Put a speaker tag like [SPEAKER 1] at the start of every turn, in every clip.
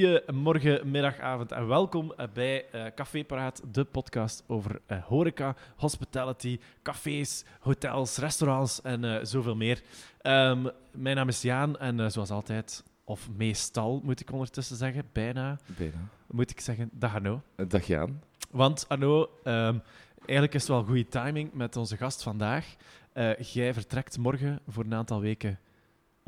[SPEAKER 1] Goedemorgen, middag, avond en welkom eh, bij uh, Café Paraat, de podcast over uh, horeca, hospitality, cafés, hotels, restaurants en uh, zoveel meer. Um, mijn naam is Jaan en zoals altijd, of meestal moet ik ondertussen zeggen, bijna,
[SPEAKER 2] bijna.
[SPEAKER 1] moet ik zeggen, dag Arno.
[SPEAKER 2] Dag Jaan.
[SPEAKER 1] Want Arno, um, eigenlijk is het wel goede timing met onze gast vandaag. jij vertrekt morgen voor een aantal weken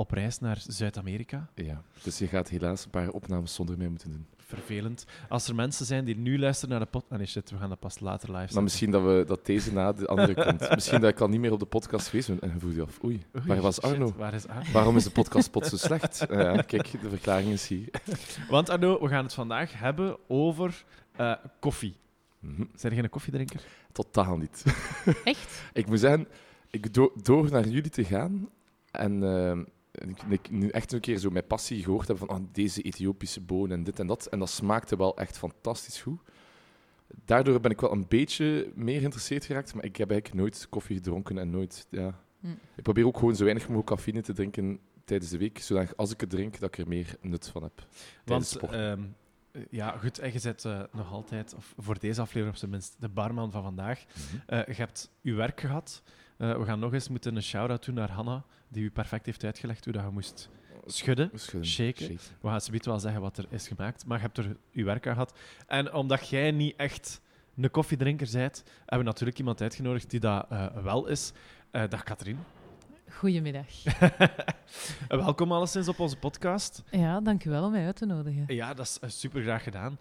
[SPEAKER 1] op reis naar Zuid-Amerika.
[SPEAKER 2] Ja, dus je gaat helaas een paar opnames zonder mij moeten doen.
[SPEAKER 1] Vervelend. Als er mensen zijn die nu luisteren naar de podcast... Ah nee, shit, we gaan dat pas later live zetten.
[SPEAKER 2] Maar misschien dat, we, dat deze na de andere komt. misschien dat ik al niet meer op de podcast geweest ben. En dan voel je af, oei, oei waar was Arno?
[SPEAKER 1] Shit, waar is Arno?
[SPEAKER 2] Waarom is de podcast pot zo slecht? Uh, ja, kijk, de verklaring is hier.
[SPEAKER 1] Want Arno, we gaan het vandaag hebben over uh, koffie. Mm -hmm. Zijn jij een koffiedrinker?
[SPEAKER 2] Totaal niet.
[SPEAKER 3] Echt?
[SPEAKER 2] ik moet zeggen, ik do door naar jullie te gaan en... Uh, ik, ik, nu echt een keer zo met passie gehoord heb van oh, deze Ethiopische bonen en dit en dat. En dat smaakte wel echt fantastisch goed. Daardoor ben ik wel een beetje meer geïnteresseerd geraakt, maar ik heb eigenlijk nooit koffie gedronken en nooit... Ja. Hm. Ik probeer ook gewoon zo weinig mogelijk cafeïne te drinken tijdens de week, zodat als ik het drink, dat ik er meer nut van heb.
[SPEAKER 1] Want, um, ja, goed, en je zet uh, nog altijd, of voor deze aflevering op zijn minst, de barman van vandaag. Mm -hmm. uh, je hebt uw werk gehad. Uh, we gaan nog eens moeten een shout-out doen naar Hanna, die u perfect heeft uitgelegd hoe dat je moest schudden, schudden shaken. shaken. We gaan zometeen wel zeggen wat er is gemaakt, maar je hebt er uw werk aan gehad. En omdat jij niet echt een koffiedrinker bent, hebben we natuurlijk iemand uitgenodigd die dat uh, wel is. Uh, dag Katrien.
[SPEAKER 3] Goedemiddag.
[SPEAKER 1] Welkom alleszins op onze podcast.
[SPEAKER 3] Ja, dankjewel om mij uit te nodigen.
[SPEAKER 1] Ja, dat is super graag gedaan.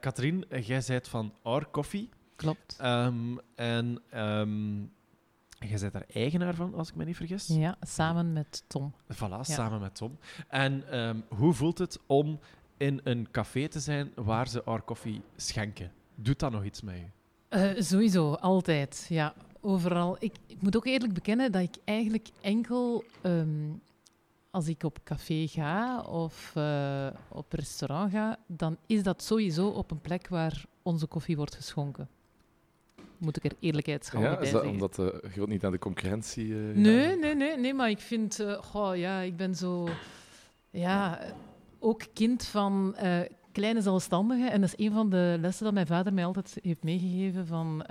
[SPEAKER 1] Katrien, jij bent van Our Coffee.
[SPEAKER 3] Klopt.
[SPEAKER 1] Um, en... Um, jij bent daar eigenaar van, als ik me niet vergis.
[SPEAKER 3] Ja, samen met Tom.
[SPEAKER 1] Voilà, ja. samen met Tom. En um, hoe voelt het om in een café te zijn waar ze our koffie schenken? Doet dat nog iets met je?
[SPEAKER 3] Uh, sowieso, altijd. Ja, overal. Ik, ik, moet ook eerlijk bekennen dat ik eigenlijk enkel um, als ik op café ga of uh, op restaurant ga, dan is dat sowieso op een plek waar onze koffie wordt geschonken moet ik er eerlijkheidshalve
[SPEAKER 2] ja,
[SPEAKER 3] bij
[SPEAKER 2] zeggen. omdat uh, je wilt niet naar de concurrentie... Uh,
[SPEAKER 3] nee, ja. nee, nee, nee, maar ik vind... Uh, goh, ja, ik ben zo... Ja, ook kind van kleine zelfstandigen. En dat is een van de lessen dat mijn vader mij altijd heeft meegegeven van...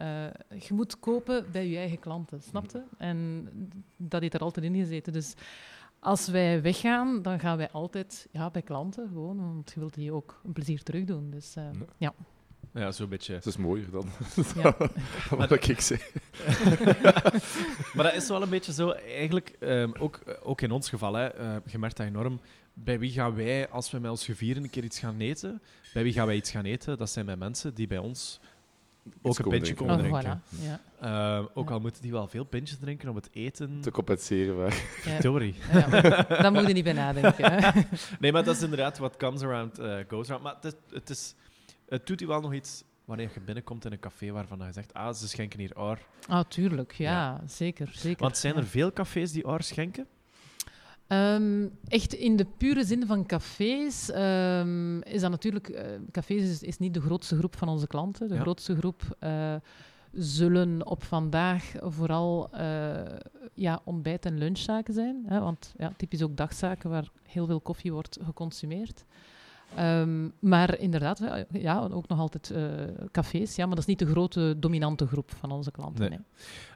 [SPEAKER 3] je moet kopen bij je eigen klanten, snapte? Mm. En dat heeft er altijd in gezeten. Dus als wij weggaan, dan gaan wij altijd ja, bij klanten gewoon. Want je wilt die ook een plezier terug doen. Dus ja. ja.
[SPEAKER 1] Ja, zo'n beetje.
[SPEAKER 2] Het is mooier dan ja. wat ik zeg.
[SPEAKER 1] maar dat is wel een beetje zo, eigenlijk, um, ook, ook in ons geval, hè, uh, je merkt dat enorm. Bij wie gaan wij, als we met ons gevieren een keer iets gaan eten, bij wie gaan wij iets gaan eten? Dat zijn bij mensen die bij ons ook een pintje komen drinken.
[SPEAKER 3] Oh, voilà. ja.
[SPEAKER 1] uh, ook al moeten die wel veel pintjes drinken om het eten...
[SPEAKER 2] Te compenseren. Maar.
[SPEAKER 3] Ja.
[SPEAKER 1] Sorry.
[SPEAKER 3] Ja, daar moet je niet bij nadenken.
[SPEAKER 1] nee, maar dat is inderdaad wat comes around uh, goes around. Maar het, het is het doet u wel nog iets wanneer je binnenkomt in een café waarvan je zegt, ah, ze schenken hier oor.
[SPEAKER 3] Ah, tuurlijk, ja, ja. Zeker, zeker.
[SPEAKER 1] Want zijn er
[SPEAKER 3] ja.
[SPEAKER 1] veel cafés die oor schenken?
[SPEAKER 3] Um, echt in de pure zin van cafés um, is dat natuurlijk... Uh, cafés is, is, niet de grootste groep van onze klanten. De ja. grootste groep uh, zullen op vandaag vooral uh, ja, ontbijt- en lunchzaken zijn. Hè, want ja, typisch ook dagzaken waar heel veel koffie wordt geconsumeerd. Um, maar inderdaad, ja, ook nog altijd uh, cafés. Ja, maar dat is niet de grote dominante groep van onze klanten. Nee.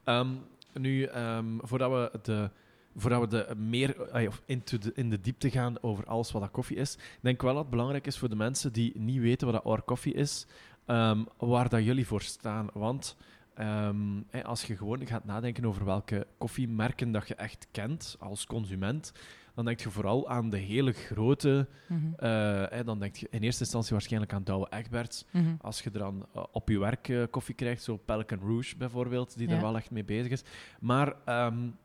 [SPEAKER 1] Nee. Um, nu, um, voordat we de voordat we de meer of into de, in de diepte gaan over alles wat dat koffie is, denk ik wel dat het belangrijk is voor de mensen die niet weten wat dat our koffie is, waar dat jullie voor staan. Want als je gewoon gaat nadenken over welke koffiemerken dat je echt kent als consument, dan denk je vooral aan de hele grote. Mm -hmm. uh, dan denk je in eerste instantie waarschijnlijk aan Douwe Egberts. Mm -hmm. Als je dan uh, op je werk uh, koffie krijgt, zo Pelican Rouge bijvoorbeeld, die ja. er wel echt mee bezig is. Maar um,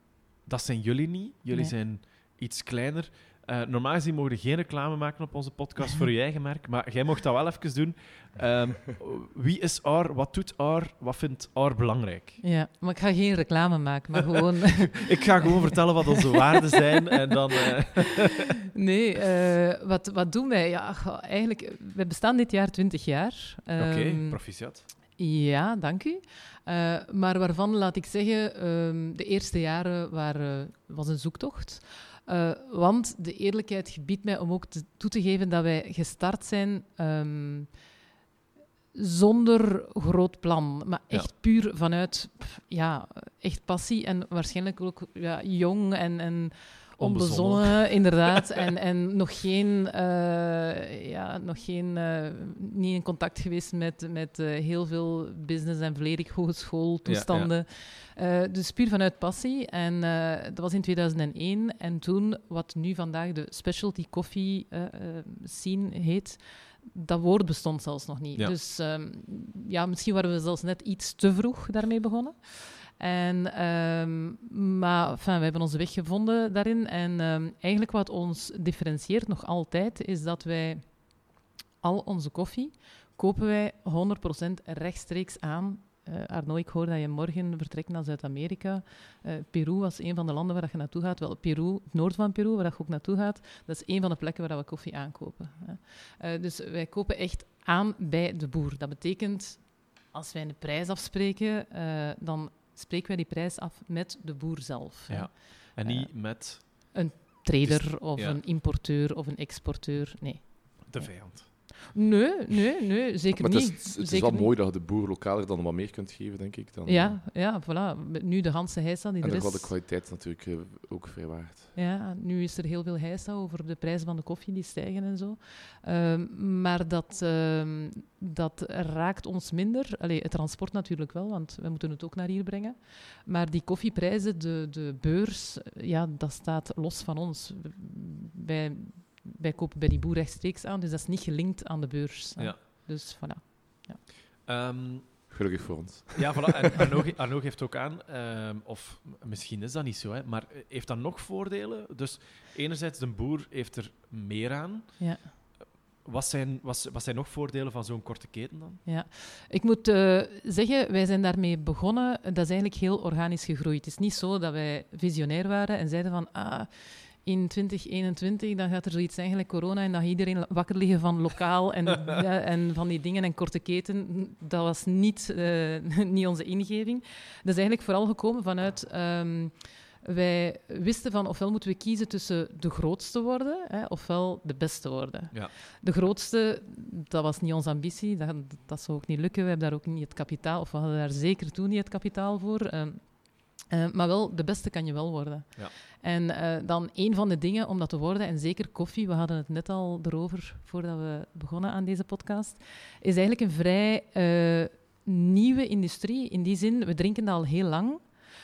[SPEAKER 1] dat zijn jullie niet. Jullie nee. zijn iets kleiner. Uh, normaal gezien mogen we geen reclame maken op onze podcast voor je eigen merk, maar jij mocht dat wel even doen. Um, wie is AR? Wat doet AR? Wat vindt AR belangrijk?
[SPEAKER 3] Ja, maar ik ga geen reclame maken, maar gewoon...
[SPEAKER 1] ik ga gewoon vertellen wat onze waarden zijn en dan... Uh...
[SPEAKER 3] nee, uh, wat, wat doen wij? Ja, eigenlijk, we bestaan dit jaar 20 jaar.
[SPEAKER 1] Um, Oké, okay, proficiat.
[SPEAKER 3] Ja, dank u. Uh, maar waarvan, laat ik zeggen, um, de eerste jaren waren, was een zoektocht. Uh, want de eerlijkheid gebiedt mij om ook te, toe te geven dat wij gestart zijn um, zonder groot plan, maar echt puur vanuit ja, echt passie en waarschijnlijk ook ja, jong en, en onbezonnen, inderdaad. en, en nog geen, uh, ja, nog geen uh, niet in contact geweest met, met heel veel business en volledig hogeschooltoestanden. Ja, ja. dus puur vanuit passie. En dat was in 2001. En toen, wat nu vandaag de specialty coffee scene heet, dat woord bestond zelfs nog niet. Dus um, ja, misschien waren we zelfs net iets te vroeg daarmee begonnen. En, um, maar enfin, we hebben onze weg gevonden daarin. En um, eigenlijk wat ons differentieert nog altijd, is dat wij al onze koffie kopen wij 100% rechtstreeks aan. Uh, Arno, ik hoor dat je morgen vertrekt naar Zuid-Amerika. Uh, Peru was een van de landen waar je naartoe gaat. Wel, Peru, het noord van Peru, waar je ook naartoe gaat, dat is een van de plekken waar we koffie aankopen. Uh, dus wij kopen echt aan bij de boer. Dat betekent, als wij een prijs afspreken, dan spreken wij die prijs af met de boer zelf.
[SPEAKER 1] Ja. En niet met...
[SPEAKER 3] Een trader of een importeur of een exporteur, nee.
[SPEAKER 1] De vijand.
[SPEAKER 3] Nee, nee, nee, zeker
[SPEAKER 2] maar
[SPEAKER 3] niet.
[SPEAKER 2] Het is, het is wel mooi dat je de boer lokaler dan wat meer kunt geven, denk ik. Dan,
[SPEAKER 3] ja, ja, voilà. Nu de Hanse heisa die
[SPEAKER 2] en
[SPEAKER 3] er is.
[SPEAKER 2] En de kwaliteit natuurlijk uh, ook vrij waard.
[SPEAKER 3] Ja, nu is er heel veel heisa over de prijzen van de koffie die stijgen en zo. Uh, maar dat, uh, dat raakt ons minder. Allee, het transport natuurlijk wel, want we moeten het ook naar hier brengen. Maar die koffieprijzen, de, de beurs, ja, dat staat los van ons. Wij wij kopen bij die boer rechtstreeks aan, dus dat is niet gelinkt aan de beurs.
[SPEAKER 1] Ja.
[SPEAKER 3] Dus voilà. Ja.
[SPEAKER 1] Um,
[SPEAKER 2] Gelukkig voor ons.
[SPEAKER 1] Ja, voilà. En Arno, Arno geeft ook aan, um, of misschien is dat niet zo, hè, maar heeft dat nog voordelen? Dus enerzijds, de boer heeft er meer aan.
[SPEAKER 3] Ja.
[SPEAKER 1] Wat zijn, wat, wat zijn nog voordelen van zo'n korte keten dan?
[SPEAKER 3] Ja, ik moet uh, zeggen, wij zijn daarmee begonnen. Dat is eigenlijk heel organisch gegroeid. Het is niet zo dat wij visionair waren en zeiden van... Ah, in 2021, dan gaat er zoiets zijn, eigenlijk corona, en dat iedereen wakker liggen van lokaal en, ja, en van die dingen en korte keten. Dat was niet, uh, niet onze ingeving. Dat is eigenlijk vooral gekomen vanuit... Um, wij wisten van ofwel moeten we kiezen tussen de grootste worden, hè, ofwel de beste worden.
[SPEAKER 1] Ja.
[SPEAKER 3] De grootste, dat was niet onze ambitie, dat, dat zou ook niet lukken. We hebben daar ook niet het kapitaal, of we hadden daar zeker toen niet het kapitaal voor. Um, uh, maar wel, de beste kan je wel worden.
[SPEAKER 1] Ja.
[SPEAKER 3] En uh, dan een van de dingen om dat te worden, en zeker koffie, we hadden het net al erover voordat we begonnen aan deze podcast, is eigenlijk een vrij uh, nieuwe industrie. In die zin, we drinken dat al heel lang,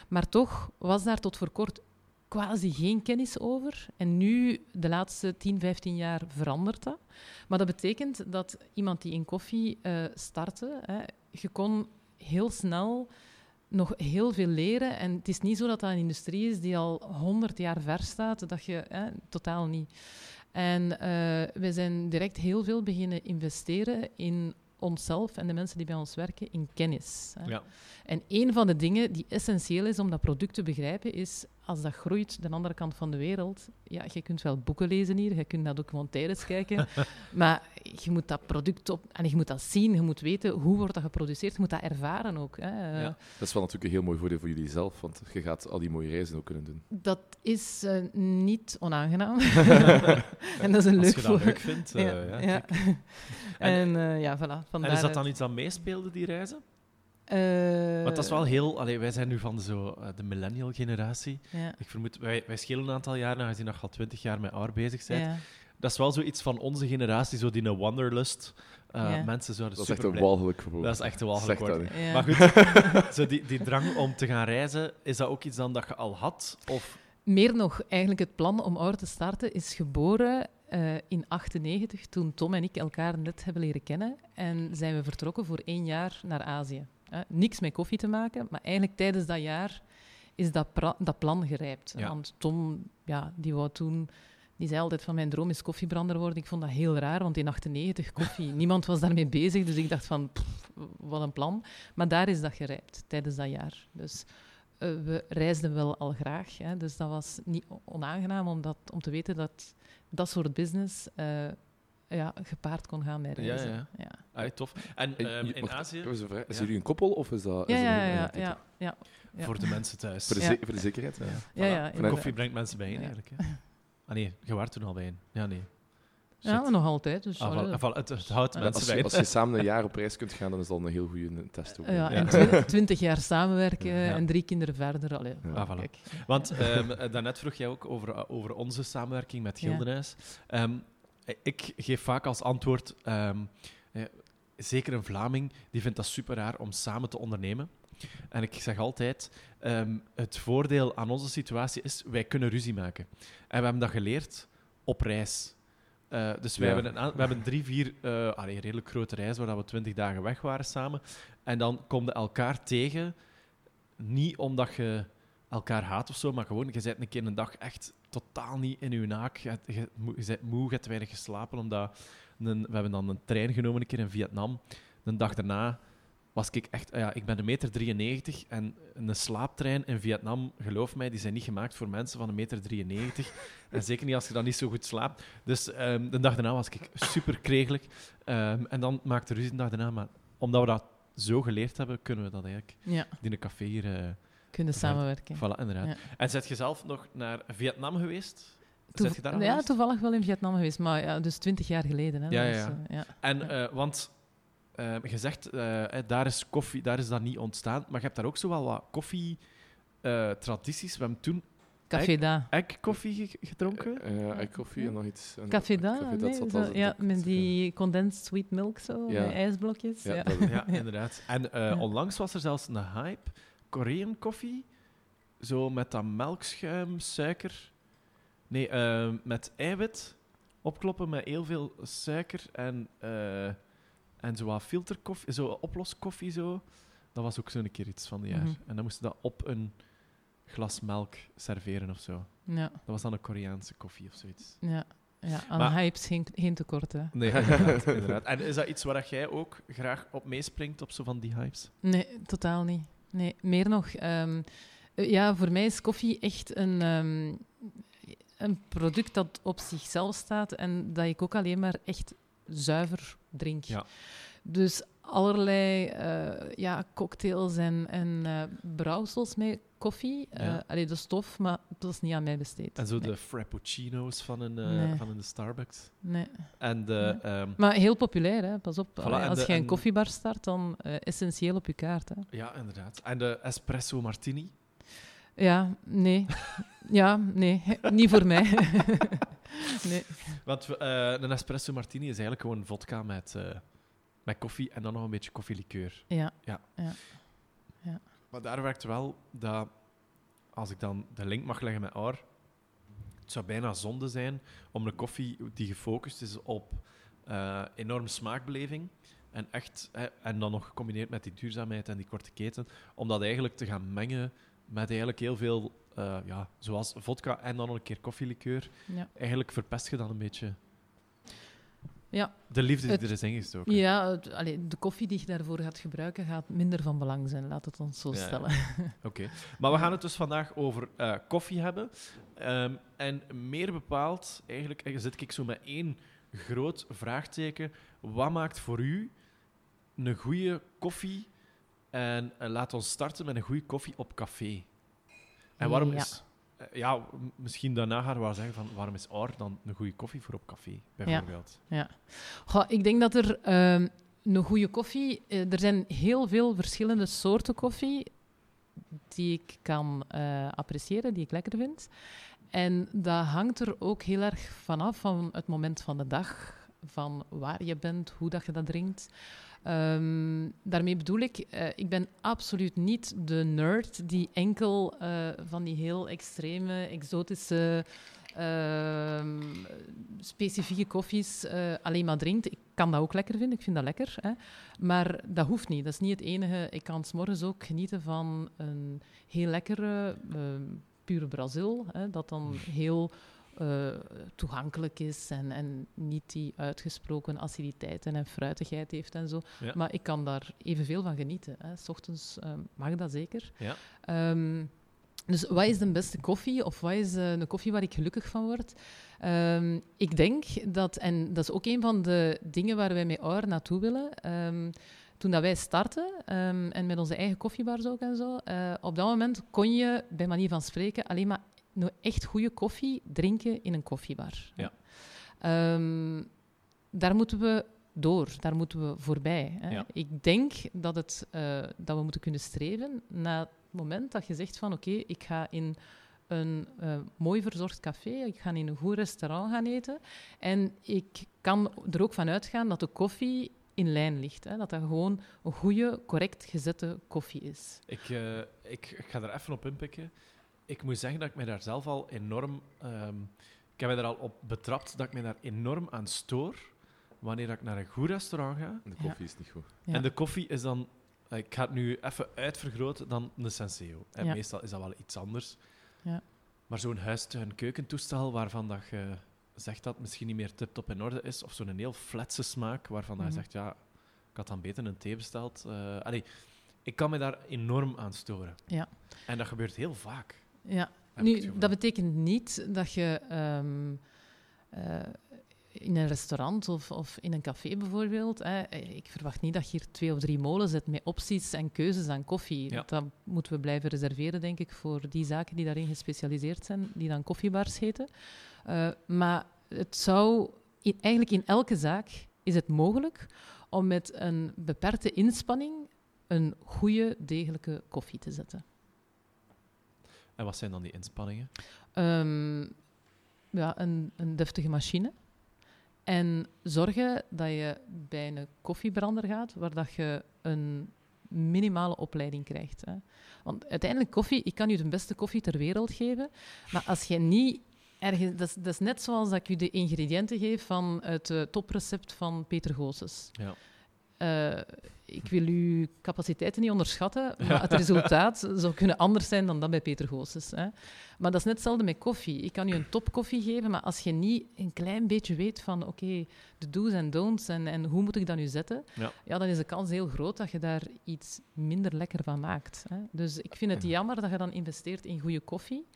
[SPEAKER 3] maar toch was daar tot voor kort quasi geen kennis over. En nu, de laatste 10, 15 jaar, verandert dat. Maar dat betekent dat iemand die in koffie startte, hè, je kon heel snel nog heel veel leren. En het is niet zo dat dat een industrie is die al honderd jaar ver staat, dat je totaal niet. En uh, wij zijn direct heel veel beginnen investeren in onszelf en de mensen die bij ons werken in kennis. Hè.
[SPEAKER 1] Ja.
[SPEAKER 3] En een van de dingen die essentieel is om dat product te begrijpen, is als dat groeit de andere kant van de wereld. Ja, je kunt wel boeken lezen hier, je kunt naar documentaires kijken, maar je moet dat product op en je moet dat zien, je moet weten hoe wordt dat geproduceerd, je moet dat ervaren ook. Hè.
[SPEAKER 1] Ja.
[SPEAKER 2] Dat is wel natuurlijk een heel mooi voordeel voor jullie zelf, want je gaat al die mooie reizen ook kunnen doen.
[SPEAKER 3] Dat is uh, niet onaangenaam. en dat is een
[SPEAKER 1] Als
[SPEAKER 3] leuk
[SPEAKER 1] je dat leuk vindt. Uh,
[SPEAKER 3] ja,
[SPEAKER 1] ja,
[SPEAKER 3] ja. en uh, ja, voilà.
[SPEAKER 1] En is dat dan iets dat meespeelde, die reizen?
[SPEAKER 3] Uh,
[SPEAKER 1] Want dat is wel heel... Allee, wij zijn nu van de, zo, uh, de millennial generatie.
[SPEAKER 3] Ja.
[SPEAKER 1] Ik vermoed, wij, wij schelen een aantal jaren, aangezien je al twintig jaar met AR bezig bent.
[SPEAKER 3] Ja.
[SPEAKER 1] Dat is wel zoiets van onze generatie, zo die een wanderlust. Uh,
[SPEAKER 3] Ja.
[SPEAKER 1] Mensen zouden
[SPEAKER 2] Dat is echt
[SPEAKER 1] super
[SPEAKER 2] een
[SPEAKER 1] blij-
[SPEAKER 2] walgelijk vermogen.
[SPEAKER 1] Dat is echt een walgelijk woord. Maar goed, zo die, die drang om te gaan reizen, is dat ook iets dan dat je al had? Of...
[SPEAKER 3] Meer nog, eigenlijk het plan om Aur te starten is geboren eh, in 98, toen Tom en ik elkaar net hebben leren kennen. En zijn we vertrokken voor één jaar naar Azië. Eh, niks met koffie te maken, maar eigenlijk tijdens dat jaar is dat, dat plan gerijpt.
[SPEAKER 1] Ja.
[SPEAKER 3] Want Tom, ja, die wou toen... Die zei altijd van mijn droom is koffiebrander worden. Ik vond dat heel raar, want in 98 koffie, niemand was daarmee bezig. Dus ik dacht van, pff, wat een plan. Maar daar is dat gerijpt, tijdens dat jaar. Dus eh, we reisden wel al graag. Hè, dus dat was niet onaangenaam om, dat, om te weten dat dat soort business eh, ja, gepaard kon gaan met
[SPEAKER 1] Ja,
[SPEAKER 3] reizen.
[SPEAKER 1] ja.
[SPEAKER 3] ja.
[SPEAKER 1] Ah, tof. En ehm, in
[SPEAKER 2] wacht,
[SPEAKER 1] Azië, Ja.
[SPEAKER 2] jullie een koppel of is dat...
[SPEAKER 3] Ja,
[SPEAKER 2] is
[SPEAKER 3] ja,
[SPEAKER 2] een-
[SPEAKER 3] ja, ja, ja, ja.
[SPEAKER 1] voor de mensen thuis.
[SPEAKER 2] Voor de,
[SPEAKER 3] Ja.
[SPEAKER 2] ze- voor de zekerheid? Ja.
[SPEAKER 3] Ja, ja,
[SPEAKER 1] Voilà. Koffie brengt mensen bijeen,
[SPEAKER 3] Ja.
[SPEAKER 1] eigenlijk. Hè. Ah nee, je waart toen al wijn. Ja, nee. Shit.
[SPEAKER 3] Ja, nog altijd. Dus,
[SPEAKER 1] Ah, voilà, voilà, het, het houdt
[SPEAKER 3] Ja.
[SPEAKER 1] mensen
[SPEAKER 2] Als je,
[SPEAKER 1] wijn.
[SPEAKER 2] als je samen een jaar op reis kunt gaan, dan is dat een heel goede test. Ook,
[SPEAKER 3] ja,
[SPEAKER 1] Ja.
[SPEAKER 3] en twi- twintig jaar samenwerken
[SPEAKER 1] Ja.
[SPEAKER 3] en drie kinderen verder. Allee,
[SPEAKER 2] Ja.
[SPEAKER 1] Ah, voilà. Want ehm, eh, daarnet vroeg jij ook over, eh, over onze samenwerking met
[SPEAKER 3] Ja.
[SPEAKER 1] Gildenhuis. Ehm, ik geef vaak als antwoord, ehm, eh, zeker een Vlaming, die vindt dat super raar om samen te ondernemen. En ik zeg altijd, ehm, het voordeel aan onze situatie is, wij kunnen ruzie maken. En we hebben dat geleerd op reis. Eh, dus wij
[SPEAKER 2] Ja.
[SPEAKER 1] hebben, een, we hebben drie, vier eh allee, redelijk grote reizen waar we twintig dagen weg waren samen. En dan kom je elkaar tegen, niet omdat je elkaar haat of zo, maar gewoon, je bent een keer een dag echt totaal niet in je naak. Je, je, je bent moe, je hebt weinig geslapen, omdat een, we hebben dan een trein genomen een keer in Vietnam. De dag daarna was ik echt... Ja, ik ben een meter 93 en een slaaptrein in Vietnam, geloof mij, die zijn niet gemaakt voor mensen van een meter 93. en zeker niet als je dan niet zo goed slaapt. Dus ehm, de dag daarna was ik super kregelijk. Ehm, en dan maakte ruzie de dag daarna. Maar omdat we dat zo geleerd hebben, kunnen we dat eigenlijk
[SPEAKER 3] Ja,
[SPEAKER 1] in een café hier... eh,
[SPEAKER 3] kunnen
[SPEAKER 1] Ja.
[SPEAKER 3] samenwerken.
[SPEAKER 1] Voilà, inderdaad.
[SPEAKER 3] Ja.
[SPEAKER 1] En zet je zelf nog naar Vietnam geweest?
[SPEAKER 3] Toev-
[SPEAKER 1] je daar
[SPEAKER 3] ja,
[SPEAKER 1] geweest?
[SPEAKER 3] toevallig wel in Vietnam geweest, maar ja, dus twintig jaar geleden. Hè,
[SPEAKER 1] Ja,
[SPEAKER 3] dus,
[SPEAKER 1] ja, ja.
[SPEAKER 3] eh, ja.
[SPEAKER 1] En, eh, want eh, je zegt, eh, daar is koffie, daar is dat niet ontstaan, maar je hebt daar ook zo wel wat koffie-tradities. we hebben toen
[SPEAKER 3] Café Da.
[SPEAKER 1] eggkoffie ge- gedronken.
[SPEAKER 2] Eh eh, koffie en nog iets. en-
[SPEAKER 3] Café Da,
[SPEAKER 2] Café
[SPEAKER 3] nee,
[SPEAKER 2] zat
[SPEAKER 3] zo,
[SPEAKER 2] als-
[SPEAKER 3] ja, met die condensed sweet milk zo,
[SPEAKER 2] Ja.
[SPEAKER 3] met ijsblokjes.
[SPEAKER 2] Ja,
[SPEAKER 3] Ja,
[SPEAKER 1] ja, inderdaad. En eh,
[SPEAKER 3] Ja.
[SPEAKER 1] onlangs was er zelfs een hype, Korean koffie, zo met dat melkschuim, suiker, nee, eh, met eiwit, opkloppen met heel veel suiker en, eh en zo wat filterkoffie, zo oploskoffie zo. Dat was ook zo'n keer iets van die jaar.
[SPEAKER 3] Mhm.
[SPEAKER 1] En dan moesten dat op een glas melk serveren of zo.
[SPEAKER 3] ja,
[SPEAKER 1] Dat was dan een Koreaanse koffie of zoiets.
[SPEAKER 3] ja. ja. Aan
[SPEAKER 1] Maar-
[SPEAKER 3] hypes geen, geen tekort. Hè.
[SPEAKER 1] Nee, inderdaad, inderdaad. En is dat iets waar jij ook graag op meespringt, op zo van die hypes?
[SPEAKER 3] Nee, totaal niet. Nee, meer nog. ehm, eh, ja, voor mij is koffie echt een, ehm, een product dat op zichzelf staat en dat ik ook alleen maar echt zuiver drink.
[SPEAKER 1] Ja.
[SPEAKER 3] Dus allerlei eh, ja, cocktails en, en eh, brouwsels met koffie. eh
[SPEAKER 1] Ja.
[SPEAKER 3] allee, de stof, maar dat is niet aan mij besteed.
[SPEAKER 1] En zo
[SPEAKER 3] nee.
[SPEAKER 1] de frappuccino's van een,
[SPEAKER 3] Nee.
[SPEAKER 1] van de Starbucks.
[SPEAKER 3] Nee.
[SPEAKER 1] En de... ehm,
[SPEAKER 3] Maar heel populair, hè? pas op.
[SPEAKER 1] Voilà,
[SPEAKER 3] Allee,
[SPEAKER 1] en
[SPEAKER 3] als
[SPEAKER 1] de-
[SPEAKER 3] je een
[SPEAKER 1] en-
[SPEAKER 3] koffiebar start, dan essentieel op je kaart. Hè?
[SPEAKER 1] ja, inderdaad. En de espresso martini.
[SPEAKER 3] Ja, nee. Ja, nee. Niet voor mij. nee.
[SPEAKER 1] Want een espresso martini is eigenlijk gewoon vodka met, met koffie en dan nog een beetje koffielikeur.
[SPEAKER 3] Ja.
[SPEAKER 1] Maar daar werkt wel dat, als ik dan de link mag leggen met Aar, het zou bijna zonde zijn om een koffie die gefocust is op eh enorme smaakbeleving en, echt, hè, en dan nog gecombineerd met die duurzaamheid en die korte keten, om dat eigenlijk te gaan mengen met eigenlijk heel veel, eh, ja, zoals vodka en dan nog een keer koffielikeur.
[SPEAKER 3] Ja.
[SPEAKER 1] Eigenlijk verpest je dan een beetje
[SPEAKER 3] Ja.
[SPEAKER 1] de liefde die er is ingestoken.
[SPEAKER 3] Ja, het- allee, de koffie die je daarvoor gaat gebruiken gaat minder van belang zijn, laat het ons zo
[SPEAKER 1] Ja, ja.
[SPEAKER 3] stellen.
[SPEAKER 1] Oké, maar we gaan het dus vandaag over eh, koffie hebben. Ehm, en meer bepaald, eigenlijk eh, zit ik zo met één groot vraagteken. Wat maakt voor u een goede koffie? En eh, laat ons starten met een goede koffie op café. En waarom
[SPEAKER 3] Ja.
[SPEAKER 1] is... eh, ja, misschien daarna gaan we wel zeggen van waarom is Aar dan een goede koffie voor op café, bijvoorbeeld.
[SPEAKER 3] Goh, ik denk dat er ehm, een goede koffie... eh, er zijn heel veel verschillende soorten koffie die ik kan eh, appreciëren, die ik lekker vind. En dat hangt er ook heel erg vanaf van het moment van de dag, van waar je bent, hoe dat je dat drinkt. Ehm, daarmee bedoel ik, eh, ik ben absoluut niet de nerd die enkel eh, van die heel extreme, exotische, ehm, specifieke koffies eh, alleen maar drinkt. Ik kan dat ook lekker vinden, ik vind dat lekker. Hè. Maar dat hoeft niet, dat is niet het enige. Ik kan s'morgens ook genieten van een heel lekkere, ehm, pure Brazil, hè, dat dan heel eh, toegankelijk is en, en niet die uitgesproken aciditeiten en fruitigheid heeft en zo.
[SPEAKER 1] Ja.
[SPEAKER 3] Maar ik kan daar evenveel van genieten. Hè. S ochtends ehm, mag dat zeker.
[SPEAKER 1] Ja.
[SPEAKER 3] Ehm, dus wat is de beste koffie of wat is eh, een koffie waar ik gelukkig van word? Ehm, ik denk dat, en dat is ook een van de dingen waar wij met OUR naartoe willen. toen dat wij startten ehm, en met onze eigen koffiebars ook en zo, eh, op dat moment kon je bij manier van spreken alleen maar echt goede koffie drinken in een koffiebar.
[SPEAKER 1] Ja.
[SPEAKER 3] Ehm, daar moeten we door, daar moeten we voorbij. Hè.
[SPEAKER 1] Ja.
[SPEAKER 3] Ik denk dat, het, eh, dat we moeten kunnen streven naar het moment dat je zegt van oké, ik ga in een eh, mooi verzorgd café, ik ga in een goed restaurant gaan eten en ik kan er ook van uitgaan dat de koffie in lijn ligt. Hè. Dat dat gewoon een goede, correct gezette koffie is.
[SPEAKER 1] Ik, eh, ik, ik ga er even op inpikken. Ik moet zeggen dat ik mij daar zelf al enorm... ehm, ik heb mij er al op betrapt dat ik mij daar enorm aan stoor wanneer dat ik naar een goed restaurant ga.
[SPEAKER 2] De
[SPEAKER 3] Ja.
[SPEAKER 2] koffie is niet goed.
[SPEAKER 3] Ja.
[SPEAKER 1] En de koffie is dan... Ik ga het nu even uitvergroten dan de Senseo. En
[SPEAKER 3] Ja.
[SPEAKER 1] Meestal is dat wel iets anders.
[SPEAKER 3] Ja.
[SPEAKER 1] Maar zo'n huistuin-keukentoestel waarvan dat je zegt dat het misschien niet meer tip-top in orde is, of zo'n heel fletse smaak waarvan dat
[SPEAKER 3] Mhm.
[SPEAKER 1] je zegt, ja, ik had dan beter een thee besteld. Eh, allee, ik kan me daar enorm aan storen.
[SPEAKER 3] Ja.
[SPEAKER 1] En dat gebeurt heel vaak.
[SPEAKER 3] Ja,
[SPEAKER 1] heb
[SPEAKER 3] nu, dat betekent niet dat je ehm, eh, in een restaurant of, of in een café bijvoorbeeld. Hè, eh, ik verwacht niet dat je hier twee of drie molen zet met opties en keuzes aan koffie.
[SPEAKER 1] Ja.
[SPEAKER 3] Dat moeten we blijven reserveren, denk ik, voor die zaken die daarin gespecialiseerd zijn, die dan koffiebars heten. Eh, maar het zou in, eigenlijk in elke zaak is het mogelijk om met een beperkte inspanning een goede, degelijke koffie te zetten.
[SPEAKER 1] En wat zijn dan die inspanningen?
[SPEAKER 3] Ehm, ja, een, een deftige machine. En zorgen dat je bij een koffiebrander gaat, waar dat je een minimale opleiding krijgt. Hè. Want uiteindelijk koffie, ik kan je de beste koffie ter wereld geven, maar als je niet ergens... Dat is, dat is net zoals dat ik je de ingrediënten geef van het eh, toprecept van Peter Goossens.
[SPEAKER 1] Ja.
[SPEAKER 3] Eh, ik wil uw capaciteiten niet onderschatten, maar het resultaat zou kunnen anders zijn dan dat bij Peter Goossens. Hè. Maar dat is net hetzelfde met koffie. Ik kan je een topkoffie geven, maar als je niet een klein beetje weet van oké, de do's en don'ts en, en hoe moet ik dat nu zetten,
[SPEAKER 1] Ja.
[SPEAKER 3] dan is de kans heel groot dat je daar iets minder lekker van maakt. Hè. Dus ik vind het jammer dat je dan investeert in goede koffie,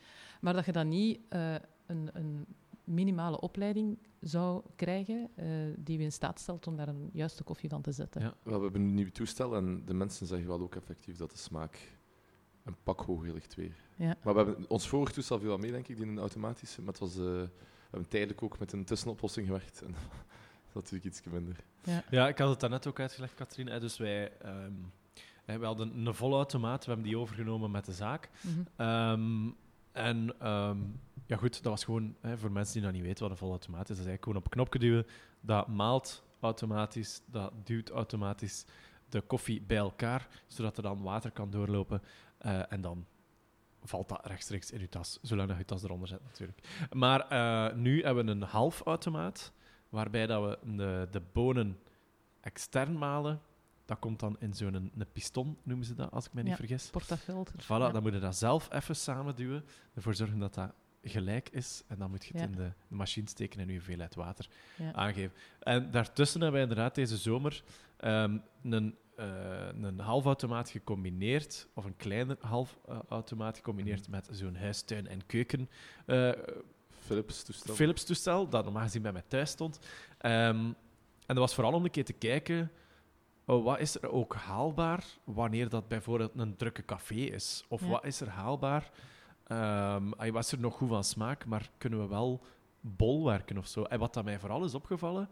[SPEAKER 3] maar dat je dan niet eh, een, een minimale opleiding zou krijgen eh, die je in staat stelt om daar een juiste koffie van te zetten.
[SPEAKER 1] Ja.
[SPEAKER 2] Wel, we hebben een nieuw toestel en de mensen zeggen wel ook effectief dat de smaak een pak hoger ligt weer.
[SPEAKER 3] Ja.
[SPEAKER 2] Maar we hebben, ons vorige toestel viel wel mee, denk ik, die een automatische. Maar het was, eh, we hebben tijdelijk ook met een tussenoplossing gewerkt. En dat is natuurlijk iets minder.
[SPEAKER 1] Ja, ik had het daarnet ook uitgelegd, Katrien. Dus wij, ehm, we hadden een volautomaat, we hebben die overgenomen met de zaak.
[SPEAKER 3] Mhm.
[SPEAKER 1] Ehm, en ehm, ja, goed, dat was gewoon, hè, voor mensen die nog niet weten wat een volautomaat is, dat is eigenlijk gewoon op een knopje duwen. Dat maalt automatisch, dat duwt automatisch de koffie bij elkaar, zodat er dan water kan doorlopen. Eh, en dan valt dat rechtstreeks in je tas, zolang dat je tas eronder zet natuurlijk. Maar eh, nu hebben we een halfautomaat, waarbij dat we de, de bonen extern malen. Dat komt dan in zo'n een, een piston, noemen ze dat, als ik me niet vergis.
[SPEAKER 3] Portafilter.
[SPEAKER 1] Voilà,
[SPEAKER 3] Ja.
[SPEAKER 1] dan moet je dat zelf even samen duwen. Ervoor zorgen dat dat gelijk is. En dan moet je het
[SPEAKER 3] Ja.
[SPEAKER 1] in de, de machine steken en je hoeveelheid water
[SPEAKER 3] Ja.
[SPEAKER 1] aangeven. En daartussen hebben wij inderdaad deze zomer ehm, een, eh een halfautomaat gecombineerd, of een kleiner halfautomaat gecombineerd met zo'n huistuin- en keuken eh,
[SPEAKER 2] Philips toestel.
[SPEAKER 1] Philips toestel, dat normaal gezien bij mij thuis stond. Ehm, en dat was vooral om een keer te kijken, oh, wat is er ook haalbaar wanneer dat bijvoorbeeld een drukke café is? Of
[SPEAKER 3] Ja.
[SPEAKER 1] wat is er haalbaar? Ehm ah, was er nog goed van smaak, maar kunnen we wel bolwerken of zo? En wat dat mij vooral is opgevallen,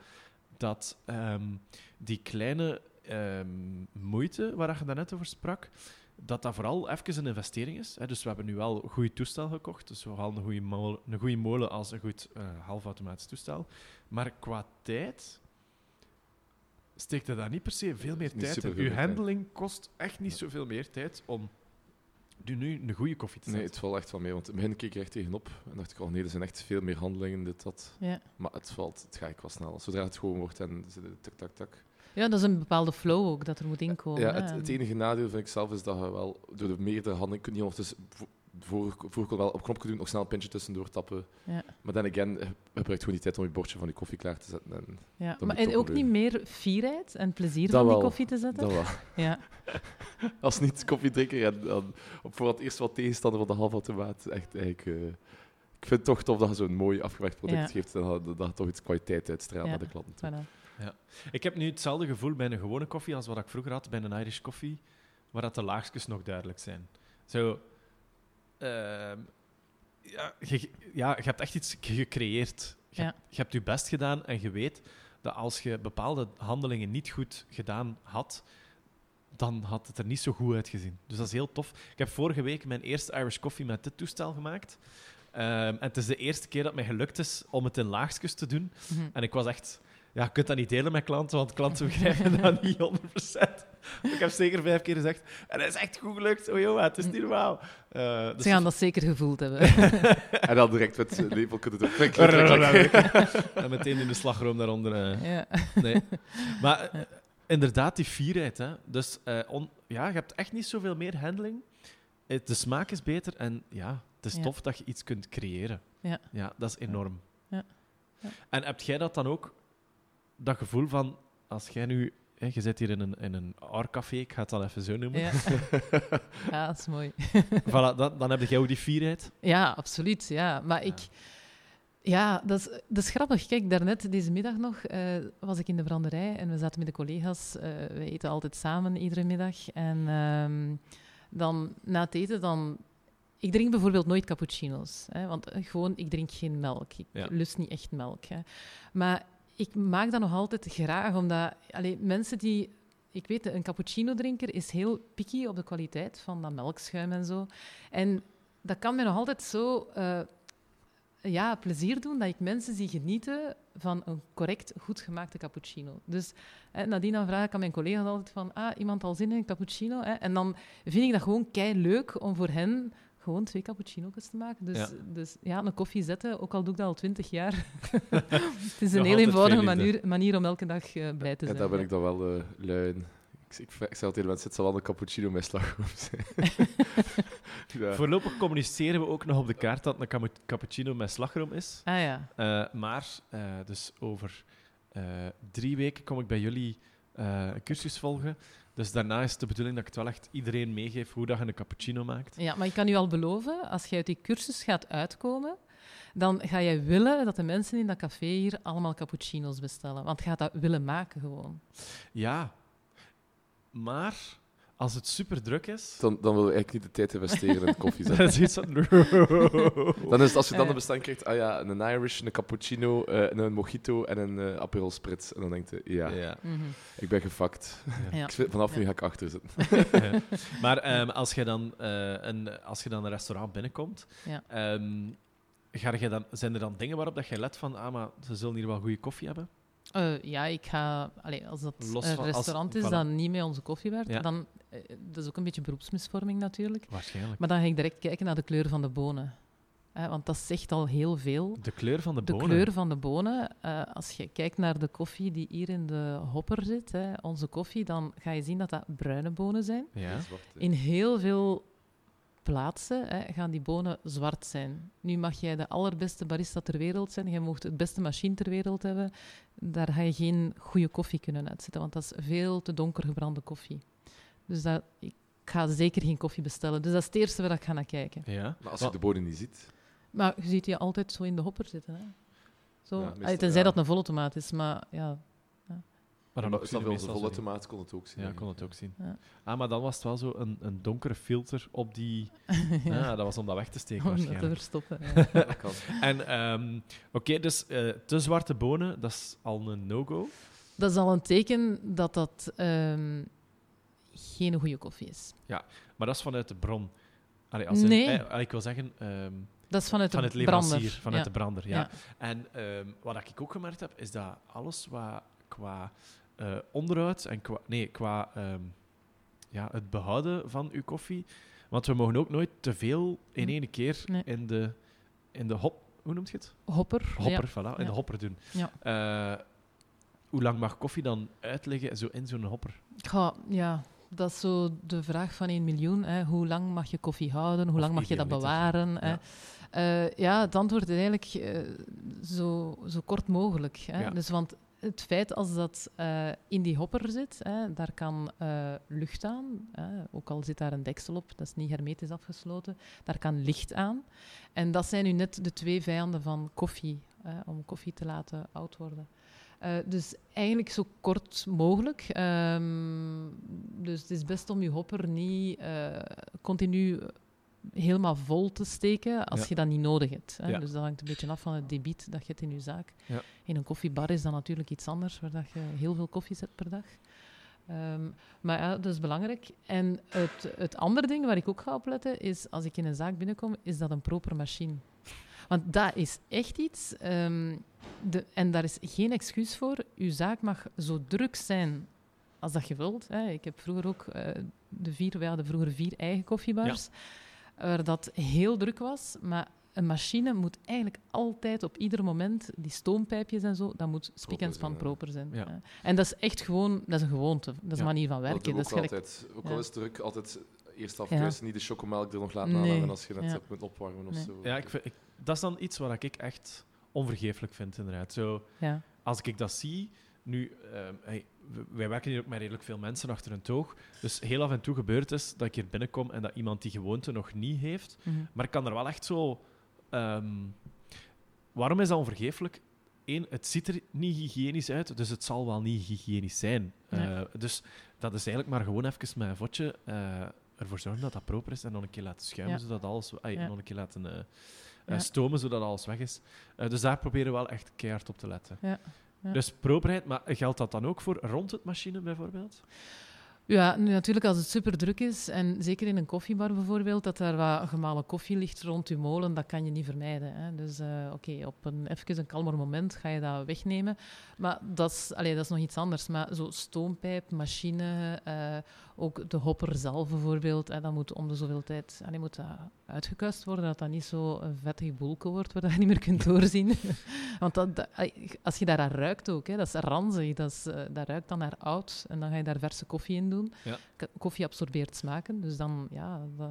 [SPEAKER 1] dat ehm, die kleine ehm, moeite waar je daarnet over sprak, dat dat vooral even een investering is. Hè. Dus we hebben nu wel een goed toestel gekocht. Dus zowel een goede molen, een goede molen als een goed eh, halfautomatisch toestel. Maar qua tijd steekt er daar niet per se veel meer tijd in. Uw handling kost echt niet zoveel meer tijd om nu- nu een goede koffie te
[SPEAKER 2] Nee, het valt echt wel mee. Want in het begin keek ik er echt tegenop. En dacht ik, oh nee, er zijn echt veel meer handelingen, dit, dat.
[SPEAKER 3] Ja.
[SPEAKER 2] Maar het valt, het gaat wel snel. Zodra het gewoon wordt en tak, tak, tak.
[SPEAKER 3] ja, dat is een bepaalde flow ook dat er moet inkomen.
[SPEAKER 2] Ja, het, het enige nadeel vind ik zelf is dat je wel door de meerdere handelingen kun je ondertussen voor, voor ik wel op knopje doen, nog snel een pintje tussendoor tappen.
[SPEAKER 3] Ja.
[SPEAKER 2] Maar dan again, je gebruikt gewoon die tijd om je bordje van je koffie klaar te zetten. En
[SPEAKER 3] Ja. Maar en ook niet meer fierheid en plezier
[SPEAKER 2] Dat
[SPEAKER 3] van die koffie te zetten?
[SPEAKER 2] dat wel.
[SPEAKER 3] Ja.
[SPEAKER 2] Als niet-koffiedrinker en dan op voor het eerst wat tegenstander van de halfautomaat, echt eigenlijk... eh, ik vind het toch tof dat je zo'n mooi afgewerkt product
[SPEAKER 3] Ja.
[SPEAKER 2] geeft en dat, dat je toch iets kwaliteit uitstraalt
[SPEAKER 3] Ja.
[SPEAKER 2] naar de klanten toe.
[SPEAKER 3] Voilà.
[SPEAKER 1] Ik heb nu hetzelfde gevoel bij een gewone koffie als wat ik vroeger had bij een Irish koffie, waar dat de laagjes nog duidelijk zijn. Zo, ja, je, ja, je hebt echt iets gecreëerd. Je,
[SPEAKER 3] Ja.
[SPEAKER 1] je hebt je best gedaan en je weet dat als je bepaalde handelingen niet goed gedaan had, dan had het er niet zo goed uitgezien. Dus dat is heel tof. Ik heb vorige week mijn eerste Irish coffee met dit toestel gemaakt. Ehm, en het is de eerste keer dat mij gelukt is om het in laagjes te doen.
[SPEAKER 3] Mhm.
[SPEAKER 1] En ik was echt... Ja, je kunt dat niet delen met klanten, want klanten begrijpen dat niet 100%. Ik heb zeker vijf keer gezegd, en het is echt goed gelukt. Oh joh, het is niet normaal. Eh, dus
[SPEAKER 3] Ze gaan dat zeker gevoeld hebben.
[SPEAKER 2] En dan direct met zijn lepel kunnen doen. Klik,
[SPEAKER 1] dus-
[SPEAKER 2] klik, klik, klik.
[SPEAKER 1] en meteen in de slagroom daaronder.
[SPEAKER 3] ja.
[SPEAKER 1] Nee. Maar inderdaad, die fierheid. Hè. Dus eh, on- ja, je hebt echt niet zoveel meer handling. De smaak is beter en ja, het is
[SPEAKER 3] Ja.
[SPEAKER 1] tof dat je iets kunt creëren.
[SPEAKER 3] Ja.
[SPEAKER 1] ja dat is enorm.
[SPEAKER 3] Ja. Ja.
[SPEAKER 1] En heb jij dat dan ook, dat gevoel van, als jij nu, hè, je zit hier in een, in een ik ga het dan even zo noemen.
[SPEAKER 3] Ja. ja, dat is mooi.
[SPEAKER 1] Voilà, dan, dan heb jij ook die fierheid.
[SPEAKER 3] Ja, absoluut. Ja. Maar ik... Ja, dat is, dat is grappig. Kijk, daarnet, deze middag nog, eh, was ik in de branderij en we zaten met de collega's. eh, we eten altijd samen, iedere middag. En ehm, dan, na het eten, dan... Ik drink bijvoorbeeld nooit cappuccino's. Hè, want gewoon, ik drink geen melk. Ik
[SPEAKER 1] Ja.
[SPEAKER 3] lust niet echt melk. Hè. Maar ik maak dat nog altijd graag, omdat... Mensen die... Ik weet, een cappuccino-drinker is heel picky op de kwaliteit van dat melkschuim en zo. En dat kan mij nog altijd zo eh, ja, plezier doen dat ik mensen zie genieten van een correct, goed gemaakte cappuccino. Dus eh, nadien dan vraag ik aan mijn collega's altijd van, ah, iemand al zin in een cappuccino? En dan vind ik dat gewoon kei leuk om voor hen gewoon twee cappuccino's te maken. Dus
[SPEAKER 1] Ja.
[SPEAKER 3] ja. dus ja, een koffie zetten, ook al doe ik dat al twintig jaar. het is een heel
[SPEAKER 1] altijd
[SPEAKER 3] eenvoudige manier, manier om elke dag eh, blij te
[SPEAKER 2] Ja,
[SPEAKER 3] zijn.
[SPEAKER 2] daar ben
[SPEAKER 3] ja.
[SPEAKER 2] ik dan wel eh lui in. Ik, ik, ik zei tegen mensen, het zal wel een cappuccino met slagroom zijn. ja.
[SPEAKER 1] Voorlopig communiceren we ook nog op de kaart dat het een cappuccino met slagroom is.
[SPEAKER 3] Ah ja.
[SPEAKER 1] Eh, maar, eh, dus over eh, drie weken kom ik bij jullie eh, een cursus volgen. Dus daarna is de bedoeling dat ik het wel echt iedereen meegeef hoe dat je een cappuccino maakt.
[SPEAKER 3] Ja, maar ik kan u al beloven, als jij uit die cursus gaat uitkomen, dan ga jij willen dat de mensen in dat café hier allemaal cappuccino's bestellen. Want je gaat dat willen maken gewoon.
[SPEAKER 1] Ja, maar als het super druk is,
[SPEAKER 2] Dan, dan wil ik eigenlijk niet de tijd investeren in het koffie
[SPEAKER 1] dan
[SPEAKER 2] zetten.
[SPEAKER 1] is het zo...
[SPEAKER 2] Dan is het, als je dan
[SPEAKER 3] Eh.
[SPEAKER 2] een bestelling krijgt, ah ja, een Irish, een cappuccino, eh, een mojito en een eh Aperol Spritz. En dan denk je, ja,
[SPEAKER 1] Ja.
[SPEAKER 3] Mhm.
[SPEAKER 2] ik ben gefakt.
[SPEAKER 3] Ja.
[SPEAKER 2] Ik zit- vanaf nu ga ik achter zitten.
[SPEAKER 1] Ja. Maar ehm, als, je dan, eh, een, als je dan een restaurant binnenkomt,
[SPEAKER 3] Ja.
[SPEAKER 1] ehm, ga je dan, zijn er dan dingen waarop dat je let van, ah, maar ze zullen hier wel goede koffie hebben?
[SPEAKER 3] Eh, ja, ik ga... Allee, als dat
[SPEAKER 1] Los
[SPEAKER 3] een
[SPEAKER 1] van- als-
[SPEAKER 3] restaurant is
[SPEAKER 1] voilà.
[SPEAKER 3] dat niet met onze koffie werkt,
[SPEAKER 1] Ja.
[SPEAKER 3] dan... eh, dat is ook een beetje beroepsmisvorming natuurlijk.
[SPEAKER 1] Waarschijnlijk.
[SPEAKER 3] Maar dan ga ik direct kijken naar de kleur van de bonen. Eh, want dat zegt al heel veel.
[SPEAKER 1] De kleur van de,
[SPEAKER 3] De
[SPEAKER 1] bonen.
[SPEAKER 3] kleur van de bonen, eh, als je kijkt naar de koffie die hier in de hopper zit, hè, onze koffie, dan ga je zien dat dat bruine bonen zijn.
[SPEAKER 1] Ja.
[SPEAKER 3] In heel veel plaatsen hè, gaan die bonen zwart zijn. Nu mag jij de allerbeste barista ter wereld zijn, je mag het beste machine ter wereld hebben, daar ga je geen goede koffie kunnen uitzetten, want dat is veel te donker gebrande koffie. Dus dat, ik ga zeker geen koffie bestellen. Dus dat is het eerste waar ik ga naar kijken.
[SPEAKER 1] Ja.
[SPEAKER 2] Maar als je de bodem niet ziet,
[SPEAKER 3] Maar je ziet die altijd zo in de hopper zitten. Hè? Zo.
[SPEAKER 2] Ja, meestal,
[SPEAKER 3] Allee, tenzij
[SPEAKER 2] ja.
[SPEAKER 3] dat een volle tomaat is, maar ja,
[SPEAKER 1] Maar dan ook
[SPEAKER 2] onze volle tomaat kon het ook zien.
[SPEAKER 1] Ja, kon het ook zien.
[SPEAKER 3] Ja.
[SPEAKER 1] Ah, maar dan was het wel zo een, een donkere filter op die...
[SPEAKER 3] ja.
[SPEAKER 1] Ah, dat was om dat weg te steken
[SPEAKER 3] om dat te
[SPEAKER 1] waarschijnlijk.
[SPEAKER 3] verstoppen. Ja.
[SPEAKER 2] Ja, dat kan.
[SPEAKER 1] En ehm, oké, dus eh, te zwarte bonen, dat is al een no-go.
[SPEAKER 3] Dat is al een teken dat dat ehm, geen goede koffie is.
[SPEAKER 1] Maar dat is vanuit de bron. Allee, als in-
[SPEAKER 3] Nee.
[SPEAKER 1] eh, ik wil zeggen, ehm,
[SPEAKER 3] Dat is vanuit de
[SPEAKER 1] leverancier,
[SPEAKER 3] brander.
[SPEAKER 1] vanuit
[SPEAKER 3] ja.
[SPEAKER 1] de brander. Ja.
[SPEAKER 3] Ja.
[SPEAKER 1] En ehm, wat ik ook gemerkt heb, is dat alles wat qua onderhoud en qua, nee, qua ehm, ja, het behouden van uw koffie. Want we mogen ook nooit te veel in
[SPEAKER 3] Hm.
[SPEAKER 1] één keer
[SPEAKER 3] Nee.
[SPEAKER 1] in, de, in de hop. Hoe noemt je het?
[SPEAKER 3] Hopper.
[SPEAKER 1] Hopper,
[SPEAKER 3] Ja.
[SPEAKER 1] voilà, in
[SPEAKER 3] Ja.
[SPEAKER 1] de hopper doen.
[SPEAKER 3] Ja.
[SPEAKER 1] Eh, hoe lang mag koffie dan uitliggen zo in zo'n hopper?
[SPEAKER 3] Ga- ja, dat is zo de vraag van 1 miljoen. Hè. Hoe lang mag je koffie houden? Hoe
[SPEAKER 1] Of
[SPEAKER 3] lang mag je dat bewaren? Hè?
[SPEAKER 1] Ja.
[SPEAKER 3] Eh, ja, het antwoord is eigenlijk zo, zo kort mogelijk. Hè?
[SPEAKER 1] Ja.
[SPEAKER 3] Dus, want het feit als dat eh, in die hopper zit, hè, daar kan eh, lucht aan, hè, ook al zit daar een deksel op, dat is niet hermetisch afgesloten, daar kan licht aan. En dat zijn nu net de twee vijanden van koffie, om koffie te laten oud worden. Eh, dus eigenlijk zo kort mogelijk. Ehm, dus het is best om je hopper niet eh, continu helemaal vol te steken als
[SPEAKER 1] Ja.
[SPEAKER 3] je dat niet nodig hebt. Hè.
[SPEAKER 1] Ja.
[SPEAKER 3] Dus dat hangt een beetje af van het debiet dat je hebt in je zaak.
[SPEAKER 1] Ja.
[SPEAKER 3] In een koffiebar is dat natuurlijk iets anders, waar dat je heel veel koffie zet per dag. Ehm, maar ja, dat is belangrijk. En het, het andere ding waar ik ook ga opletten, is als ik in een zaak binnenkom, is dat een proper machine. Want dat is echt iets, ehm, de, en daar is geen excuus voor. Uw zaak mag zo druk zijn als dat je wilt. Hè. Ik heb vroeger ook eh, de vier, we hadden vroeger vier eigen koffiebars, waar dat heel druk was. Maar een machine moet eigenlijk altijd op ieder moment, die stoompijpjes en zo, dat moet spiek en span proper zijn.
[SPEAKER 1] Ja.
[SPEAKER 3] En dat is echt gewoon, dat is een gewoonte, dat is
[SPEAKER 1] Ja.
[SPEAKER 3] een manier van
[SPEAKER 2] Dat
[SPEAKER 3] werken.
[SPEAKER 2] doe ik
[SPEAKER 3] Dat is
[SPEAKER 2] altijd. Ook
[SPEAKER 3] Ja.
[SPEAKER 2] al is het druk, altijd eerst
[SPEAKER 3] Ja.
[SPEAKER 2] afkuisen, niet de chocomelk er nog laten
[SPEAKER 3] Nee.
[SPEAKER 2] aanhangen als je net
[SPEAKER 3] Ja.
[SPEAKER 2] hebt moeten opwarmen of
[SPEAKER 3] Nee.
[SPEAKER 2] zo.
[SPEAKER 1] Ja, ik vind, ik- dat is dan iets wat ik echt onvergeeflijk vind, inderdaad. Zo,
[SPEAKER 3] ja.
[SPEAKER 1] als ik dat zie, nu, ehm, hey, wij werken hier ook met redelijk veel mensen achter een toog. Dus heel af en toe gebeurt het dat ik hier binnenkom en dat iemand die gewoonte nog niet heeft.
[SPEAKER 3] Mhm.
[SPEAKER 1] Maar ik kan er wel echt zo. ehm, waarom is dat onvergeeflijk? Eén, het ziet er niet hygiënisch uit, dus het zal wel niet hygiënisch zijn.
[SPEAKER 3] Nee.
[SPEAKER 1] Eh, dus dat is eigenlijk maar gewoon even met een vodje eh, ervoor zorgen dat dat proper is en nog een keer laten schuimen,
[SPEAKER 3] Ja.
[SPEAKER 1] zodat alles, ay,
[SPEAKER 3] Ja.
[SPEAKER 1] nog een keer laten eh,
[SPEAKER 3] Ja.
[SPEAKER 1] stomen, zodat alles weg is. Dus daar proberen we wel echt keihard op te letten.
[SPEAKER 3] Ja. Ja.
[SPEAKER 1] Dus properheid, maar geldt dat dan ook voor rond het machine bijvoorbeeld?
[SPEAKER 3] Ja, nu natuurlijk als het super druk is, en zeker in een koffiebar bijvoorbeeld, dat er wat gemalen koffie ligt rond je molen, dat kan je niet vermijden. Hè. Dus eh, oké, op een even een kalmer moment ga je dat wegnemen. Maar dat is, allee, dat is nog iets anders. Maar zo stoompijp, machine, eh, ook de hopper zelf bijvoorbeeld, hè, dat moet om de zoveel tijd allee, moet dat uitgekuist worden, dat dat niet zo een vettig boelke wordt, waar dat je niet meer kunt doorzien. Want dat, dat- als je daar aan ruikt ook, hè, dat is ranzig, dat, is, eh, dat ruikt dan naar oud. En dan ga je daar verse koffie in doen.
[SPEAKER 1] Ja.
[SPEAKER 3] Koffie absorbeert smaken, dus dan ja, dat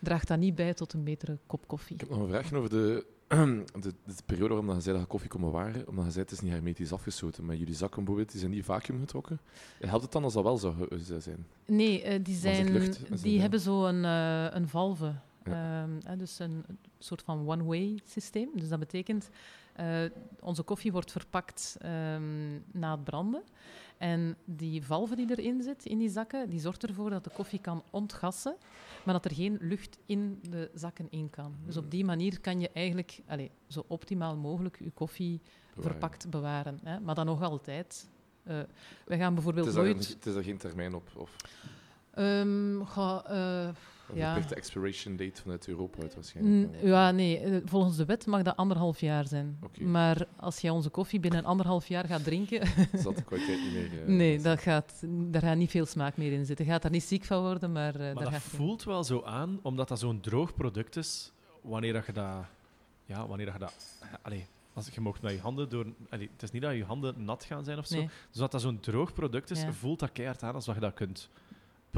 [SPEAKER 3] draagt dat niet bij tot een betere kop koffie.
[SPEAKER 2] Ik heb nog een vraagje over de, de, de periode waarom dat je zei dat koffie kon bewaren. Omdat je zei het is niet hermetisch afgesloten. Maar jullie zakken bijvoorbeeld, die zijn niet vacuüm getrokken. Helpt het dan als dat wel zou zijn?
[SPEAKER 3] Nee, eh, die, zijn,
[SPEAKER 2] lucht?
[SPEAKER 3] Die hebben zo een, eh, een valve.
[SPEAKER 2] Ja.
[SPEAKER 3] Ehm, dus een, een soort van one-way systeem. Dus dat betekent, eh, onze koffie wordt verpakt ehm, na het branden. En die valve die erin zit, in die zakken, die zorgt ervoor dat de koffie kan ontgassen, maar dat er geen lucht in de zakken in kan. Dus op die manier kan je eigenlijk allez, zo optimaal mogelijk je koffie
[SPEAKER 2] Bewaren.
[SPEAKER 3] verpakt bewaren. Hè? Maar dan nog altijd. eh we gaan
[SPEAKER 2] Het
[SPEAKER 3] bijvoorbeeld
[SPEAKER 2] is, daar,
[SPEAKER 3] nooit...
[SPEAKER 2] het is daar geen termijn op? Of
[SPEAKER 3] ehm, ga, eh,
[SPEAKER 2] een
[SPEAKER 3] Ja.
[SPEAKER 2] verplichte expiration date vanuit Europa uit
[SPEAKER 3] N-
[SPEAKER 2] waarschijnlijk?
[SPEAKER 3] Ja, nee. eh, Volgens de wet mag dat anderhalf jaar zijn.
[SPEAKER 2] Oké.
[SPEAKER 3] Maar als jij onze koffie binnen anderhalf jaar gaat drinken...
[SPEAKER 2] Dat de kwaliteit niet meer... eh,
[SPEAKER 3] nee, dat gaat, daar gaat niet veel smaak meer in zitten. Je gaat daar niet ziek van worden, maar,
[SPEAKER 1] Maar
[SPEAKER 3] daar
[SPEAKER 1] dat
[SPEAKER 3] gaat
[SPEAKER 1] voelt wel zo aan, omdat dat zo'n droog product is, wanneer dat je dat... Ja, wanneer dat je dat... Allee, als je mocht met je handen door... Allee, het is niet dat je handen nat gaan zijn of zo.
[SPEAKER 3] Nee.
[SPEAKER 1] Dus dat dat zo'n droog product is,
[SPEAKER 3] Ja.
[SPEAKER 1] voelt dat keihard aan alsof je dat kunt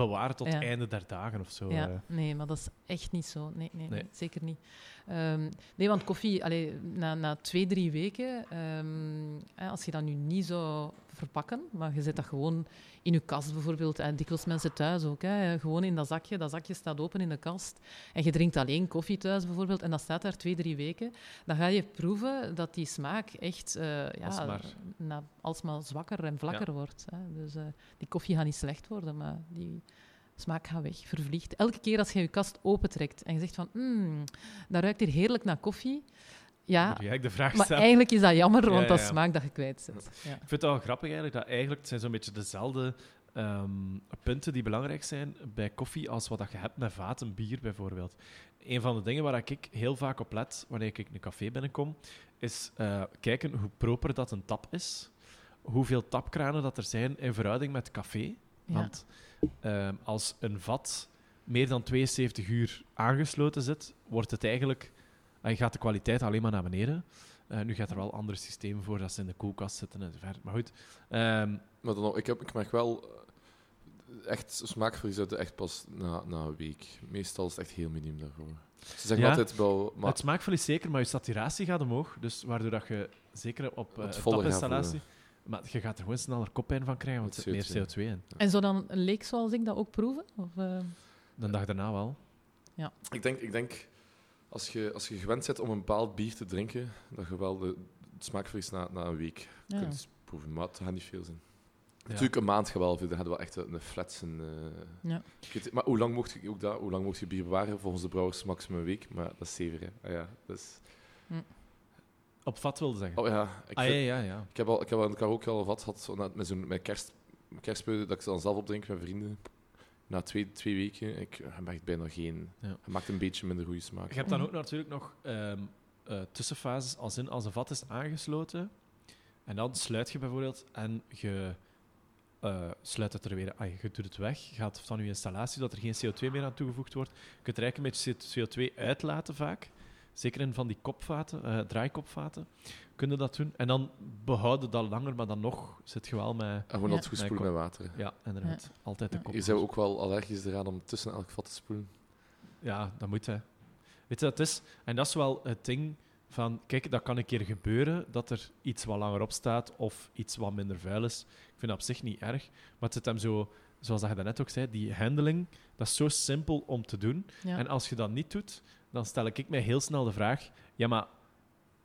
[SPEAKER 1] bewaren tot
[SPEAKER 3] Ja.
[SPEAKER 1] het einde der dagen of zo. eh.
[SPEAKER 3] Ja, nee, maar dat is echt niet zo. Nee, nee, nee,
[SPEAKER 1] Nee.
[SPEAKER 3] zeker niet. Ehm, nee, want koffie, allee, na, na twee, drie weken, ehm, als je dat nu niet zou verpakken, maar je zet dat gewoon in je kast bijvoorbeeld, en dikwijls mensen thuis ook, hè, gewoon in dat zakje, dat zakje staat open in de kast, en je drinkt alleen koffie thuis bijvoorbeeld, en dat staat daar twee, drie weken, dan ga je proeven dat die smaak echt eh ja,
[SPEAKER 1] Alsmaar.
[SPEAKER 3] na, alsmaar zwakker en vlakker wordt. Hè. Dus eh, die koffie gaat niet slecht worden, maar die smaak gaat weg, vervliegt. Elke keer als je je kast opentrekt en je zegt van, mm, dat ruikt hier heerlijk naar koffie. Ja,
[SPEAKER 1] de vraag
[SPEAKER 3] maar eigenlijk is dat jammer,
[SPEAKER 1] Ja,
[SPEAKER 3] want dat
[SPEAKER 1] ja,
[SPEAKER 3] smaak dat je kwijt zit. Ja.
[SPEAKER 1] Ik vind het wel grappig eigenlijk dat eigenlijk het zijn zo'n beetje dezelfde ehm, punten die belangrijk zijn bij koffie als wat dat je hebt met vaten bier bijvoorbeeld. Een van de dingen waar ik heel vaak op let wanneer ik in een café binnenkom, is eh, kijken hoe proper dat een tap is. Hoeveel tapkranen dat er zijn in verhouding met café.
[SPEAKER 3] Ja.
[SPEAKER 1] Ehm, als een vat meer dan 72 uur aangesloten zit, wordt het eigenlijk, eh, gaat de kwaliteit alleen maar naar beneden. Eh, nu gaat er wel andere systemen voor dat ze in de koelkast zitten enzovoort. Maar goed, ehm,
[SPEAKER 2] Maar dan, ik, heb, ik merk wel eh, echt smaakverlies uit echt pas na, na een week. Meestal is het echt heel miniem daarvoor. Ze zeggen
[SPEAKER 1] Ja,
[SPEAKER 2] altijd wel, maar
[SPEAKER 1] het smaakverlies zeker, maar je saturatie gaat omhoog. Dus waardoor dat je zeker op uh,
[SPEAKER 2] Het.
[SPEAKER 1] Maar je gaat er gewoon sneller koppijn van krijgen, want er zit meer CO2 in.
[SPEAKER 3] En zou dan een leek zoals ik dat ook proeven? Of, eh,
[SPEAKER 1] De dag daarna wel.
[SPEAKER 2] ik denk, ik denk als, je, als je gewend bent om een bepaald bier te drinken, dat je wel de, het smaakverlies na, na een week
[SPEAKER 3] ja.
[SPEAKER 2] kunt proeven. Maar het gaat niet veel zijn. Natuurlijk een maand geweldig, dan hadden we wel echt een flatsen. eh.
[SPEAKER 3] Ja.
[SPEAKER 2] Maar hoe lang mocht je ook dat? Hoe lang mocht je bier bewaren? Volgens de brouwers maximum een week, maar dat is zeven. Hè. Ah, ja, dus,
[SPEAKER 1] Op vat wilde zeggen.
[SPEAKER 2] oh ja, ik,
[SPEAKER 1] ah, ja, ja, ja.
[SPEAKER 2] ik heb al, ik heb elkaar ook al wat gehad, met zo'n met kerst, dat ik ze dan zelf opdrink met vrienden. Na twee, twee weken, ik hij maakt bijna geen.
[SPEAKER 1] Ja.
[SPEAKER 2] Maakt een beetje minder goede smaak.
[SPEAKER 1] Je hebt dan ook natuurlijk nog ehm, eh, tussenfases, als in als een vat is aangesloten. En dan sluit je bijvoorbeeld en je eh, sluit het er weer ah, Je doet het weg, gaat van je installatie, dat er geen CO2 meer aan toegevoegd wordt. Je kunt er eigenlijk een beetje CO2 uitlaten vaak. Zeker in van die kopvaten, eh, draaikopvaten. Kun je dat doen. En dan behouden dat langer, maar dan nog zit je wel met...
[SPEAKER 2] En gewoon
[SPEAKER 3] Ja.
[SPEAKER 2] altijd goed spoelen met water.
[SPEAKER 1] Ja, inderdaad. Altijd de kop.
[SPEAKER 2] Je zou ook wel allergisch eraan om tussen elk vat te spoelen.
[SPEAKER 1] Ja, dat moet, hè. Weet je, dat is... En dat is wel het ding van... Kijk, dat kan een keer gebeuren, dat er iets wat langer op staat of iets wat minder vuil is. Ik vind dat op zich niet erg. Maar het zit hem zo... Zoals dat je daarnet ook zei, die handling, dat is zo simpel om te doen.
[SPEAKER 3] Ja.
[SPEAKER 1] En als je dat niet doet, dan stel ik mij heel snel de vraag... Ja, maar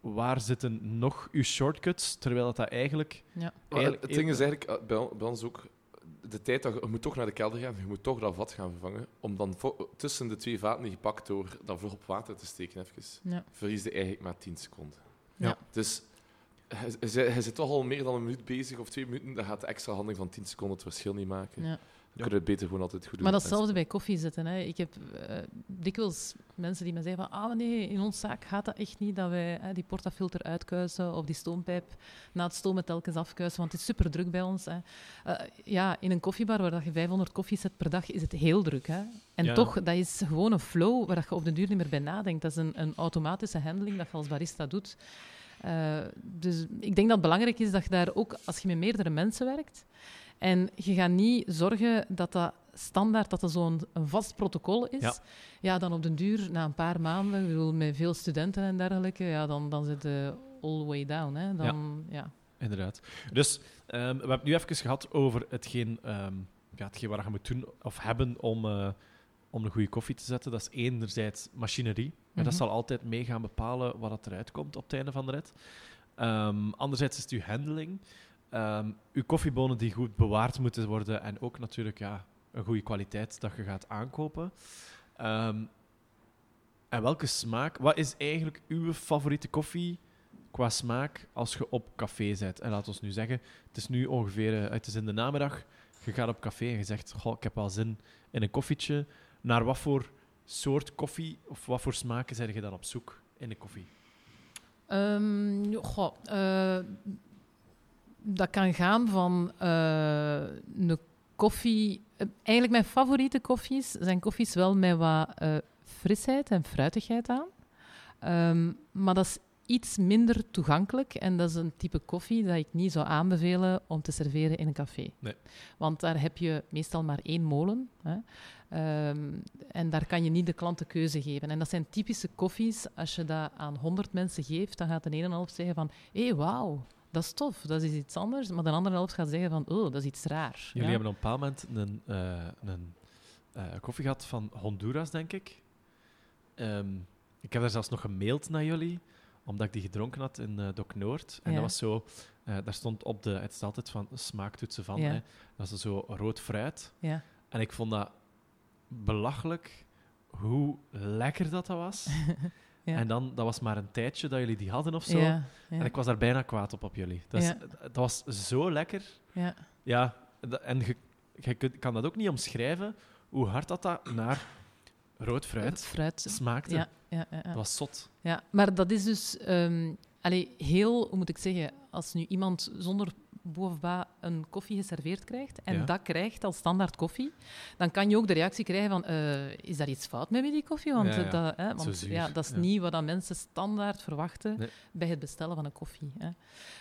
[SPEAKER 1] waar zitten nog uw shortcuts, terwijl dat, dat eigenlijk...
[SPEAKER 3] ja.
[SPEAKER 1] Eigenlijk-
[SPEAKER 2] het ding is eigenlijk, eh, bij, bij ons ook, de tijd dat je, je moet toch naar de kelder gaan, je moet toch dat vat gaan vervangen, om dan vo- tussen de twee vaten die je pakt door dat vlug op water te steken, even,
[SPEAKER 3] Ja.
[SPEAKER 2] verlies je eigenlijk maar 10 seconden.
[SPEAKER 3] Ja.
[SPEAKER 2] Dus hij, hij, hij zit toch al meer dan een minuut bezig, of twee minuten, dan gaat de extra handeling van 10 seconden het verschil niet maken.
[SPEAKER 3] Ja.
[SPEAKER 2] Kun je het beter gewoon altijd goed doen.
[SPEAKER 3] Maar datzelfde bij koffie zetten. Hè. Ik heb eh, dikwijls mensen die me zeggen van ah nee, in ons zaak gaat dat echt niet dat wij hè, die portafilter uitkuisen of die stoompijp na het stomen telkens afkuisen, want het is super druk bij ons. Hè. Eh, ja, in een koffiebar waar dat je 500 koffies zet per dag is het heel druk. Hè. En
[SPEAKER 1] Ja.
[SPEAKER 3] toch, dat is gewoon een flow waar dat je op de duur niet meer bij nadenkt. Dat is een, een automatische handling dat je als barista doet. Eh, dus ik denk dat het belangrijk is dat je daar ook, als je met meerdere mensen werkt, en je gaat niet zorgen dat dat standaard, dat dat zo'n vast protocol is.
[SPEAKER 1] Ja.
[SPEAKER 3] Ja. dan op den duur, na een paar maanden, ik bedoel, met veel studenten en dergelijke, ja, dan, dan zit je all the way down. Hè. Dan, ja.
[SPEAKER 1] Inderdaad. Dus ehm, we hebben het nu even gehad over hetgeen, ehm, ja, hetgeen wat je moet doen of hebben om, eh, om een goede koffie te zetten. Dat is enerzijds machinerie. En dat
[SPEAKER 3] Mhm.
[SPEAKER 1] zal altijd mee gaan bepalen wat het eruit komt op het einde van de rit. Ehm, anderzijds is het uw handling. Ehm, uw koffiebonen die goed bewaard moeten worden. En ook natuurlijk ja, een goede kwaliteit dat je gaat aankopen. Ehm, en welke smaak? Wat is eigenlijk uw favoriete koffie qua smaak als je op café bent? En laat ons nu zeggen, het is nu ongeveer, eh, het is in de namiddag. Je gaat op café en je zegt, goh, ik heb wel zin in een koffietje. Naar wat voor soort koffie of wat voor smaken zijn je dan op zoek in de koffie?
[SPEAKER 3] Ehm, goh, eh, dat kan gaan van eh, een koffie. eh, eigenlijk mijn favoriete koffies zijn koffies wel met wat eh, frisheid en fruitigheid aan. Ehm, maar dat is iets minder toegankelijk en dat is een type koffie dat ik niet zou aanbevelen om te serveren in een café.
[SPEAKER 1] Nee.
[SPEAKER 3] Want daar heb je meestal maar één molen. Hè. Ehm, en daar kan je niet de klant de keuze geven. En dat zijn typische koffies. Als je dat aan 100 mensen geeft, dan gaat de ene helft zeggen van... Hé, hey, wauw, dat is tof, dat is iets anders. Maar de andere helft gaat zeggen van... Oh, dat is iets raar.
[SPEAKER 1] Jullie
[SPEAKER 3] Ja?
[SPEAKER 1] hebben op een bepaald moment een, eh, een eh, koffie gehad van Honduras, denk ik. Ehm, ik heb daar zelfs nog gemaild naar jullie, omdat ik die gedronken had in eh Doc Noord. En
[SPEAKER 3] Ja.
[SPEAKER 1] dat was zo... daar stond op de... Het is altijd van smaaktoetsen van.
[SPEAKER 3] Ja.
[SPEAKER 1] Hè, dat is zo rood fruit.
[SPEAKER 3] Ja.
[SPEAKER 1] En ik vond dat belachelijk hoe lekker dat, dat was.
[SPEAKER 3] Ja.
[SPEAKER 1] En dan, dat was maar een tijdje dat jullie die hadden of zo.
[SPEAKER 3] Ja, ja,
[SPEAKER 1] En ik was daar bijna kwaad op op jullie. Dat, is- dat was zo lekker.
[SPEAKER 3] ja.
[SPEAKER 1] Ja, en je, kan dat ook niet omschrijven, hoe hard dat, dat naar rood fruit
[SPEAKER 3] Fruit.
[SPEAKER 1] smaakte.
[SPEAKER 3] Ja, ja, ja.
[SPEAKER 1] Dat was zot.
[SPEAKER 3] Ja, maar dat is dus allee, heel, hoe moet ik zeggen, als nu iemand zonder bovenba een koffie geserveerd krijgt en
[SPEAKER 1] Ja.
[SPEAKER 3] dat krijgt als standaard koffie, dan kan je ook de reactie krijgen van, eh, is daar iets fout met die koffie? Want,
[SPEAKER 1] Ja, ja.
[SPEAKER 3] eh, Dat, hè, want ja, dat is niet wat dat mensen standaard verwachten
[SPEAKER 1] Nee.
[SPEAKER 3] bij het bestellen van een koffie. Hè.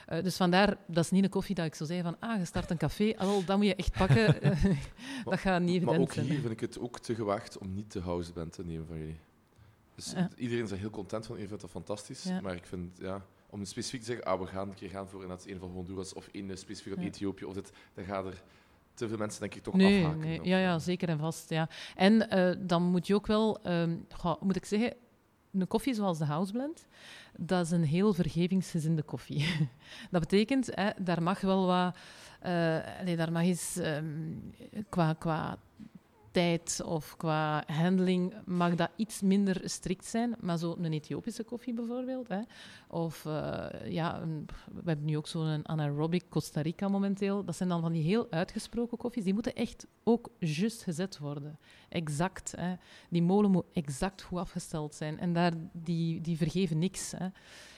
[SPEAKER 3] Eh, dus vandaar, dat is niet een koffie dat ik zou zeggen van, ah, je start een café, ah, wel, dat moet je echt pakken. dat gaat niet
[SPEAKER 2] Maar
[SPEAKER 3] evident
[SPEAKER 2] ook
[SPEAKER 3] zijn.
[SPEAKER 2] hier vind ik het ook te gewaagd om niet de houseband te nemen van jullie. Dus iedereen is er heel content van, iedereen vindt dat fantastisch. Maar ik vind, ja, om specifiek te zeggen, ah, we gaan een keer gaan voor inderdaad een van Honduras of één eh, specifiek op
[SPEAKER 3] Ja.
[SPEAKER 2] Ethiopië, of dit, dan gaan er te veel mensen denk ik toch
[SPEAKER 3] Nee,
[SPEAKER 2] afhaken.
[SPEAKER 3] nee. Ja,
[SPEAKER 2] eh,
[SPEAKER 3] ja, zeker en vast. Ja. En eh, dan moet je ook wel, ehm, moet ik zeggen, een koffie zoals de Houseblend, dat is een heel vergevingsgezinde koffie. dat betekent, hè, daar mag wel wat eh, allee, daar mag eens ehm, qua, qua tijd of qua handling mag dat iets minder strikt zijn. Maar zo een Ethiopische koffie bijvoorbeeld. Hè. Of uh, ja, een, we hebben nu ook zo'n anaerobic Costa Rica momenteel. Dat zijn dan van die heel uitgesproken koffies. Die moeten echt ook juist gezet worden. Exact. Hè. Die molen moet exact goed afgesteld zijn. En daar, die, die vergeven niks. Hè.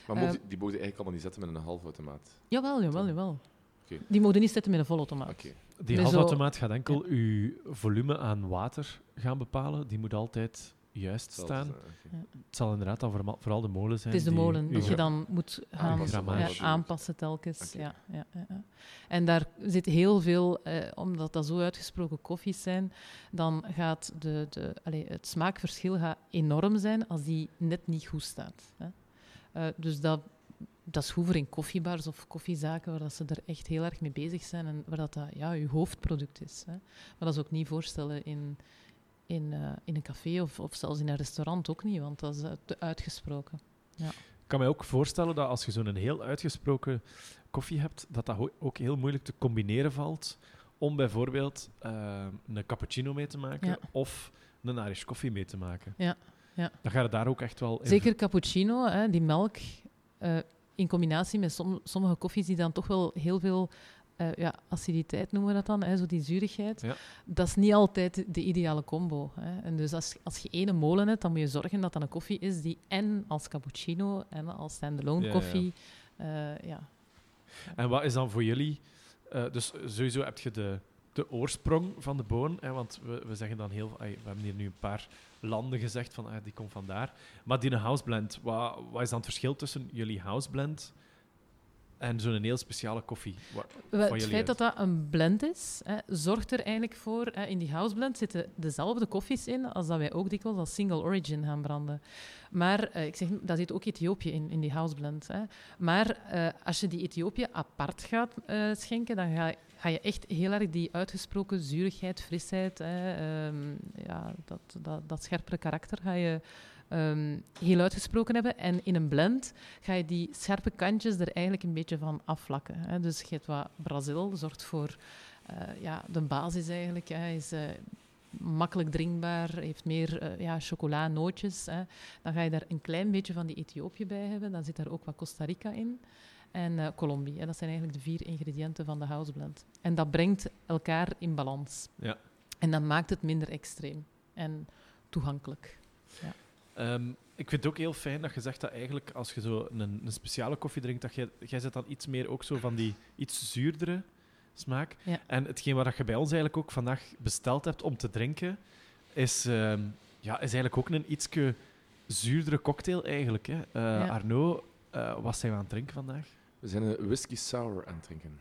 [SPEAKER 2] Maar uh, die, die mogen eigenlijk allemaal niet zetten met een halfautomaat?
[SPEAKER 3] Jawel, jawel, jawel. Okay. Die mogen niet zetten met een volautomaat.
[SPEAKER 2] Okay.
[SPEAKER 1] Die halfautomaat gaat enkel ja. uw volume aan water gaan bepalen. Die moet altijd juist staan. Ja. Het zal inderdaad dan vooral de molen zijn.
[SPEAKER 3] Het is de molen dat je dan moet gaan aanpassen, ja, aanpassen telkens. Okay. Ja, ja, En daar zit heel veel, eh, omdat dat zo uitgesproken koffies zijn, dan gaat de, de, allez, het smaakverschil gaat enorm zijn als die net niet goed staat. Hè. Uh, dus dat dat is goed voor in koffiebars of koffiezaken, waar dat ze er echt heel erg mee bezig zijn en waar dat, dat ja, je hoofdproduct is. Hè. Maar dat is ook niet voorstellen in, in, uh, in een café of, of zelfs in een restaurant ook niet, want dat is te uitgesproken. Ja.
[SPEAKER 1] Ik kan mij ook voorstellen dat als je zo'n heel uitgesproken koffie hebt, dat dat ook heel moeilijk te combineren valt om bijvoorbeeld uh, een cappuccino mee te maken ja. of een Irish koffie mee te maken.
[SPEAKER 3] Ja. Ja.
[SPEAKER 1] Dan gaat het daar ook echt wel in.
[SPEAKER 3] Zeker cappuccino, hè, die melk. Uh, in combinatie met som, sommige koffies die dan toch wel heel veel uh, ja, aciditeit noemen we dat dan, hè, zo die zurigheid.
[SPEAKER 1] Ja.
[SPEAKER 3] Dat is niet altijd de ideale combo. Hè. En dus als, als je ene molen hebt, dan moet je zorgen dat dat een koffie is die en als cappuccino en als standalone
[SPEAKER 1] Ja,
[SPEAKER 3] koffie... eh, ja.
[SPEAKER 1] En wat is dan voor jullie... eh, dus sowieso heb je de, de oorsprong van de boon. Hè, want we, we zeggen dan heel... we hebben hier nu een paar landen gezegd van ah, die komt vandaar. Maar die houseblend, wat, wat is dan het verschil tussen jullie houseblend en zo'n heel speciale koffie? Wat,
[SPEAKER 3] Wel, Het feit dat dat een blend is, hè, zorgt er eigenlijk voor... Hè, in die houseblend zitten dezelfde koffies in als dat wij ook dikwijls als single origin gaan branden. Maar eh, ik zeg, daar zit ook Ethiopië in, in die houseblend. Hè. Maar eh, als je die Ethiopië apart gaat eh, schenken, dan ga, ga je echt heel erg die uitgesproken zurigheid, frisheid, hè, ehm, ja, dat, dat, dat scherpere karakter ga je ehm, heel uitgesproken hebben. En in een blend ga je die scherpe kantjes er eigenlijk een beetje van afvlakken. Hè. Dus je hebt wat Brazil, zorgt voor eh, ja, de basis eigenlijk. Hè, is eh, makkelijk drinkbaar, heeft meer eh, ja, chocola, nootjes. Hè. Dan ga je daar een klein beetje van die Ethiopië bij hebben. Dan zit daar ook wat Costa Rica in. En eh Colombie. Hè. Dat zijn eigenlijk de vier ingrediënten van de houseblend. En dat brengt elkaar in balans.
[SPEAKER 1] Ja.
[SPEAKER 3] En dat maakt het minder extreem en toegankelijk.
[SPEAKER 1] Ehm, ik vind het ook heel fijn dat je zegt dat eigenlijk als je zo een, een speciale koffie drinkt, dat jij, jij zet dan iets meer ook zo van die iets zuurdere smaak.
[SPEAKER 3] Ja.
[SPEAKER 1] En hetgeen wat je bij ons eigenlijk ook vandaag besteld hebt om te drinken, is, ehm, ja, is eigenlijk ook een ietske zuurdere cocktail eigenlijk. Hè. Eh,
[SPEAKER 3] Ja.
[SPEAKER 1] Arnaud, eh, wat zijn we aan het drinken vandaag?
[SPEAKER 2] We zijn een whisky sour aan het drinken.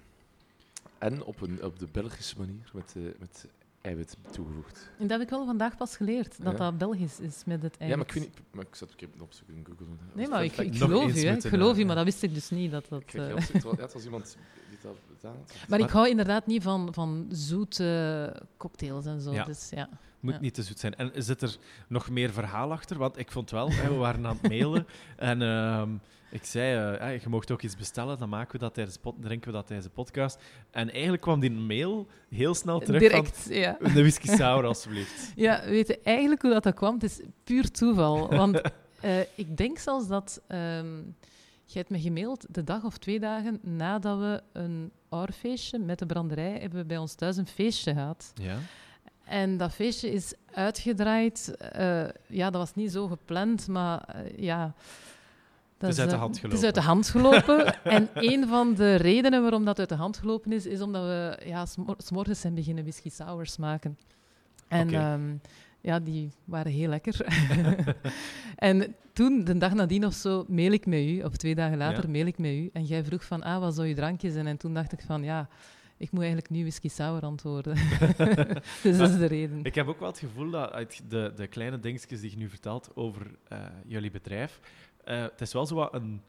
[SPEAKER 2] En op, een, op de Belgische manier, met, eh, met eiwit toegevoegd.
[SPEAKER 3] En dat heb ik wel vandaag pas geleerd, dat
[SPEAKER 2] Ja.
[SPEAKER 3] dat Belgisch is met het eiwit.
[SPEAKER 2] Ja, maar ik weet niet... Maar ik zat een keer opzoeken in Google.
[SPEAKER 3] Nee, maar ik, ik geloof ik geloof
[SPEAKER 1] eh,
[SPEAKER 3] u, maar dat wist ik dus niet. Dat dat,
[SPEAKER 2] Ik
[SPEAKER 3] eh,
[SPEAKER 2] ja, het was iemand die dat gedaan had.
[SPEAKER 3] Maar ik hou inderdaad niet van, van zoete cocktails en zo.
[SPEAKER 1] Ja.
[SPEAKER 3] Dus ja.
[SPEAKER 1] moet
[SPEAKER 3] Ja.
[SPEAKER 1] niet te zoet zijn. En zit er nog meer verhaal achter? Want ik vond wel, hè, we waren aan het mailen en ehm, ik zei, eh, ja, je mocht ook iets bestellen, dan maken we dat tijdens drinken we dat tijdens de podcast. En eigenlijk kwam die mail heel snel terug
[SPEAKER 3] Direct, ja.
[SPEAKER 1] van, een whisky sour alsjeblieft.
[SPEAKER 3] Ja, weet je eigenlijk hoe dat, dat kwam? Het is puur toeval. Want eh, ik denk zelfs dat... ehm jij hebt me gemaild de dag of twee dagen nadat we een oorfeestje met de branderij hebben we bij ons thuis een feestje gehad.
[SPEAKER 1] Ja.
[SPEAKER 3] En dat feestje is uitgedraaid. eh, ja, dat was niet zo gepland, maar ja... dat
[SPEAKER 1] is uit de
[SPEAKER 3] eh, Het is uit de hand gelopen. en een van de redenen waarom dat uit de hand gelopen is, is omdat we ja, smor- s'morgens zijn beginnen whisky sours maken. En ehm, ja, die waren heel lekker. en toen, de dag nadien of zo, mail ik met u, of twee dagen later
[SPEAKER 1] Ja.
[SPEAKER 3] mail ik met u. En jij vroeg van, ah, wat zou je drankje zijn? En toen dacht ik van, ja, ik moet eigenlijk nu whisky sour antwoorden. dus dat is de reden.
[SPEAKER 1] Ik heb ook wel het gevoel dat uit de, de kleine dingetjes die je nu vertelt over eh, jullie bedrijf, eh, het is wel zo wat een,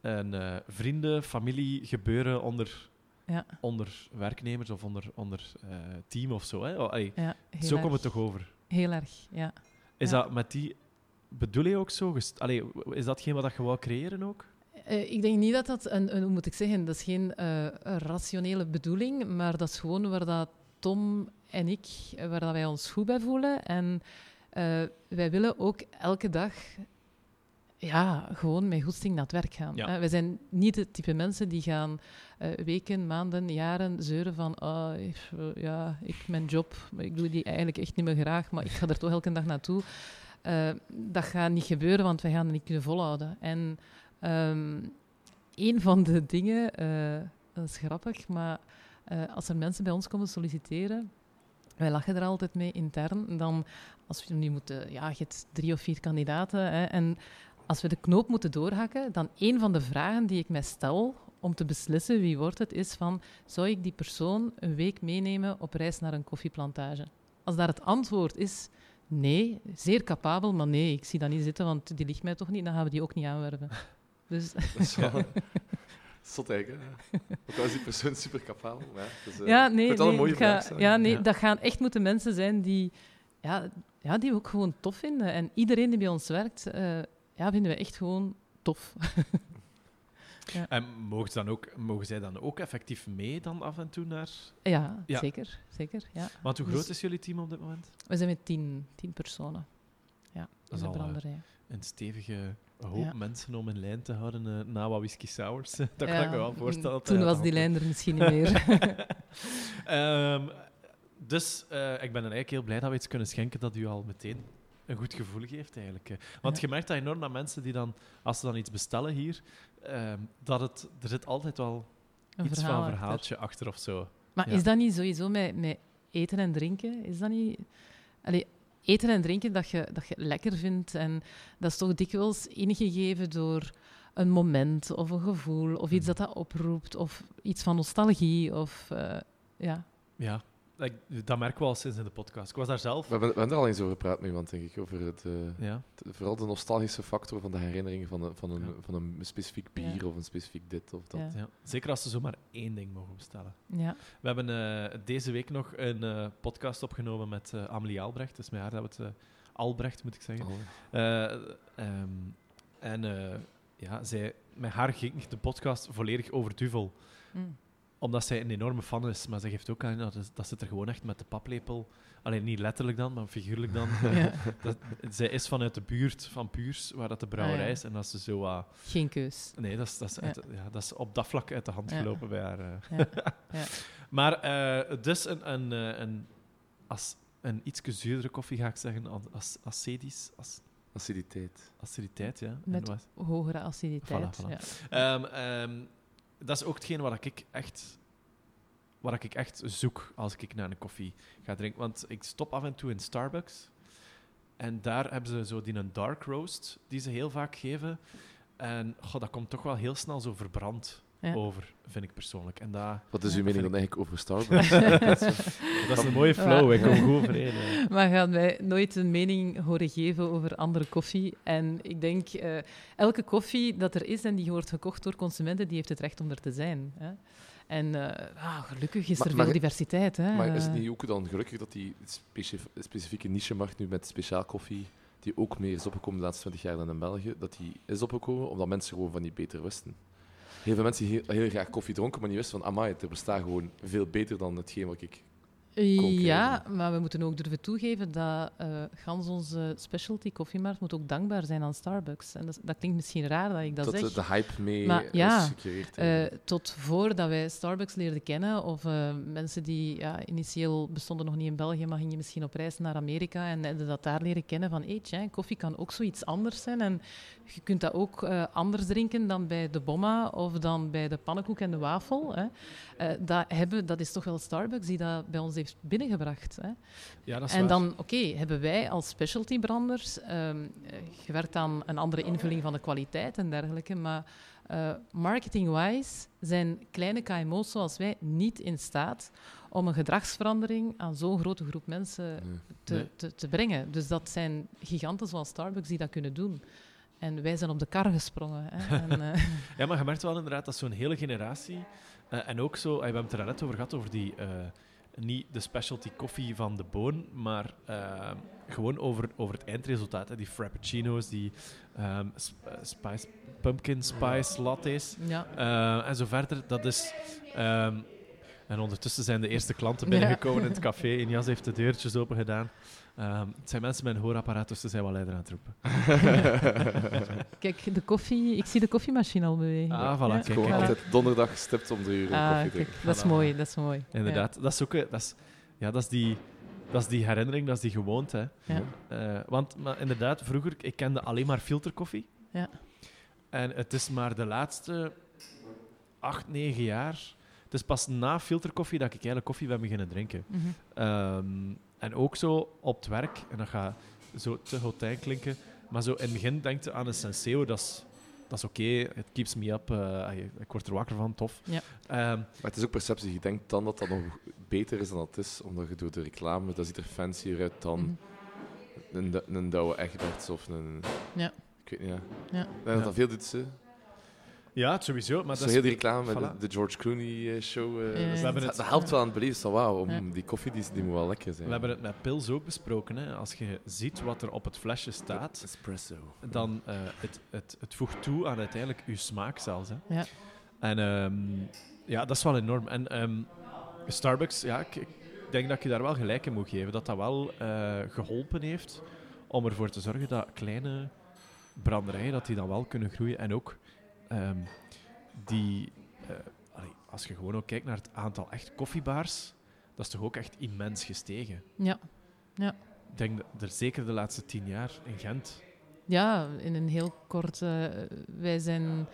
[SPEAKER 1] een eh, vrienden, familie gebeuren onder,
[SPEAKER 3] Ja.
[SPEAKER 1] onder werknemers of onder, onder eh, team of zo. Hè? Oh, allee,
[SPEAKER 3] Ja, heel
[SPEAKER 1] zo komt het toch over?
[SPEAKER 3] Heel erg, ja.
[SPEAKER 1] Is
[SPEAKER 3] Ja.
[SPEAKER 1] dat met die... Bedoel je ook zo? Allee, is dat geen wat je wou creëren ook?
[SPEAKER 3] Ik denk niet dat dat een, een, hoe moet ik zeggen, dat is geen een rationele bedoeling, maar dat is gewoon waar dat Tom en ik, waar dat wij ons goed bij voelen. En wij willen ook elke dag ja, gewoon met goesting naar het werk gaan.
[SPEAKER 1] Ja.
[SPEAKER 3] wij zijn niet het type mensen die gaan eh, weken, maanden, jaren zeuren van ik- eh, ja, ik, mijn job, ik doe die eigenlijk echt niet meer graag, maar ik ga er toch elke dag naartoe. Eh, dat gaat niet gebeuren, want wij gaan het niet kunnen volhouden. En ehm, een van de dingen, dat is grappig, maar als er mensen bij ons komen solliciteren, wij lachen er altijd mee intern, dan als we nu moeten, ja, je hebt drie of vier kandidaten, hè, en als we de knoop moeten doorhakken, dan een van de vragen die ik mij stel om te beslissen wie wordt het, is van, zou ik die persoon een week meenemen op reis naar een koffieplantage? Als daar het antwoord is nee, zeer capabel, maar nee, ik zie dat niet zitten, want die ligt mij toch niet, dan gaan we die ook niet aanwerven. Dus
[SPEAKER 2] Dat is wel... Zot eigenlijk, hè? Ook al is die persoon super capabel. Dus, eh,
[SPEAKER 3] ja, nee, nee,
[SPEAKER 2] een mooie
[SPEAKER 3] ga-
[SPEAKER 2] vraag.
[SPEAKER 3] ja, nee
[SPEAKER 1] Ja.
[SPEAKER 3] dat gaan echt moeten mensen zijn die, ja, ja, die we ook gewoon tof vinden. En iedereen die bij ons werkt, eh, ja, vinden we echt gewoon tof.
[SPEAKER 1] En mogen, ze dan ook, mogen zij dan ook effectief mee dan af en toe naar...
[SPEAKER 3] Ja,
[SPEAKER 1] Ja.
[SPEAKER 3] zeker. zeker ja.
[SPEAKER 1] Want hoe
[SPEAKER 3] Dus-
[SPEAKER 1] groot is jullie team op dit moment?
[SPEAKER 3] We zijn met tien, tien personen. Ja,
[SPEAKER 1] Dat is
[SPEAKER 3] de
[SPEAKER 1] eh,
[SPEAKER 3] branderij.
[SPEAKER 1] Een stevige hoop
[SPEAKER 3] Ja.
[SPEAKER 1] mensen om in lijn te houden eh, na wat whisky sours. dat kan
[SPEAKER 3] Ja,
[SPEAKER 1] ik me wel voorstellen.
[SPEAKER 3] Toen was die lijn er misschien niet meer.
[SPEAKER 1] Ehm, dus eh, ik ben er eigenlijk heel blij dat we iets kunnen schenken dat u al meteen een goed gevoel geeft, eigenlijk. Want je merkt dat enorm aan mensen die dan, als ze dan iets bestellen hier, ehm, dat het, er zit altijd wel
[SPEAKER 3] Een
[SPEAKER 1] iets van een verhaaltje achter of zo.
[SPEAKER 3] Maar
[SPEAKER 1] Ja.
[SPEAKER 3] is dat niet sowieso met, met eten en drinken? Is dat niet... Allee, eten en drinken dat je, dat je lekker vindt. En dat is toch dikwijls ingegeven door een moment of een gevoel of iets
[SPEAKER 1] Mhm.
[SPEAKER 3] dat dat oproept of iets van nostalgie. Of, eh, ja.
[SPEAKER 1] Ja, ik- dat merken we al sinds in de podcast. Ik was daar zelf.
[SPEAKER 2] We hebben, we hebben er al eens over gepraat met iemand, denk ik. Over het, eh,
[SPEAKER 1] Ja.
[SPEAKER 2] vooral de nostalgische factor van de herinneringen van, een- van, een,
[SPEAKER 1] Ja.
[SPEAKER 2] van een specifiek bier
[SPEAKER 3] Ja.
[SPEAKER 2] of een specifiek dit of dat.
[SPEAKER 3] Ja.
[SPEAKER 1] Ja. Zeker als ze zomaar één ding mogen bestellen.
[SPEAKER 3] Ja.
[SPEAKER 1] We hebben eh, deze week nog een eh, podcast opgenomen met eh, Amelie Albrecht. Is met haar dat we het... Albrecht, moet ik zeggen.
[SPEAKER 2] Oh.
[SPEAKER 1] Eh, ehm, en eh, ja, zij, met haar ging de podcast volledig over Duvel.
[SPEAKER 3] Mm.
[SPEAKER 1] Omdat zij een enorme fan is. Maar zij geeft ook aan dat, dat zit er gewoon echt met de paplepel. Alleen niet letterlijk dan, maar figuurlijk dan.
[SPEAKER 3] Ja.
[SPEAKER 1] dat, zij is vanuit de buurt van Puurs, waar dat de brouwerij
[SPEAKER 3] Ah, ja.
[SPEAKER 1] is. En dat ze zo... wat
[SPEAKER 3] Geen keus.
[SPEAKER 1] nee, dat is, dat, is
[SPEAKER 3] Ja.
[SPEAKER 1] uit- ja, dat is op dat vlak uit de hand
[SPEAKER 3] Ja.
[SPEAKER 1] gelopen bij haar. eh.
[SPEAKER 3] Ja. Ja.
[SPEAKER 1] Maar eh, dus een, een, eh, een, als, een iets zuurdere koffie, ga ik zeggen. Als, acedisch, as,
[SPEAKER 2] Aciditeit.
[SPEAKER 1] aciditeit, ja. En
[SPEAKER 3] Met
[SPEAKER 1] wat-
[SPEAKER 3] hogere aciditeit.
[SPEAKER 1] Voilà, voilà.
[SPEAKER 3] Ja.
[SPEAKER 1] Ehm, ehm, dat is ook hetgeen wat ik echt, wat ik echt zoek als ik naar een koffie ga drinken. Want ik stop af en toe in Starbucks. En daar hebben ze zo die een dark roast, die ze heel vaak geven. En goh, dat komt toch wel heel snel zo verbrand
[SPEAKER 3] Ja.
[SPEAKER 1] over, vind ik persoonlijk. En dat,
[SPEAKER 2] Wat is uw mening dan eigenlijk over Starbucks?
[SPEAKER 1] dat is een mooie flow, ik kom goed overeen.
[SPEAKER 3] Maar gaan wij nooit een mening horen geven over andere koffie? En ik denk, eh, elke koffie dat er is en die wordt gekocht door consumenten, die heeft het recht om er te zijn. Hè? En eh, ah, gelukkig is
[SPEAKER 2] Maar-
[SPEAKER 3] er
[SPEAKER 2] maar-
[SPEAKER 3] veel diversiteit. Hè?
[SPEAKER 2] maar is het niet ook dan gelukkig dat die speci- specifieke niche-markt nu met speciaal koffie, die ook meer is opgekomen de laatste 20 jaar dan in België, dat die is opgekomen omdat mensen gewoon van die beter wisten? Heel veel mensen die heel, graag koffie dronken, maar niet wisten van, amai, het bestaat gewoon veel beter dan hetgeen wat ik...
[SPEAKER 3] Ja, maar we moeten ook durven toegeven dat eh gans onze specialty koffiemarkt moet ook dankbaar zijn aan Starbucks. En dat, dat klinkt misschien raar dat ik dat
[SPEAKER 2] dat
[SPEAKER 3] zeg.
[SPEAKER 2] de, de hype mee
[SPEAKER 3] Maar ja. Eh,
[SPEAKER 2] eigenlijk.
[SPEAKER 3] tot voordat wij Starbucks leerden kennen, of mensen die ja, initieel bestonden nog niet in België, maar gingen misschien op reis naar Amerika en hadden dat daar leren kennen van, hey, koffie kan ook zoiets anders zijn en je kunt dat ook anders drinken dan bij de bomma of dan bij de pannenkoek en de wafel. Hè. Dat, hebben, dat is toch wel Starbucks die dat bij ons heeft binnengebracht. Hè.
[SPEAKER 1] Ja, dat is
[SPEAKER 3] En
[SPEAKER 1] waar.
[SPEAKER 3] dan, oké, hebben wij als specialty branders ehm, gewerkt aan een andere invulling van de kwaliteit en dergelijke, maar eh, marketing-wise zijn kleine KMO's zoals wij niet in staat om een gedragsverandering aan zo'n grote groep mensen
[SPEAKER 2] Nee.
[SPEAKER 3] te,
[SPEAKER 1] Nee.
[SPEAKER 3] te, te brengen. Dus dat zijn giganten zoals Starbucks die dat kunnen doen. En wij zijn op de kar gesprongen. Hè. En, eh,
[SPEAKER 1] Ja, maar je merkt wel inderdaad dat zo'n hele generatie... eh, en ook zo, we hebben het er net over gehad, over die... niet de specialty koffie van de boon, maar eh, gewoon over, over het eindresultaat. Hè. Die frappuccino's, die ehm, eh, spice pumpkin spice lattes
[SPEAKER 3] Ja.
[SPEAKER 1] eh, en zo verder. Dat is... ehm, en ondertussen zijn de eerste klanten binnengekomen in het café. En Jas heeft de deurtjes open gedaan. Ehm, het zijn mensen met een hoorapparaat, dus ze zijn wel leider aan het roepen.
[SPEAKER 3] Kijk, de koffie, ik zie de koffiemachine al bewegen.
[SPEAKER 1] Ah, voilà,
[SPEAKER 3] Ja.
[SPEAKER 1] kijk,
[SPEAKER 2] Gewoon
[SPEAKER 1] kijk.
[SPEAKER 2] altijd donderdag stipt om drie uur
[SPEAKER 3] Ah,
[SPEAKER 2] koffie
[SPEAKER 3] kijk,
[SPEAKER 2] drinken.
[SPEAKER 3] dat is
[SPEAKER 1] Voilà.
[SPEAKER 3] mooi, dat is mooi.
[SPEAKER 1] Inderdaad. Dat is ook... eh, Dat is, ja, dat is die... Dat is die herinnering, dat is die gewoonte. Hè.
[SPEAKER 3] Ja.
[SPEAKER 1] Eh, want maar inderdaad, vroeger, ik kende alleen maar filterkoffie.
[SPEAKER 3] Ja.
[SPEAKER 1] En het is maar de laatste acht, negen jaar... Het is pas na filterkoffie dat ik eigenlijk koffie ben beginnen drinken. Ehm, en ook zo op het werk, en dat gaat zo te hotijn klinken, maar zo in het begin denkt je aan een Senseo, dat is, dat is oké, it keeps me up, eh, ik word er wakker van, tof.
[SPEAKER 3] Ja.
[SPEAKER 1] Ehm,
[SPEAKER 2] Maar het is ook perceptie. Je denkt dan dat dat nog beter is dan dat het is, omdat je door de reclame, dat ziet er fancier uit dan
[SPEAKER 3] Mhm.
[SPEAKER 2] een, Du- een Douwe Egberts of een...
[SPEAKER 3] Ja.
[SPEAKER 2] Ik weet niet, ja.
[SPEAKER 3] Ja.
[SPEAKER 2] Ik denk dat
[SPEAKER 1] Ja.
[SPEAKER 2] dat veel doet, ze.
[SPEAKER 1] Ja, het sowieso, maar dat
[SPEAKER 2] heel
[SPEAKER 1] is...
[SPEAKER 2] die reclame met
[SPEAKER 1] voilà.
[SPEAKER 2] de, de George Clooney eh, show. eh,
[SPEAKER 3] Ja, ja,
[SPEAKER 2] dat,
[SPEAKER 3] ja.
[SPEAKER 1] hebben
[SPEAKER 2] dat-
[SPEAKER 1] het-
[SPEAKER 2] dat helpt wel aan het beleven. Zo, wauw, om
[SPEAKER 3] Ja.
[SPEAKER 2] die koffie die, die moet wel lekker zijn.
[SPEAKER 1] We hebben het met pils ook besproken. Hè. Als je ziet wat er op het flesje staat,
[SPEAKER 2] Espresso.
[SPEAKER 1] dan uh, het, het, het voegt toe aan uiteindelijk je smaak zelfs. Hè.
[SPEAKER 3] Ja.
[SPEAKER 1] En ehm, ja, dat is wel enorm. En ehm, Starbucks, ja, ik, ik denk dat je daar wel gelijk in moet geven. Dat dat wel eh, geholpen heeft om ervoor te zorgen dat kleine branderijen dat die dan wel kunnen groeien. En ook ehm, die, eh, als je gewoon ook kijkt naar het aantal echt koffiebaars, dat is toch ook echt immens gestegen.
[SPEAKER 3] Ja.
[SPEAKER 1] Ik denk dat er zeker de laatste tien jaar in Gent.
[SPEAKER 3] Ja, in een heel kort. eh, wij zijn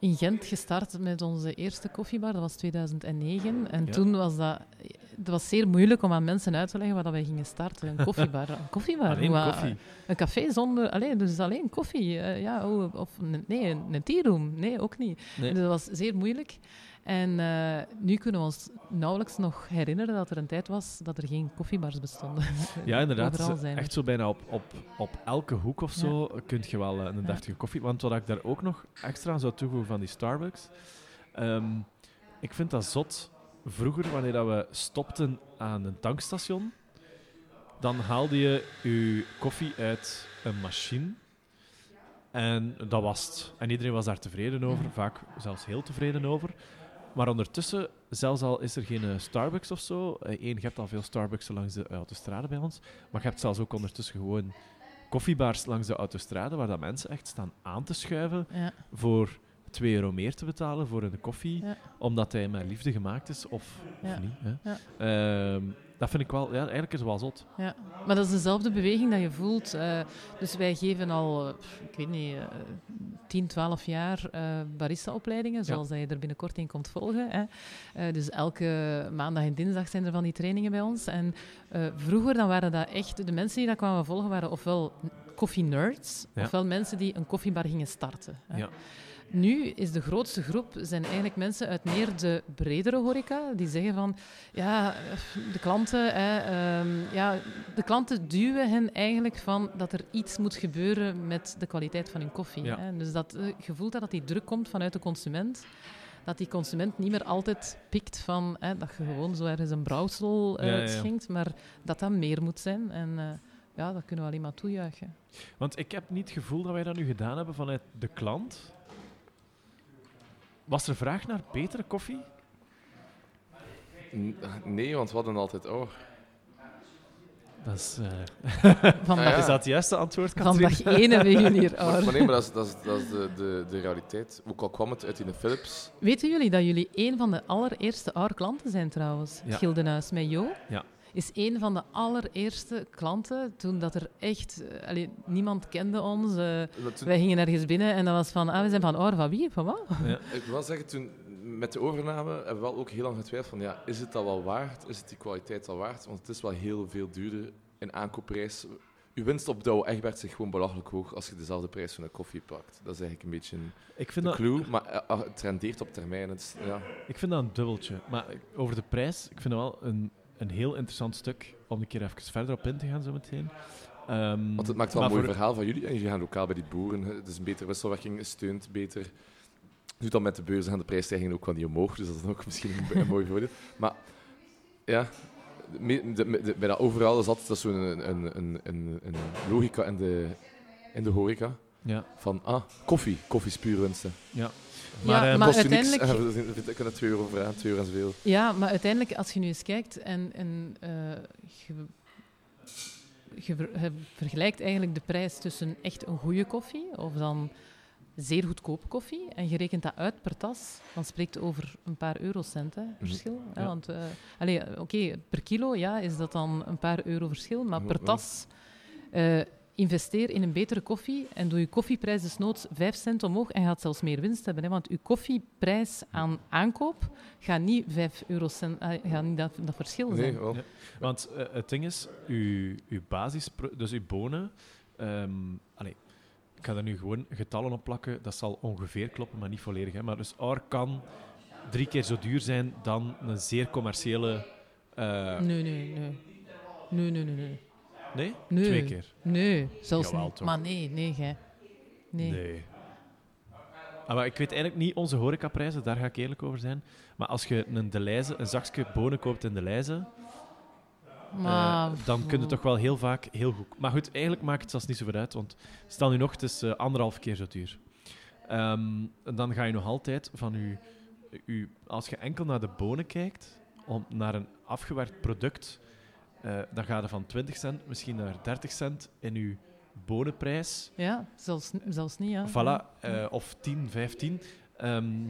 [SPEAKER 3] in Gent gestart met onze eerste koffiebar. Dat was 2009. En
[SPEAKER 1] Ja.
[SPEAKER 3] toen was dat. Het was zeer moeilijk om aan mensen uit te leggen wat dat wij gingen starten. Een koffiebar. Een koffiebar.
[SPEAKER 1] Alleen
[SPEAKER 3] Hoe-
[SPEAKER 1] koffie.
[SPEAKER 3] Een café zonder. Alleen, dus alleen koffie. eh, ja, oh, of nee, een, een theeroom. Nee, ook niet.
[SPEAKER 1] Nee.
[SPEAKER 3] Dus dat was zeer moeilijk. En eh, nu kunnen we ons nauwelijks nog herinneren dat er een tijd was dat er geen koffiebars bestonden.
[SPEAKER 1] Ja, inderdaad. Is
[SPEAKER 3] er.
[SPEAKER 1] echt zo bijna op, op, op elke hoek of zo kun je wel eh, een deftige koffie. Want wat ik daar ook nog extra aan zou toevoegen van die Starbucks. ehm, ik vind dat zot. Vroeger, wanneer dat we stopten aan een tankstation, dan haalde je je koffie uit een machine. En dat was het. En iedereen was daar tevreden over, vaak zelfs heel tevreden over. Maar ondertussen, zelfs al is er geen eh, Starbucks of zo, Eén, je hebt al veel Starbucks langs de autostrade bij ons, maar je hebt zelfs ook ondertussen gewoon koffiebars langs de autostrade, waar dat mensen echt staan aan te schuiven
[SPEAKER 3] Ja,
[SPEAKER 1] voor 2 euro meer te betalen voor een koffie,
[SPEAKER 3] Ja.
[SPEAKER 1] omdat hij met liefde gemaakt is, of,
[SPEAKER 3] Ja.
[SPEAKER 1] of niet. Hè?
[SPEAKER 3] Ja.
[SPEAKER 1] Ehm, dat vind ik wel, ja, eigenlijk is het wel zot.
[SPEAKER 3] ja, maar dat is dezelfde beweging dat je voelt. eh, dus wij geven al, eh, ik weet niet, eh 10, 12 jaar eh barista-opleidingen, zoals dat je er binnenkort in komt volgen. Hè. Eh, dus elke maandag en dinsdag zijn er van die trainingen bij ons. En eh, vroeger dan waren dat echt, de mensen die dat kwamen volgen waren ofwel koffie-nerds,
[SPEAKER 1] Ja.
[SPEAKER 3] ofwel mensen die een koffiebar gingen starten. Hè.
[SPEAKER 1] Ja.
[SPEAKER 3] Nu is de grootste groep zijn eigenlijk mensen uit meer de bredere horeca die zeggen van ja, de klanten, hè, ehm, ja, de klanten duwen hen eigenlijk van dat er iets moet gebeuren met de kwaliteit van hun koffie.
[SPEAKER 1] Ja.
[SPEAKER 3] Hè. Dus dat eh, gevoel dat, dat die druk komt vanuit de consument, dat die consument niet meer altijd pikt van hè, dat je gewoon zo ergens een brouwsel eh,
[SPEAKER 1] Ja, ja, ja.
[SPEAKER 3] schenkt, maar dat dat meer moet zijn. En eh, ja, dat kunnen we alleen maar toejuichen.
[SPEAKER 1] Want ik heb niet het gevoel dat wij dat nu gedaan hebben vanuit de klant. Was er vraag naar betere koffie?
[SPEAKER 2] N- Nee, want we hadden altijd... Oh,
[SPEAKER 1] Dat is, eh,
[SPEAKER 3] Van,
[SPEAKER 2] Ah, ja.
[SPEAKER 1] is dat het juiste antwoord,
[SPEAKER 3] van
[SPEAKER 1] Katrien?
[SPEAKER 3] dag één hebben jullie hier.
[SPEAKER 2] maar, nee, maar dat is, dat is, dat is de, de, de realiteit. Ook al kwam het uit die Philips.
[SPEAKER 3] Weten jullie dat jullie een van de allereerste oude klanten zijn trouwens?
[SPEAKER 1] Ja.
[SPEAKER 3] Gildenhuis met Jo.
[SPEAKER 1] Ja.
[SPEAKER 3] Is een van de allereerste klanten toen dat er echt... eh, allee, niemand kende ons. eh,
[SPEAKER 2] toen-
[SPEAKER 3] wij gingen ergens binnen en dat was van... Ah, we zijn van... Oh, van wie? Van wat?
[SPEAKER 1] Ja.
[SPEAKER 2] Ik wil zeggen, toen, met de overname hebben we wel ook heel lang getwijfeld van, ja, is het dat wel waard? Is het die kwaliteit al waard? Want het is wel heel veel duurder in aankoopprijs. Uw winst op Douwe Egberts is echt gewoon belachelijk hoog als je dezelfde prijs van een koffie pakt. Dat is eigenlijk een beetje een
[SPEAKER 1] Ik, vind
[SPEAKER 2] de
[SPEAKER 1] dat,
[SPEAKER 2] clue, maar eh, ah, het rendeert op termijn. Het is, ja.
[SPEAKER 1] ik vind dat een dubbeltje. Maar over de prijs, ik vind dat wel een, een heel interessant stuk om een keer even verder op in te gaan zo meteen. Ehm,
[SPEAKER 2] Want het maakt wel een mooi
[SPEAKER 1] voor-
[SPEAKER 2] verhaal van jullie. En jullie gaan lokaal bij die boeren. Het is een betere wisselwerking, steunt beter. Doet dan met de beurzen gaan de prijsstijgingen ook wel niet omhoog. Dus dat is ook misschien een, mooi voordeel. Maar ja, de, me- de- de- bij dat overal is altijd zo'n een, een, een, een, een logica in de, in de horeca.
[SPEAKER 1] Ja.
[SPEAKER 2] Van, ah, koffie. Koffie is puur winsten.
[SPEAKER 1] ja.
[SPEAKER 3] Ja,
[SPEAKER 1] eh,
[SPEAKER 3] maar uiteindelijk-
[SPEAKER 2] kunnen 2 euro voor aan, 2 euro en zoveel.
[SPEAKER 3] Ja, maar uiteindelijk, als je nu eens kijkt en, en eh, je, je, ver- je vergelijkt eigenlijk de prijs tussen echt een goede koffie of dan zeer goedkope koffie en je rekent dat uit per tas, dan spreekt over een paar eurocent hè, verschil. hè,
[SPEAKER 1] Ja.
[SPEAKER 3] want, eh, allee, oké, per kilo ja, is dat dan een paar euro verschil, maar per
[SPEAKER 2] Ja.
[SPEAKER 3] tas investeer in een betere koffie en doe je koffieprijs desnoods 5 cent omhoog en gaat zelfs meer winst hebben. Hè, want je koffieprijs aan aankoop gaat niet 5 eurocent, eh, gaat niet dat, dat verschil zijn.
[SPEAKER 2] Nee.
[SPEAKER 1] Ja. Want eh, het ding is, uw, uw basis, dus uw bonen, ehm, allee, ik ga er nu gewoon getallen op plakken, dat zal ongeveer kloppen, maar niet volledig. Hè. Maar dus or kan drie keer zo duur zijn dan een zeer commerciële... eh,
[SPEAKER 3] Nee, nee, nee. Nee, nee, nee, nee.
[SPEAKER 1] Nee?
[SPEAKER 3] Nee.
[SPEAKER 1] Twee keer?
[SPEAKER 3] Nee, zelfs
[SPEAKER 1] Jawel,
[SPEAKER 3] niet. Maar nee, nee, gij. Nee.
[SPEAKER 1] Ah, maar ik weet eigenlijk niet onze horecaprijzen, daar ga ik eerlijk over zijn. Maar als je een Deleuze, een zakje bonen koopt in Deleuze,
[SPEAKER 3] Maar...
[SPEAKER 1] Eh, dan kun je toch wel heel vaak heel goed. Maar goed, eigenlijk maakt het zelfs niet zoveel uit, want stel nu nog, het is eh, anderhalf keer zo duur. Ehm, dan ga je nog altijd van je, je. Als je enkel naar de bonen kijkt, om, naar een afgewerkt product, eh, dan ga je van 20 cent misschien naar 30 cent in je bonenprijs.
[SPEAKER 3] Ja, zelfs, zelfs niet, ja.
[SPEAKER 1] Voilà, eh, of 10, 15. Ehm,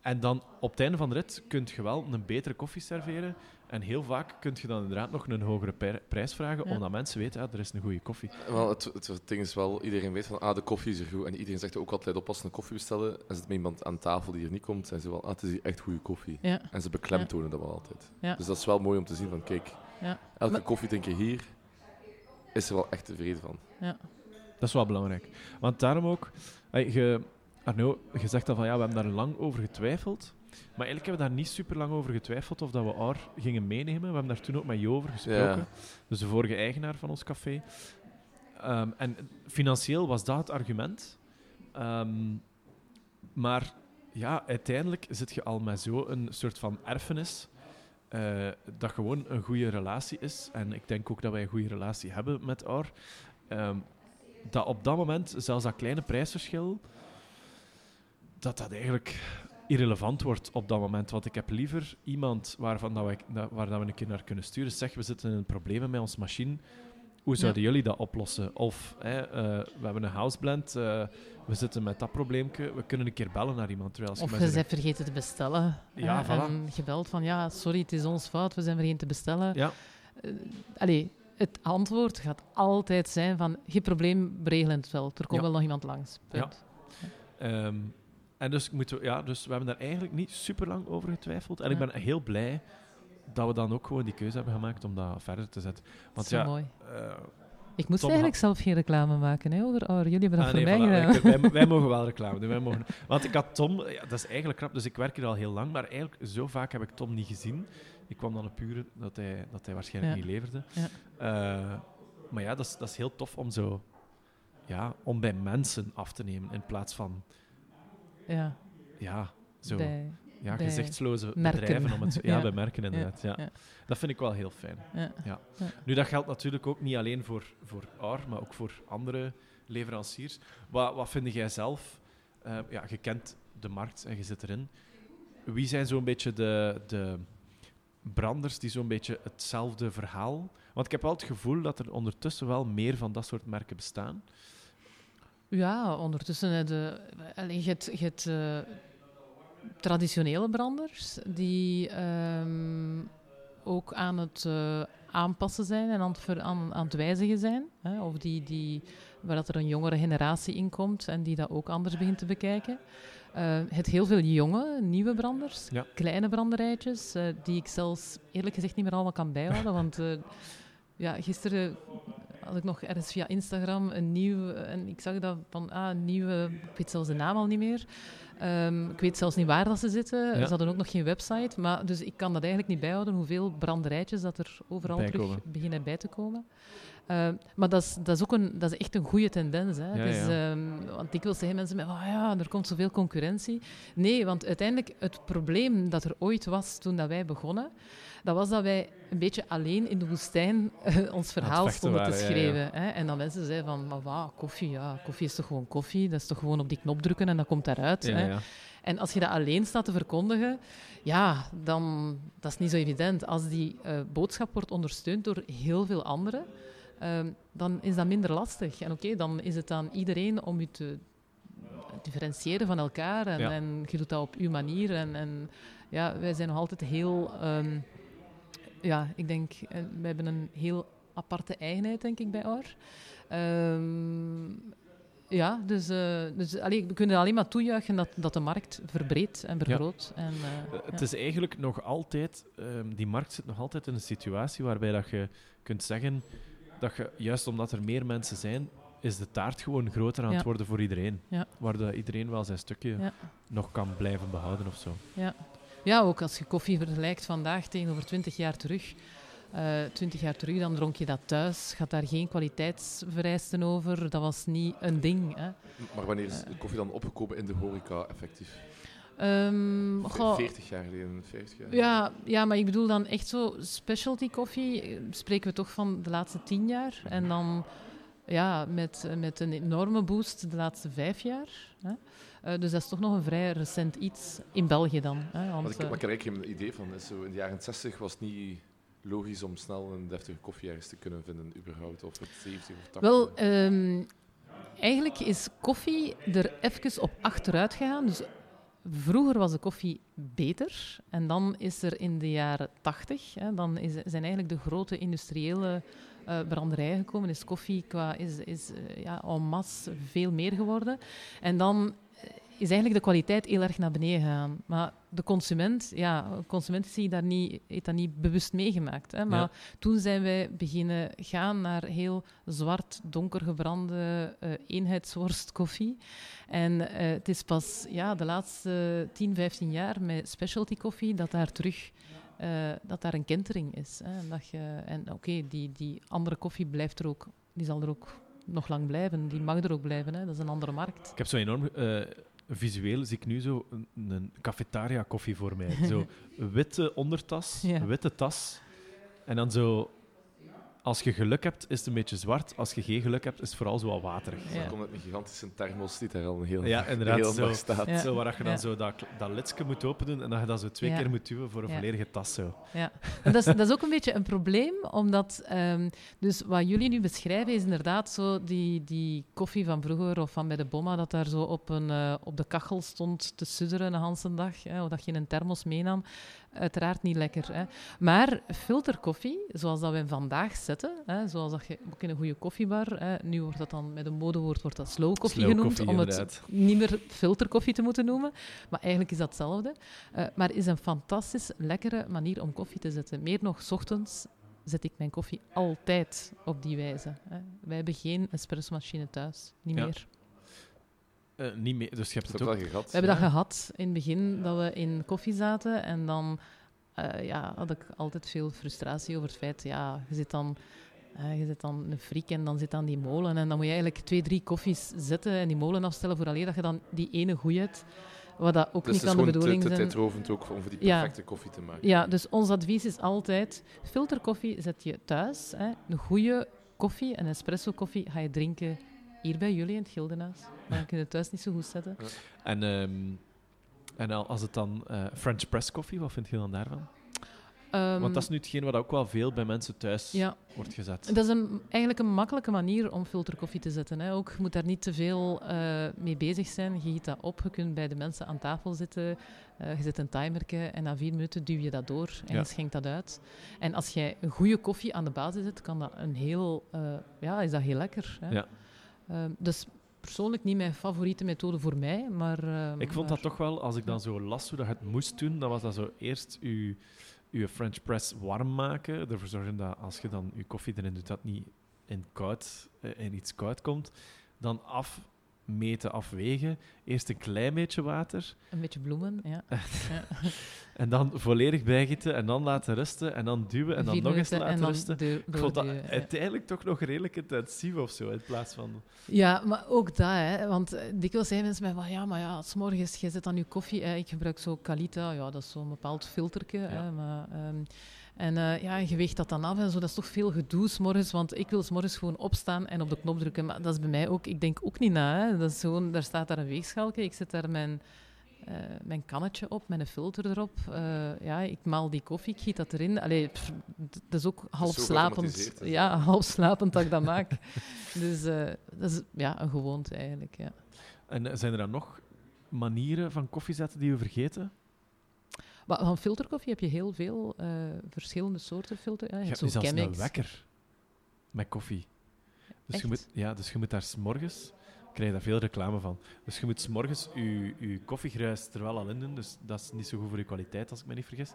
[SPEAKER 1] en dan op het einde van de rit kun je wel een betere koffie serveren. En heel vaak kun je dan inderdaad nog een hogere prijs vragen,
[SPEAKER 3] Ja.
[SPEAKER 1] omdat mensen weten, ja, er is een goede koffie.
[SPEAKER 2] Wel, het, het, het ding is wel, iedereen weet van, ah, de koffie is er goed. En iedereen zegt ook altijd, oppassen koffie bestellen. En zit met iemand aan tafel die er niet komt, en ze wel, ah, het is hier echt goede koffie.
[SPEAKER 3] Ja,
[SPEAKER 2] En ze beklemtonen dat wel altijd.
[SPEAKER 3] Ja.
[SPEAKER 2] Dus dat is wel mooi om te zien van, kijk,
[SPEAKER 3] ja,
[SPEAKER 2] elke
[SPEAKER 3] Maar-
[SPEAKER 2] koffie denk je hier, is er wel echt tevreden van.
[SPEAKER 3] ja.
[SPEAKER 1] Dat is wel belangrijk. Want daarom ook, je, Arno, je zegt al van ja, we hebben daar lang over getwijfeld. Maar eigenlijk hebben we daar niet super lang over getwijfeld of dat we AR gingen meenemen. We hebben daar toen ook met Jo over gesproken.
[SPEAKER 2] Ja.
[SPEAKER 1] Dus de vorige eigenaar van ons café. Ehm, en financieel was dat het argument. Ehm, maar ja, uiteindelijk zit je al met zo'n soort van erfenis. Eh, dat gewoon een goede relatie is. En ik denk ook dat wij een goede relatie hebben met AR. Ehm, dat op dat moment, zelfs dat kleine prijsverschil, dat dat eigenlijk irrelevant wordt op dat moment. Want ik heb liever iemand waarvan dat dat- waar dat we een keer naar kunnen sturen. Zeg, we zitten in problemen met onze machine. Hoe zouden jullie dat oplossen? Of hè, eh, we hebben een houseblend, eh we zitten met dat probleempje, we kunnen een keer bellen naar iemand. Terwijl
[SPEAKER 3] Of
[SPEAKER 1] z'n-
[SPEAKER 3] bent vergeten te bestellen.
[SPEAKER 1] Ja, voilà.
[SPEAKER 3] En gebeld van, ja, sorry, het is ons fout, we zijn vergeten te bestellen.
[SPEAKER 1] Ja.
[SPEAKER 3] Eh, allee, het antwoord gaat altijd zijn van, geen probleem, we regelen het wel. Er komt
[SPEAKER 1] Ja.
[SPEAKER 3] wel nog iemand langs. Punt.
[SPEAKER 1] Ehm, en dus, moeten we, ja, dus we hebben daar eigenlijk niet super lang over getwijfeld. En ik
[SPEAKER 3] Ja.
[SPEAKER 1] ben heel blij dat we dan ook gewoon die keuze hebben gemaakt om dat verder te zetten. Want
[SPEAKER 3] Zo
[SPEAKER 1] ja,
[SPEAKER 3] mooi.
[SPEAKER 1] eh,
[SPEAKER 3] Ik moest
[SPEAKER 1] Tom
[SPEAKER 3] eigenlijk zelf geen reclame maken hè, over Aur. Jullie hebben dat
[SPEAKER 1] Ah,
[SPEAKER 3] voor
[SPEAKER 1] nee,
[SPEAKER 3] mij
[SPEAKER 1] voilà.
[SPEAKER 3] gedaan.
[SPEAKER 1] Wij, wij mogen wel reclame doen. Wij mogen, want ik had Tom, ja, dat is eigenlijk krap, dus ik werk hier al heel lang, maar eigenlijk zo vaak heb ik Tom niet gezien. Ik kwam dan op uren dat hij, dat hij waarschijnlijk
[SPEAKER 3] Ja.
[SPEAKER 1] niet leverde.
[SPEAKER 3] Ja.
[SPEAKER 1] Eh, maar ja, dat is, dat is heel tof om zo, ja, om bij mensen af te nemen in plaats van,
[SPEAKER 3] Ja,
[SPEAKER 1] ja, zo,
[SPEAKER 3] bij,
[SPEAKER 1] ja, gezichtsloze bedrijven om het ja,
[SPEAKER 3] Ja.
[SPEAKER 1] bij merken inderdaad. Ja,
[SPEAKER 3] ja.
[SPEAKER 1] Dat vind ik wel heel fijn.
[SPEAKER 3] ja.
[SPEAKER 1] Nu, dat geldt natuurlijk ook niet alleen voor, voor AR, maar ook voor andere leveranciers. Wat, wat vind jij zelf? Eh, ja, je kent de markt en je zit erin. Wie zijn zo'n beetje de, de branders die zo'n beetje hetzelfde verhaal... Want ik heb wel het gevoel dat er ondertussen wel meer van dat soort merken bestaan.
[SPEAKER 3] Ja, ondertussen heb je, allee, je hebt, je hebt, eh, traditionele branders die ehm, ook aan het eh, aanpassen zijn en aan het, ver- aan, aan het wijzigen zijn. Hè, of die, die, waar dat er een jongere generatie in komt en die dat ook anders begint te bekijken. Eh, het heel veel jonge, nieuwe branders,
[SPEAKER 1] Ja.
[SPEAKER 3] kleine branderijtjes, eh, die ik zelfs eerlijk gezegd niet meer allemaal kan bijhouden. want ja, gisteren had ik nog ergens via Instagram een nieuw... En ik zag dat van, ah, een nieuwe... Ik weet zelfs de naam al niet meer. Ehm, ik weet zelfs niet waar dat ze zitten.
[SPEAKER 1] Ja.
[SPEAKER 3] Ze hadden ook nog geen website. Maar, dus ik kan dat eigenlijk niet bijhouden hoeveel branderijtjes dat er overal
[SPEAKER 1] Bijkomen.
[SPEAKER 3] terug beginnen bij te komen. Ehm, maar dat is, dat, is ook een, dat is echt een goede tendens. Hè.
[SPEAKER 1] Ja,
[SPEAKER 3] dus,
[SPEAKER 1] ja.
[SPEAKER 3] ehm, want dikwijls zeggen mensen mij, oh ja, er komt zoveel concurrentie. Nee, want uiteindelijk het probleem dat er ooit was toen dat wij begonnen, dat was dat wij een beetje alleen in de woestijn eh, ons verhaal stonden te
[SPEAKER 1] waren, ja, ja.
[SPEAKER 3] schrijven. Hè. En dan mensen zeiden van, maar wat, koffie, ja, koffie is toch gewoon koffie? Dat is toch gewoon op die knop drukken en dat komt daaruit.
[SPEAKER 1] Ja,
[SPEAKER 3] hè.
[SPEAKER 1] ja.
[SPEAKER 3] En als je dat alleen staat te verkondigen, ja, dan dat is niet zo evident. Als die eh, boodschap wordt ondersteund door heel veel anderen, ehm, dan is dat minder lastig. En oké, dan is het aan iedereen om je te differentiëren van elkaar. En, en je doet dat op uw manier. En, en ja, wij zijn nog altijd heel... ehm, ja, ik denk, eh, we hebben een heel aparte eigenheid, denk ik, bij OR. Ehm, ja, dus, eh, dus allee, we kunnen alleen maar toejuichen dat, dat de markt verbreedt en vergroot. En, eh,
[SPEAKER 1] Het
[SPEAKER 3] ja.
[SPEAKER 1] is eigenlijk nog altijd, ehm, die markt zit nog altijd in een situatie waarbij dat je kunt zeggen dat je, juist omdat er meer mensen zijn, is de taart gewoon groter aan het worden voor iedereen. Waardoor iedereen wel zijn stukje nog kan blijven behouden of zo.
[SPEAKER 3] Ja, ook als je koffie vergelijkt vandaag tegenover 20 jaar terug. Eh 20 jaar terug, dan dronk je dat thuis. Gaat daar geen kwaliteitsvereisten over. Dat was niet een ding. Hè.
[SPEAKER 2] Maar wanneer is de koffie dan opgekomen in de horeca effectief?
[SPEAKER 3] Ehm, goh,
[SPEAKER 2] 40 jaar geleden, 50 jaar
[SPEAKER 3] ja, ja, maar ik bedoel dan echt zo specialty koffie. eh, Spreken we toch van de laatste 10 jaar. En dan ja, met, met een enorme boost de laatste vijf jaar. Hè. Eh, dus dat is toch nog een vrij recent iets in België dan. Hè, want,
[SPEAKER 2] Maar ik,
[SPEAKER 3] eh,
[SPEAKER 2] maar ik heb eigenlijk geen idee van. Is Zo in de jaren 60 was het niet logisch om snel een deftige koffie ergens te kunnen vinden, überhaupt. Of het 70 of 80.
[SPEAKER 3] Wel, ehm, eigenlijk is koffie er even op achteruit gegaan. Dus vroeger was de koffie beter. En dan is er in de jaren 80, hè, dan is, zijn eigenlijk de grote industriële eh, branderijen gekomen. Is koffie qua, is, is eh, ja, en masse veel meer geworden. En dan eh, is eigenlijk de kwaliteit heel erg naar beneden gegaan. Maar de consument, ja, de consument zich daar niet, heeft dat niet bewust meegemaakt. Hè, maar
[SPEAKER 1] Ja.
[SPEAKER 3] toen zijn wij beginnen gaan naar heel zwart, donker gebrande eh eenheidsworst koffie. En eh, het is pas ja, de laatste 10, 15 jaar met specialty koffie dat daar terug eh, dat daar een kentering is. Hè. En, dat je- en oké, die, die andere koffie blijft er ook, die zal er ook nog lang blijven. Die mag er ook blijven. Hè. Dat is een andere markt.
[SPEAKER 1] Ik heb zo enorm... visueel zie ik nu zo een, een cafetaria koffie voor mij. Zo witte ondertas,
[SPEAKER 3] Ja.
[SPEAKER 1] witte tas. En dan zo... Als je geluk hebt, is het een beetje zwart. Als je geen geluk hebt, is het vooral zo wat waterig.
[SPEAKER 3] Ja.
[SPEAKER 2] dan komt het een gigantische thermos die daar al een hele,
[SPEAKER 1] Ja,
[SPEAKER 2] dag-
[SPEAKER 1] inderdaad, zo.
[SPEAKER 2] staat.
[SPEAKER 3] Ja.
[SPEAKER 1] Zo, waar je dan
[SPEAKER 3] Ja.
[SPEAKER 1] zo dat, dat lidje moet open doen en dat je dat zo twee
[SPEAKER 3] Ja.
[SPEAKER 1] keer moet duwen voor een
[SPEAKER 3] Ja.
[SPEAKER 1] volledige tas. Zo.
[SPEAKER 3] Ja, en dat is, dat is ook een beetje een probleem, omdat ehm, dus wat jullie nu beschrijven is inderdaad zo die, die koffie van vroeger of van bij de Bomma, dat daar zo op, een, eh, op de kachel stond te sudderen een hele dag, hè, of dat je een thermos meenam. Uiteraard niet lekker. Hè. Maar filterkoffie, zoals dat we hem vandaag zetten, hè, zoals dat je ook in een goede koffiebar, hè, nu wordt dat dan met een modewoord wordt dat slow koffie genoemd, om het niet meer filterkoffie te moeten noemen. Maar eigenlijk is dat hetzelfde. Eh, maar is een fantastisch lekkere manier om koffie te zetten. Meer nog, 's ochtends zet ik mijn koffie altijd op die wijze. Hè. Wij hebben geen espressomachine thuis. Niet
[SPEAKER 1] Ja.
[SPEAKER 3] meer.
[SPEAKER 1] Eh, niet meer, dus je hebt
[SPEAKER 2] Dat
[SPEAKER 1] het ook...
[SPEAKER 2] gehad.
[SPEAKER 3] We hebben dat gehad in het begin, dat we in koffie zaten. En dan eh, ja, had ik altijd veel frustratie over het feit... Ja, je zit dan... eh, je zit dan een friek en dan zit aan die molen. En dan moet je eigenlijk twee, drie koffies zetten en die molen afstellen voor alleen dat je dan die ene goeie hebt. Wat dat ook
[SPEAKER 2] Dus
[SPEAKER 3] niet
[SPEAKER 2] het is
[SPEAKER 3] kan de
[SPEAKER 2] gewoon te,
[SPEAKER 3] bedoeling
[SPEAKER 2] te
[SPEAKER 3] zijn.
[SPEAKER 2] tijdrovend ook om voor die
[SPEAKER 3] Ja.
[SPEAKER 2] perfecte koffie te maken.
[SPEAKER 3] Ja, dus ons advies is altijd: filterkoffie zet je thuis. Hè. Een goede koffie, een espresso koffie, ga je drinken hier bij jullie in het Gildenhuis. Maar je het thuis niet zo goed zetten.
[SPEAKER 1] En, ehm, en al- als het dan eh, French press koffie, wat vind je dan daarvan?
[SPEAKER 3] Ehm,
[SPEAKER 1] Want dat is nu hetgeen wat ook wel veel bij mensen thuis
[SPEAKER 3] ja,
[SPEAKER 1] wordt gezet.
[SPEAKER 3] dat is een, eigenlijk een makkelijke manier om filterkoffie te zetten. Hè. Ook, je moet daar niet te veel eh, mee bezig zijn. Je giet dat op, je kunt bij de mensen aan tafel zitten. eh, je zet een timerke en na vier minuten duw je dat door en
[SPEAKER 1] Ja.
[SPEAKER 3] je schenkt dat uit. En als jij een goede koffie aan de basis zet, kan dat een heel, ja, is dat heel lekker. Hè.
[SPEAKER 1] Ja.
[SPEAKER 3] Dus persoonlijk niet mijn favoriete methode voor mij, maar... ehm,
[SPEAKER 1] Ik vond
[SPEAKER 3] maar-
[SPEAKER 1] dat toch wel, als ik dan zo las hoe dat je het moest doen, dan was dat zo eerst je, je French press warm maken. Ervoor zorgen dat als je dan je koffie erin doet, dat niet in, koud, eh, in iets koud komt. Dan af meten, afwegen. Eerst een klein beetje water.
[SPEAKER 3] Een beetje bloemen, ja.
[SPEAKER 1] En dan volledig bijgieten en dan laten rusten en dan duwen en dan
[SPEAKER 3] Vier
[SPEAKER 1] nog eens laten rusten. Ik vond dat
[SPEAKER 3] ja.
[SPEAKER 1] uiteindelijk toch nog redelijk intensief of zo, in plaats van...
[SPEAKER 3] Ja, maar ook dat, hè. Want eh, dikwijls zeggen mensen mij van, ja, maar ja, s'morgens, je zet dan je koffie... eh, ik gebruik zo Calita, ja, dat is zo'n bepaald filterke. Hè, maar, ehm, en eh, ja, je weegt dat dan af en zo. Dat is toch veel gedoe s'morgens, want ik wil s'morgens gewoon opstaan en op de knop drukken. Maar dat is bij mij ook... Ik denk ook niet na, hè. Dat is gewoon, daar staat daar een weegschaalje. Ik zet daar mijn... eh, mijn kannetje op, met een filter erop. Eh, ja, ik maal die koffie, ik giet dat erin. Allee, pff, dat is ook half slapend. Ja, half slapend dat ik dat maak. Dus eh, dat is ja, een gewoonte eigenlijk. Ja.
[SPEAKER 1] En zijn er dan nog manieren van koffie zetten die we vergeten?
[SPEAKER 3] Maar van filterkoffie heb je heel veel eh, verschillende soorten filter. Ja, je hebt zo
[SPEAKER 1] zelfs
[SPEAKER 3] Chemex.
[SPEAKER 1] een wekker met koffie. Dus
[SPEAKER 3] Echt?
[SPEAKER 1] je, moet, ja, dus je moet daar s'morgens... Ik krijg daar veel reclame van. Dus je moet s'morgens je, je koffiegruis er wel al in doen. Dus dat is niet zo goed voor je kwaliteit, als ik me niet vergis.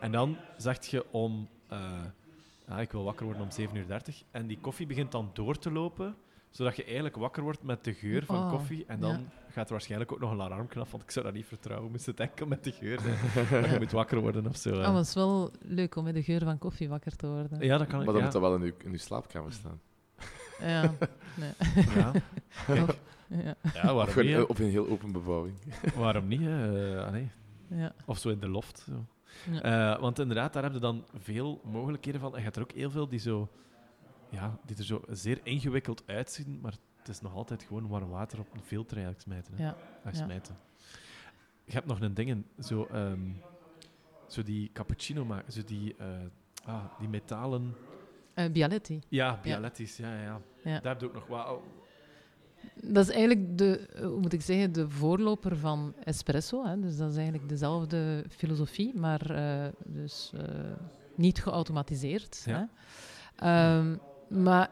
[SPEAKER 1] En dan zeg je om... ah, ik wil wakker worden om 7.30 uur. En die koffie begint dan door te lopen, zodat je eigenlijk wakker wordt met de geur van
[SPEAKER 3] Oh,
[SPEAKER 1] koffie. En dan
[SPEAKER 3] ja.
[SPEAKER 1] gaat er waarschijnlijk ook nog een alarmknop, want ik zou dat niet vertrouwen. Moest het enkel met de geur zijn. je moet wakker worden of zo.
[SPEAKER 3] Oh, maar het is wel leuk om met de geur van koffie wakker te worden.
[SPEAKER 1] Ja, dat kan ik.
[SPEAKER 2] Maar dan
[SPEAKER 1] ja.
[SPEAKER 2] moet dat wel in uw, in uw slaapkamer staan.
[SPEAKER 3] Ja, nee.
[SPEAKER 1] Ja.
[SPEAKER 3] ja.
[SPEAKER 1] ja,
[SPEAKER 2] Of
[SPEAKER 1] waarom niet?
[SPEAKER 2] eh,
[SPEAKER 1] hè?
[SPEAKER 2] op een heel open bebouwing.
[SPEAKER 1] Waarom niet? hè? Eh, ah, nee.
[SPEAKER 3] ja.
[SPEAKER 1] Of zo in de loft. Zo.
[SPEAKER 3] Ja.
[SPEAKER 1] Eh, want inderdaad, daar heb je dan veel mogelijkheden van. En je hebt er ook heel veel die, zo, ja, die er zo zeer ingewikkeld uitzien, maar het is nog altijd gewoon warm water op een filter eigenlijk smijten. Hè.
[SPEAKER 3] Ja, ja.
[SPEAKER 1] smijten. Je hebt nog een ding, in, zo, ehm, zo die cappuccino maken, zo die, eh, ah, die metalen...
[SPEAKER 3] Eh, Bialetti.
[SPEAKER 1] Ja, Bialetti's, ja, ja, ja.
[SPEAKER 3] Ja.
[SPEAKER 1] Daar heb je ook nog... Wauw.
[SPEAKER 3] Dat is eigenlijk de, eh, hoe moet ik zeggen, de voorloper van espresso. Hè. Dus dat is eigenlijk dezelfde filosofie, maar dus, niet geautomatiseerd.
[SPEAKER 1] Ja.
[SPEAKER 3] Hè. Ehm, maar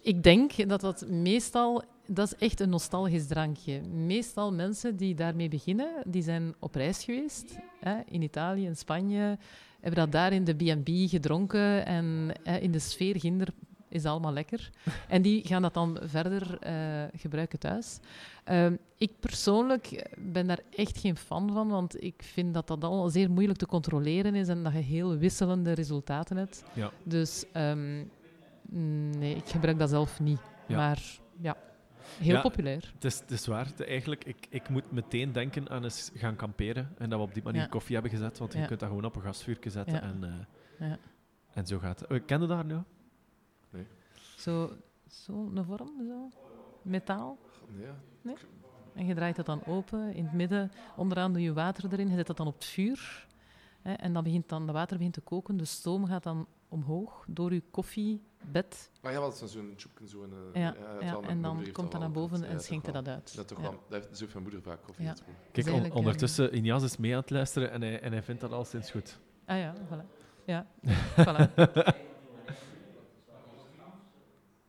[SPEAKER 3] ik denk dat dat meestal, dat is echt een nostalgisch drankje. Meestal mensen die daarmee beginnen, die zijn op reis geweest, hè, in Italië, in Spanje, hebben dat daar in de B&B gedronken en hè, in de sfeer ginder is allemaal lekker. En die gaan dat dan verder eh, gebruiken thuis. Ehm, ik persoonlijk ben daar echt geen fan van, want ik vind dat dat al zeer moeilijk te controleren is en dat je heel wisselende resultaten hebt.
[SPEAKER 1] Ja.
[SPEAKER 3] Dus ehm, nee, ik gebruik dat zelf niet.
[SPEAKER 1] Ja.
[SPEAKER 3] Maar ja, heel
[SPEAKER 1] Ja.
[SPEAKER 3] populair.
[SPEAKER 1] Het is, het is waar. Eigenlijk, ik, ik moet meteen denken aan eens gaan kamperen en dat we op die manier
[SPEAKER 3] Ja.
[SPEAKER 1] koffie hebben gezet, want je kunt dat gewoon op een gasvuurtje zetten
[SPEAKER 3] Ja.
[SPEAKER 1] en, eh,
[SPEAKER 3] Ja.
[SPEAKER 1] en zo gaat het. Uh, ken je dat nu?
[SPEAKER 3] Zo, zo een vorm, zo. Metaal.
[SPEAKER 2] Ja.
[SPEAKER 3] En je draait dat dan open. In het midden, onderaan doe je water erin. Je zet dat dan op het vuur. Hè, en dan begint dan, de water begint te koken. De stoom gaat dan omhoog door je koffiebed.
[SPEAKER 2] Maar ja, wat is zo'n tjoepje, zo'n... eh,
[SPEAKER 3] Ja,
[SPEAKER 2] het
[SPEAKER 3] ja, en dan komt dat naar boven en
[SPEAKER 2] ja,
[SPEAKER 3] schenkt hij dat uit.
[SPEAKER 2] Dat toch
[SPEAKER 3] Ja.
[SPEAKER 2] wel. Dat heeft, zo heeft mijn moeder vaak koffie.
[SPEAKER 1] Kijk,
[SPEAKER 3] eh,
[SPEAKER 1] ondertussen, Injas is mee aan het luisteren en hij, en hij vindt dat al sinds goed.
[SPEAKER 3] Ah ja, voilà. Ja, voilà.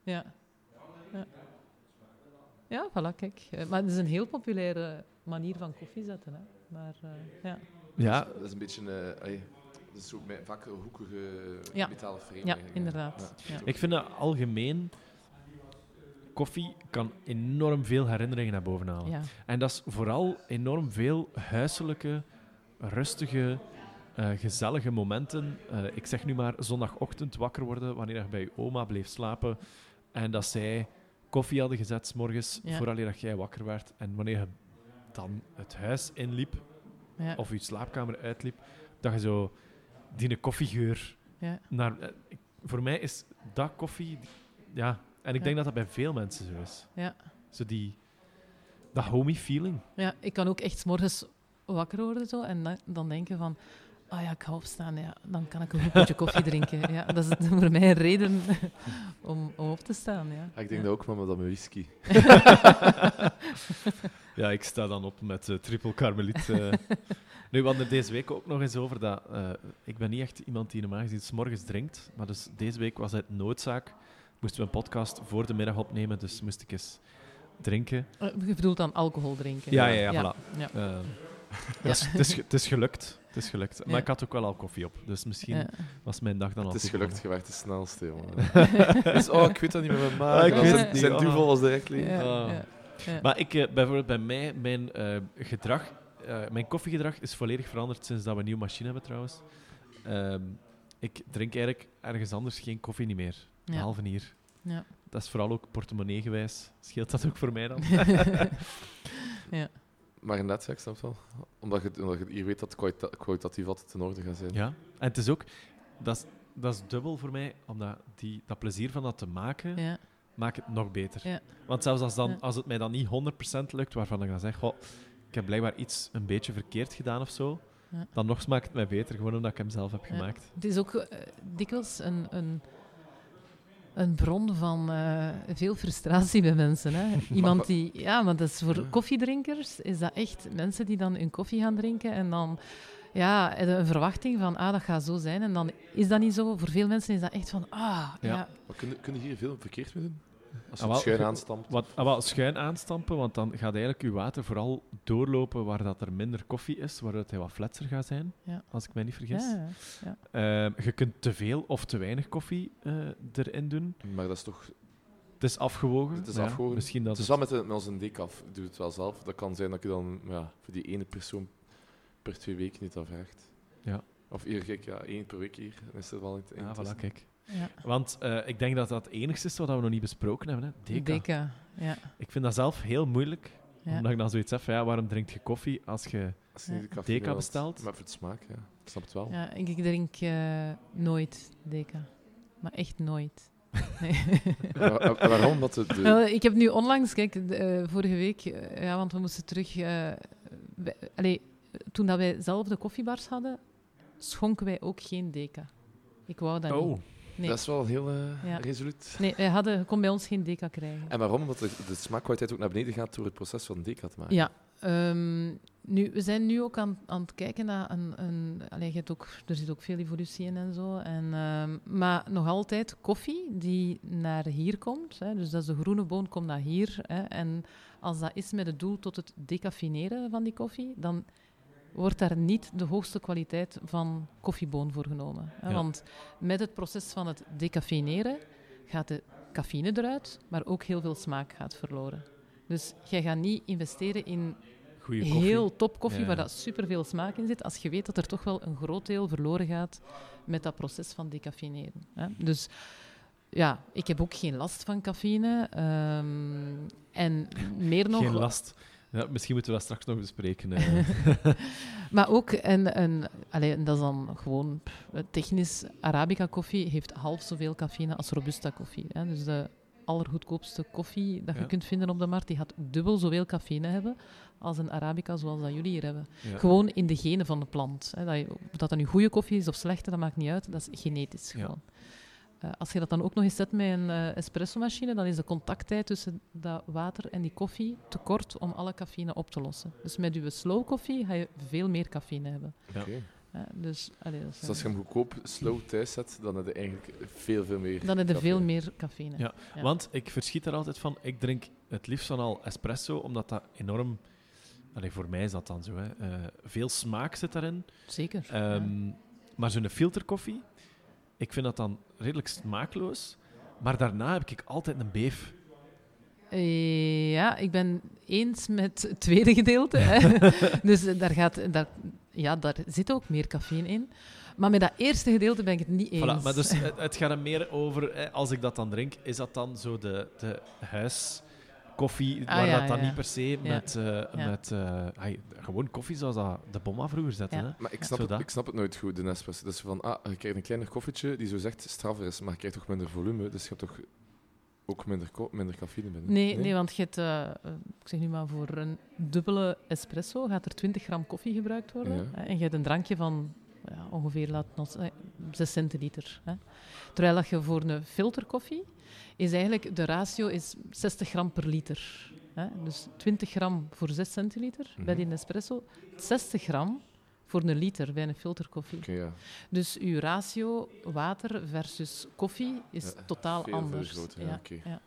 [SPEAKER 3] Ja. Ja. Ja, voilà, kijk. Eh, Maar het is een heel populaire manier van koffie zetten. Hè. Maar eh, ja.
[SPEAKER 1] Ja,
[SPEAKER 2] Dat is een beetje... eh, is zo met vaak hoekige
[SPEAKER 3] Ja.
[SPEAKER 2] metalen frame.
[SPEAKER 3] ja, inderdaad. Ja.
[SPEAKER 1] ik vind dat algemeen... Koffie kan enorm veel herinneringen naar boven halen.
[SPEAKER 3] Ja.
[SPEAKER 1] En dat is vooral enorm veel huiselijke, rustige, eh, gezellige momenten. Eh, ik zeg nu maar zondagochtend wakker worden wanneer je bij je oma bleef slapen en dat zij koffie hadden gezet s morgens
[SPEAKER 3] Ja.
[SPEAKER 1] vooraleer dat jij wakker werd. En wanneer je dan het huis inliep
[SPEAKER 3] Ja.
[SPEAKER 1] of je slaapkamer uitliep, dat je zo die koffiegeur
[SPEAKER 3] Ja.
[SPEAKER 1] naar... eh, voor mij is dat koffie... Ja, en ik
[SPEAKER 3] Ja.
[SPEAKER 1] denk dat dat bij veel mensen zo is.
[SPEAKER 3] Ja.
[SPEAKER 1] Zo die... Dat homey feeling.
[SPEAKER 3] ja, ik kan ook echt 's morgens wakker worden zo, en dan, dan denken van... Ah ja, ik ga opstaan. Ja, dan kan ik een goed potje koffie drinken. Ja, dat is voor mij een reden om, om op te staan. Ja.
[SPEAKER 2] Ah, ik denk
[SPEAKER 3] ja.
[SPEAKER 2] dat ook, maar met dat met whisky.
[SPEAKER 1] Ja, ik sta dan op met eh, triple karmeliet. eh. Nu, we hadden het deze week ook nog eens over dat... eh, ik ben niet echt iemand die normaal gezien 's morgens drinkt, maar dus deze week was het noodzaak. Moesten we een podcast voor de middag opnemen, dus moest ik eens drinken.
[SPEAKER 3] Eh, Je bedoelt dan alcohol drinken?
[SPEAKER 1] Ja, ja, ja,
[SPEAKER 3] ja.
[SPEAKER 1] voilà.
[SPEAKER 3] ja.
[SPEAKER 1] Eh, dat is, het, is, het is gelukt. Het is gelukt.
[SPEAKER 3] Ja.
[SPEAKER 1] Maar ik had ook wel al koffie op, dus misschien
[SPEAKER 3] Ja.
[SPEAKER 1] was mijn dag dan al
[SPEAKER 2] Het is gelukt, je werd de snelste, jongen. dus, oh, ik weet dat niet met mijn maag.
[SPEAKER 1] Ik weet het
[SPEAKER 2] zijn,
[SPEAKER 1] niet,
[SPEAKER 2] zijn duvel als direct
[SPEAKER 1] Ah.
[SPEAKER 3] ja. Ja.
[SPEAKER 1] Maar ik, eh, bijvoorbeeld bij mij, mijn eh, gedrag, eh, mijn koffiegedrag is volledig veranderd sinds dat we een nieuwe machine hebben trouwens. Ehm, ik drink eigenlijk ergens anders geen koffie niet meer,
[SPEAKER 3] Ja.
[SPEAKER 1] behalve hier.
[SPEAKER 3] Ja.
[SPEAKER 1] Dat is vooral ook portemonnee gewijs. Scheelt dat ook voor mij dan?
[SPEAKER 2] Maar inderdaad, ja, ik snap het wel. Omdat je, omdat je hier weet dat kwalitatief altijd in orde gaat zijn.
[SPEAKER 1] Ja. En het is ook, dat is, dat is dubbel voor mij, omdat die, dat plezier van dat te maken,
[SPEAKER 3] Ja.
[SPEAKER 1] maakt het nog beter.
[SPEAKER 3] Ja.
[SPEAKER 1] Want zelfs als, dan,
[SPEAKER 3] Ja.
[SPEAKER 1] als het mij dan niet 100% lukt, waarvan ik dan zeg, goh, ik heb blijkbaar iets een beetje verkeerd gedaan of zo,
[SPEAKER 3] Ja.
[SPEAKER 1] dan nog smaakt het mij beter, gewoon omdat ik hem zelf heb
[SPEAKER 3] Ja.
[SPEAKER 1] gemaakt.
[SPEAKER 3] Het is ook eh, dikwijls een, een, een bron van eh, veel frustratie bij mensen. Hè? Iemand die, ja, want dat is voor
[SPEAKER 2] Ja.
[SPEAKER 3] koffiedrinkers is dat echt mensen die dan hun koffie gaan drinken en dan ja, een verwachting van ah, dat gaat zo zijn en dan is dat niet zo. Voor veel mensen is dat echt van ah, ja.
[SPEAKER 1] Ja.
[SPEAKER 2] Maar kun, kun je hier veel verkeerd mee doen? Als je
[SPEAKER 1] Ah,
[SPEAKER 2] het schuin aanstampt.
[SPEAKER 1] Wat, ah, wel, schuin aanstampen, want dan gaat eigenlijk je water vooral doorlopen waar dat er minder koffie is, waar hij wat fletser gaat zijn,
[SPEAKER 3] Ja.
[SPEAKER 1] als ik mij niet vergis.
[SPEAKER 3] Ja, ja.
[SPEAKER 1] Ehm, je kunt te veel of te weinig koffie eh, erin doen.
[SPEAKER 2] Maar dat is toch...
[SPEAKER 1] Het is afgewogen.
[SPEAKER 2] Het is afgewogen.
[SPEAKER 1] Misschien dat
[SPEAKER 2] Het is wel met, de- met onze decaf. Ik doe het wel zelf. Dat kan zijn dat je dan ja, voor die ene persoon per twee weken niet dat vraagt.
[SPEAKER 1] Ja.
[SPEAKER 2] Of hier, kijk, ja, één per week hier. Dan is er wel iets
[SPEAKER 1] Ja, voilà, kijk.
[SPEAKER 3] Ja.
[SPEAKER 1] Want eh, ik denk dat dat het enigste is wat we nog niet besproken hebben. Hè? Deca.
[SPEAKER 3] Deca, ja.
[SPEAKER 1] Ik vind dat zelf heel moeilijk.
[SPEAKER 3] Ja.
[SPEAKER 1] Omdat ik dan zoiets heb van, ja, waarom drink je koffie als je...
[SPEAKER 2] Als je de
[SPEAKER 1] Deca bestelt?
[SPEAKER 2] Maar voor de smaak, ja. Ik snap het wel.
[SPEAKER 3] Ja, ik, ik drink eh, nooit Deca. Maar echt nooit. Nee.
[SPEAKER 2] Waar- waar- waarom? Omdat de, de-
[SPEAKER 3] Wel, ik heb nu onlangs, kijk, de, eh, vorige week, ja, want we moesten terug. eh, allee, toen dat wij zelf de koffiebars hadden, schonken wij ook geen deca. Ik wou dat
[SPEAKER 1] Oh,
[SPEAKER 3] niet. Nee.
[SPEAKER 2] Dat is wel heel eh,
[SPEAKER 3] Ja.
[SPEAKER 2] resoluut.
[SPEAKER 3] Nee, wij hadden, je kon bij ons geen deca krijgen.
[SPEAKER 2] En waarom? Omdat de, de smaakkwaliteit ook naar beneden gaat door het proces van deca te maken.
[SPEAKER 3] Ja. ehm, nu, we zijn nu ook aan, aan het kijken naar een... een je hebt ook, er zit ook veel evolutie in en zo. En, ehm, maar nog altijd koffie die naar hier komt. Hè, dus dat is de groene boon, komt naar hier. Hè, en als dat is met het doel tot het decaffineren van die koffie, dan wordt daar niet de hoogste kwaliteit van koffieboon voor genomen. Hè,
[SPEAKER 1] Ja.
[SPEAKER 3] Want met het proces van het decaffineren gaat de cafeïne eruit, maar ook heel veel smaak gaat verloren. Dus jij gaat niet investeren in heel top koffie
[SPEAKER 1] Ja.
[SPEAKER 3] waar dat superveel smaak in zit, als je weet dat er toch wel een groot deel verloren gaat met dat proces van decaffineren. Hè. Dus ja, ik heb ook geen last van cafeïne. ehm, en meer nog...
[SPEAKER 1] Geen last. Ja, misschien moeten we dat straks nog bespreken. eh.
[SPEAKER 3] Maar ook, en, en, allee, en dat is dan gewoon technisch, Arabica koffie heeft half zoveel cafeïne als Robusta koffie. Hè. Dus de allergoedkoopste koffie dat je
[SPEAKER 1] Ja.
[SPEAKER 3] kunt vinden op de markt, die gaat dubbel zoveel cafeïne hebben als een Arabica zoals dat jullie hier hebben.
[SPEAKER 1] ja.
[SPEAKER 3] Gewoon in de genen van de plant. Hè. Dat, je, of dat nu goede koffie is of slechte, dat maakt niet uit. Dat is genetisch gewoon. Eh, als je dat dan ook nog eens zet met een eh espresso-machine, dan is de contacttijd tussen dat water en die koffie te kort om alle cafeïne op te lossen. Dus met je slow koffie ga je veel meer cafeïne hebben.
[SPEAKER 1] Ja.
[SPEAKER 3] Hè. dus, allee,
[SPEAKER 2] Dus als je hem goedkoop slow thuis zet, dan heb je eigenlijk veel, veel meer
[SPEAKER 3] dan heb je veel
[SPEAKER 2] cafeïne.
[SPEAKER 3] meer cafeïne.
[SPEAKER 1] Ja,
[SPEAKER 3] Ja.
[SPEAKER 1] Want ik verschiet er altijd van. Ik drink het liefst van al espresso, omdat dat enorm... Allee, voor mij is dat dan zo. Hè. Eh, veel smaak zit daarin.
[SPEAKER 3] Zeker.
[SPEAKER 1] Ehm, Maar zo'n filterkoffie, ik vind dat dan redelijk smaakloos. Maar daarna heb ik altijd een beef.
[SPEAKER 3] Ja, ik ben eens met het tweede gedeelte. Hè. dus eh, daar, gaat, daar, ja, daar zit ook meer cafeïne in. Maar met dat eerste gedeelte ben ik het niet eens.
[SPEAKER 1] Voilà, maar dus het, het gaat er meer over, hè, als ik dat dan drink, is dat dan zo de, de huiskoffie,
[SPEAKER 3] Ah,
[SPEAKER 1] waar
[SPEAKER 3] ja,
[SPEAKER 1] dat dan
[SPEAKER 3] ja.
[SPEAKER 1] niet per se met, eh,
[SPEAKER 3] Ja.
[SPEAKER 1] met eh, gewoon koffie zoals dat de bomma vroeger zetten.
[SPEAKER 3] Ja.
[SPEAKER 1] Hè?
[SPEAKER 2] Maar ik snap, het, ik snap het nooit goed, de Nespresso. Dat is van, ah, je krijgt een kleiner koffietje die zo zegt straffer is, maar je krijgt toch minder volume, dus je hebt toch ook minder, minder cafeïne binnen.
[SPEAKER 3] Nee, nee, want je hebt, eh, ik zeg nu maar, voor een dubbele espresso gaat er 20 gram koffie gebruikt worden.
[SPEAKER 2] Ja.
[SPEAKER 3] Hè, en je hebt een drankje van ja, ongeveer laat ons, eh, 6 centiliter. Hè. Terwijl dat je voor een filterkoffie is eigenlijk de ratio is 60 gram per liter. Hè. Dus 20 gram voor 6 centiliter bij
[SPEAKER 2] Mhm.
[SPEAKER 3] die espresso, 60 gram voor een liter bij een filterkoffie.
[SPEAKER 2] Ja.
[SPEAKER 3] Dus uw ratio water versus koffie is
[SPEAKER 2] Ja,
[SPEAKER 3] totaal anders.
[SPEAKER 2] ja.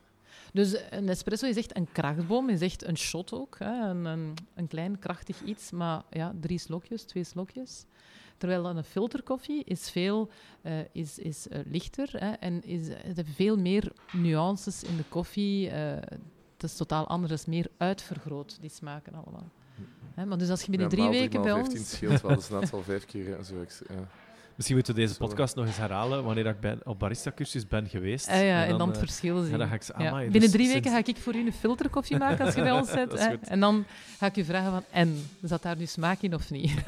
[SPEAKER 3] Dus een espresso is echt een krachtboom, is echt een shot ook. Hè. Een, een, een klein krachtig iets, maar ja, drie slokjes, twee slokjes. Terwijl een filterkoffie is veel eh, is, is, eh, lichter hè, en is, er zijn veel meer nuances in de koffie. eh, het is totaal anders. Het is meer uitvergroot, die smaken allemaal. Hè, maar dus als je binnen
[SPEAKER 2] Ja,
[SPEAKER 3] drie weken bij ons...
[SPEAKER 2] 15 scheelt wel, dat is net al vijf keer. Ja, zo, ik- ja.
[SPEAKER 1] Misschien moeten we deze podcast nog eens herhalen wanneer ik ben, op barista-cursus ben geweest.
[SPEAKER 3] Ah ja, en dan, het verschil zien.
[SPEAKER 1] ja, dan ga ik ze,
[SPEAKER 3] Ja.
[SPEAKER 1] amai,
[SPEAKER 3] Binnen
[SPEAKER 1] dus
[SPEAKER 3] drie
[SPEAKER 1] sinds-
[SPEAKER 3] weken ga ik voor u een filterkoffie maken als je bij ons zit. En dan ga ik u vragen van, en, zat daar nu smaak in of niet?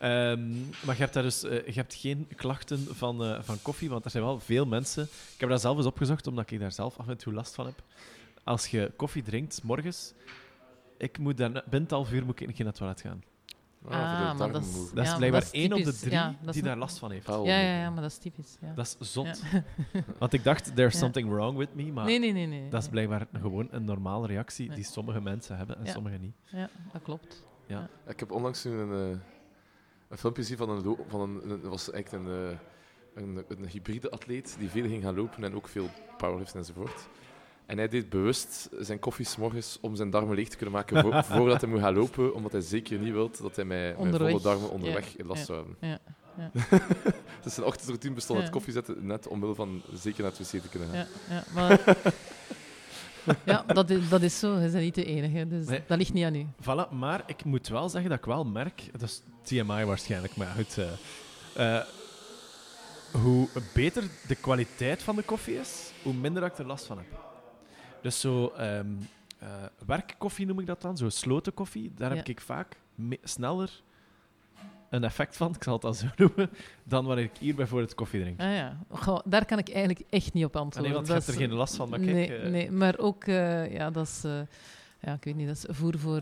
[SPEAKER 1] Ehm, maar je hebt, daar dus, eh, je hebt geen klachten van, eh, van koffie, want er zijn wel veel mensen. Ik heb dat zelf eens opgezocht, omdat ik daar zelf af en toe last van heb. Als je koffie drinkt, 's morgens, ik moet dan, binnen het half uur moet ik naar het toilet gaan.
[SPEAKER 2] Ah,
[SPEAKER 3] Ah, maar dat is-.
[SPEAKER 1] Dat is
[SPEAKER 3] Ja,
[SPEAKER 1] blijkbaar
[SPEAKER 3] dat is
[SPEAKER 1] één op de drie
[SPEAKER 3] Ja,
[SPEAKER 1] die
[SPEAKER 3] een-
[SPEAKER 1] daar last van heeft.
[SPEAKER 3] Ja, ja, ja, maar dat is typisch. Ja.
[SPEAKER 1] Dat is zot.
[SPEAKER 3] Ja.
[SPEAKER 1] Want ik dacht, there's
[SPEAKER 3] Ja.
[SPEAKER 1] something wrong with me, maar
[SPEAKER 3] Nee, nee, nee. nee.
[SPEAKER 1] dat is blijkbaar gewoon een normale reactie
[SPEAKER 3] Nee.
[SPEAKER 1] die sommige mensen hebben en
[SPEAKER 3] Ja.
[SPEAKER 1] sommige niet.
[SPEAKER 3] Ja, dat klopt.
[SPEAKER 2] Ik heb onlangs nu een, eh, een filmpje gezien van een, van een, was eigenlijk een, eh, een, een hybride atleet die veel ging gaan lopen en ook veel powerlift enzovoort. En hij deed bewust zijn koffie morgens om zijn darmen leeg te kunnen maken vo- voordat hij moet gaan lopen, omdat hij zeker niet wil dat hij met
[SPEAKER 3] Onderweg.
[SPEAKER 2] volle darmen onderweg
[SPEAKER 3] Ja,
[SPEAKER 2] last
[SPEAKER 3] ja,
[SPEAKER 2] zou hebben.
[SPEAKER 3] ja, ja.
[SPEAKER 2] dus zijn ochtendroutine bestond uit
[SPEAKER 3] Ja.
[SPEAKER 2] koffie zetten, net omwille van zeker naar het wc te kunnen gaan.
[SPEAKER 3] Ja, ja, maar... ja dat, is, dat is zo. Je bent niet de enige. Dus
[SPEAKER 1] Nee.
[SPEAKER 3] dat ligt niet aan u.
[SPEAKER 1] Voilà, maar ik moet wel zeggen dat ik wel merk, dat is TMI waarschijnlijk, maar goed, eh, eh, hoe beter de kwaliteit van de koffie is, hoe minder ik er last van heb. Dus zo ehm, eh, werkkoffie noem ik dat dan, zo sloten koffie, daar heb ik vaak sneller een effect van, ik zal het dan zo noemen, dan wanneer ik hier bijvoorbeeld koffie drink.
[SPEAKER 3] Ah, ja. Goh, daar kan ik eigenlijk echt niet op
[SPEAKER 1] Ah,
[SPEAKER 3] antwoorden.
[SPEAKER 1] nee, want je hebt er geen last van, maar kijk...
[SPEAKER 3] nee,
[SPEAKER 1] eh,
[SPEAKER 3] nee, maar ook, eh, ja, dat is... eh, ja, ik weet niet, dat is voer voor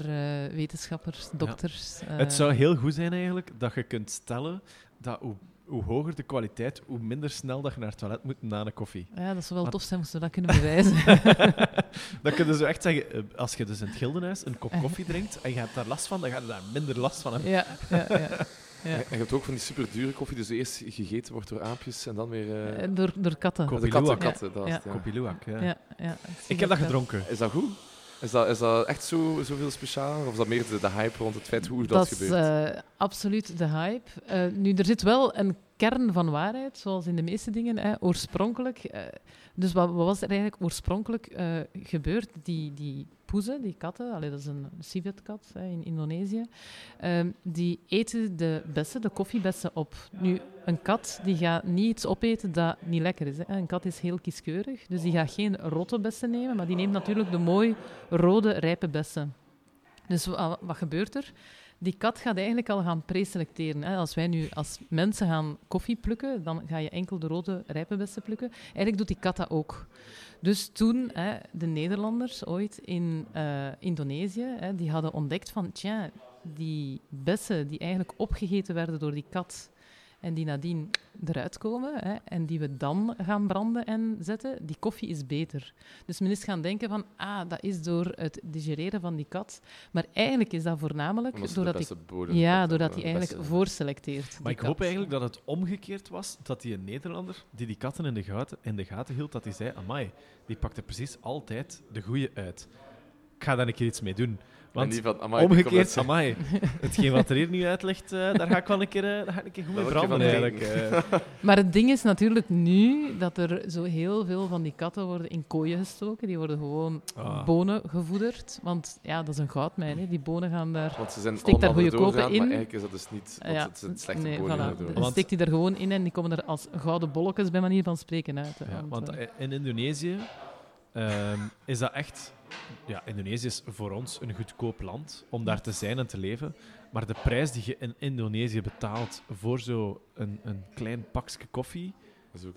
[SPEAKER 3] wetenschappers, dokters.
[SPEAKER 1] Het zou heel goed zijn eigenlijk dat je kunt stellen dat hoe, hoe hoger de kwaliteit, hoe minder snel dat je naar het toilet moet na een koffie.
[SPEAKER 3] Ja, dat zou wel tof zijn moesten we dat kunnen bewijzen.
[SPEAKER 1] dan kun je zo echt zeggen, eh, als je dus in het gildenhuis een kop koffie drinkt en je hebt daar last van, dan ga je daar minder last van hebben.
[SPEAKER 3] ja, ja, ja. Ja.
[SPEAKER 2] En je hebt ook van die super dure koffie, dus eerst gegeten wordt door aapjes en dan weer... eh,
[SPEAKER 3] Eh, Door, door katten.
[SPEAKER 1] Ko-
[SPEAKER 2] de katten,
[SPEAKER 1] Kopiluwak.
[SPEAKER 2] katten, dat is
[SPEAKER 3] Ja.
[SPEAKER 2] het, ja.
[SPEAKER 1] Kopiluwak, ja.
[SPEAKER 3] Ja, ja.
[SPEAKER 1] Ik heb dat gedronken.
[SPEAKER 2] Is dat goed? Is dat, is dat echt zo, zoveel speciaal? Of is dat meer de, de hype rond het feit hoe dat,
[SPEAKER 3] Dat is
[SPEAKER 2] gebeurt?
[SPEAKER 3] eh, absoluut de hype. Eh, nu, er zit wel een kern van waarheid, zoals in de meeste dingen. Hè, oorspronkelijk. eh, dus wat, wat was er eigenlijk oorspronkelijk gebeurd? Die, die poezen, die katten, dat is een civetkat hè, in Indonesië, ehm, die eten de bessen, de koffiebessen op. Nu, een kat die gaat niet iets opeten dat niet lekker is. Hè. Een kat is heel kieskeurig, dus die gaat geen rotte bessen nemen, maar die neemt natuurlijk de mooi rode, rijpe bessen. Dus wa- wat gebeurt er? Die kat gaat eigenlijk al gaan preselecteren. Als wij nu als mensen gaan koffie plukken, dan ga je enkel de rode rijpe bessen plukken. Eigenlijk doet die kat dat ook. Dus toen, hè, de Nederlanders ooit in eh, Indonesië, hè, die hadden ontdekt van, tja, die bessen die eigenlijk opgegeten werden door die kat en die nadien eruit komen hè, en die we dan gaan branden en zetten, die koffie is beter. Dus men is gaan denken van, ah, dat is door het digereren van die kat. Maar eigenlijk is dat voornamelijk
[SPEAKER 2] Omdat
[SPEAKER 3] doordat die,
[SPEAKER 2] bodem
[SPEAKER 3] ja, doordat hij eigenlijk
[SPEAKER 2] beste-
[SPEAKER 3] voorselecteert.
[SPEAKER 1] Maar ik hoop eigenlijk dat het omgekeerd was, dat die een Nederlander die die katten in de gaten, in de gaten hield, dat hij zei, amai, die pakte precies altijd de goeie uit. Ik ga daar een keer iets mee doen. Want
[SPEAKER 2] die van, amai, die
[SPEAKER 1] omgekeerd, amai, hetgeen wat er hier nu uitlegt, eh, daar ga ik wel een keer, eh, daar ga ik een keer goed mee branden eigenlijk. eh.
[SPEAKER 3] Maar het ding is natuurlijk nu dat er zo heel veel van die katten worden in kooien gestoken. Die worden gewoon
[SPEAKER 1] Ah.
[SPEAKER 3] bonen gevoederd. Want ja, dat is een goudmijn. Hè. Die bonen gaan daar...
[SPEAKER 2] Want ze zijn
[SPEAKER 3] Steek daar
[SPEAKER 2] allemaal
[SPEAKER 3] goede kopen in.
[SPEAKER 2] maar eigenlijk is dat dus niet, want
[SPEAKER 3] ja,
[SPEAKER 2] het zijn slechte
[SPEAKER 3] nee,
[SPEAKER 2] bodem.
[SPEAKER 3] voilà.
[SPEAKER 1] Want-
[SPEAKER 3] steekt hij er gewoon in en die komen er als gouden bolletjes, bij manier van spreken, uit.
[SPEAKER 1] Ja, want in Indonesië ehm, is dat echt... Ja, Indonesië is voor ons een goedkoop land om daar te zijn en te leven. Maar de prijs die je in Indonesië betaalt voor zo'n een, een klein pakje koffie,
[SPEAKER 2] Dat is ook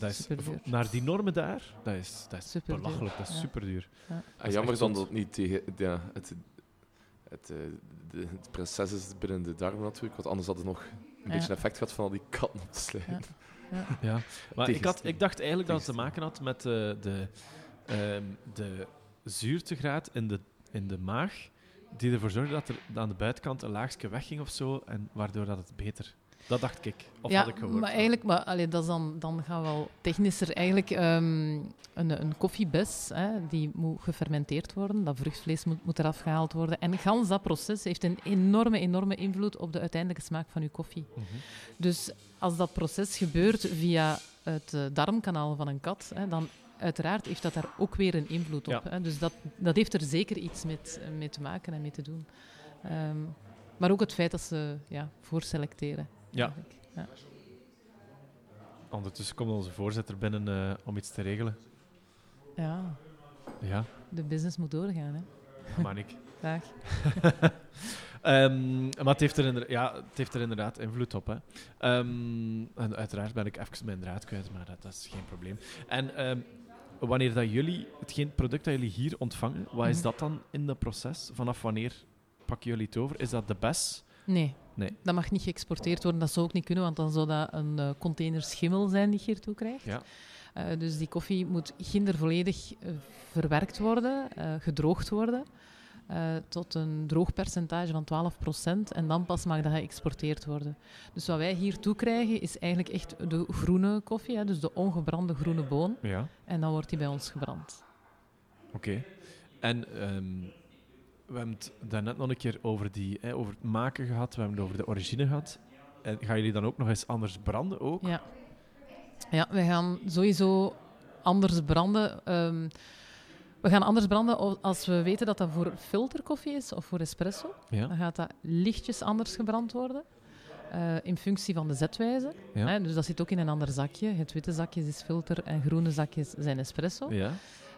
[SPEAKER 1] dat is, dat naar die normen daar, dat is, dat is
[SPEAKER 3] Superduur,
[SPEAKER 1] belachelijk, dat is
[SPEAKER 3] ja.
[SPEAKER 1] super duur.
[SPEAKER 2] Ah,
[SPEAKER 1] is
[SPEAKER 2] jammer dan dat het niet tegen ja, het, het, eh, de, het proces is binnen de darm natuurlijk, want anders had het nog een
[SPEAKER 3] Ja.
[SPEAKER 2] beetje een effect gehad van al die katten op te.
[SPEAKER 3] Ja.
[SPEAKER 1] Ja, maar ik, had, ik dacht eigenlijk dat het te maken had met de, de, ehm, de zuurtegraad in de, in de maag, die ervoor zorgde dat er aan de buitenkant een laagje wegging of zo, en waardoor dat het beter... Dat dacht ik, of
[SPEAKER 3] ja,
[SPEAKER 1] had ik gehoord.
[SPEAKER 3] maar eigenlijk, maar, allee, dat is dan, dan gaan we wel technischer. Eigenlijk, ehm, een, een koffiebes, hè, die moet gefermenteerd worden. Dat vruchtvlees moet, moet eraf gehaald worden. En gans dat proces heeft een enorme, enorme invloed op de uiteindelijke smaak van uw koffie.
[SPEAKER 1] Mhm.
[SPEAKER 3] Dus als dat proces gebeurt via het eh, darmkanaal van een kat, hè, dan uiteraard heeft dat daar ook weer een invloed op.
[SPEAKER 1] Ja.
[SPEAKER 3] Hè. Dus dat, dat heeft er zeker iets met, mee te maken en mee te doen. Ehm, maar ook het feit dat ze ja, voorselecteren.
[SPEAKER 1] Ja.
[SPEAKER 3] Ja.
[SPEAKER 1] Ondertussen komt onze voorzitter binnen eh, om iets te regelen.
[SPEAKER 3] ja,
[SPEAKER 1] Ja,
[SPEAKER 3] de business moet doorgaan. Hè.
[SPEAKER 1] maar ik.
[SPEAKER 3] Dag.
[SPEAKER 1] Ehm, maar het heeft, er ja, het heeft er inderdaad invloed op. Hè. Ehm, en uiteraard ben ik even mijn draad kwijt, maar dat, dat is geen probleem. En wanneer dat jullie, hetgeen product dat jullie hier ontvangen, wat is
[SPEAKER 3] Mhm.
[SPEAKER 1] dat dan in het proces? Vanaf wanneer pakken jullie het over? Is dat de bes?
[SPEAKER 3] Nee.
[SPEAKER 1] Nee.
[SPEAKER 3] dat mag niet geëxporteerd worden. Dat zou ook niet kunnen, want dan zou dat een eh, container schimmel zijn die je hier toe krijgt.
[SPEAKER 1] Ja.
[SPEAKER 3] Eh, dus die koffie moet ginder volledig eh, verwerkt worden, gedroogd worden, eh, tot een droogpercentage van 12%. En dan pas mag dat geëxporteerd worden. Dus wat wij hier toe krijgen, is eigenlijk echt de groene koffie, hè, dus de ongebrande groene boon.
[SPEAKER 1] Ja.
[SPEAKER 3] En dan wordt die bij ons gebrand.
[SPEAKER 1] Oké. En ehm, we hebben het daarnet nog een keer over, die, hè, over het maken gehad, we hebben het over de origine gehad. En gaan jullie dan ook nog eens anders branden ook?
[SPEAKER 3] Ja. ja, we gaan sowieso anders branden. Ehm, we gaan anders branden als we weten dat dat voor filterkoffie is of voor espresso.
[SPEAKER 1] Ja.
[SPEAKER 3] Dan gaat dat lichtjes anders gebrand worden. eh, in functie van de zetwijze.
[SPEAKER 1] Ja.
[SPEAKER 3] Hè, dus dat zit ook in een ander zakje. Het witte zakje is filter en groene zakjes zijn espresso.
[SPEAKER 1] Ja.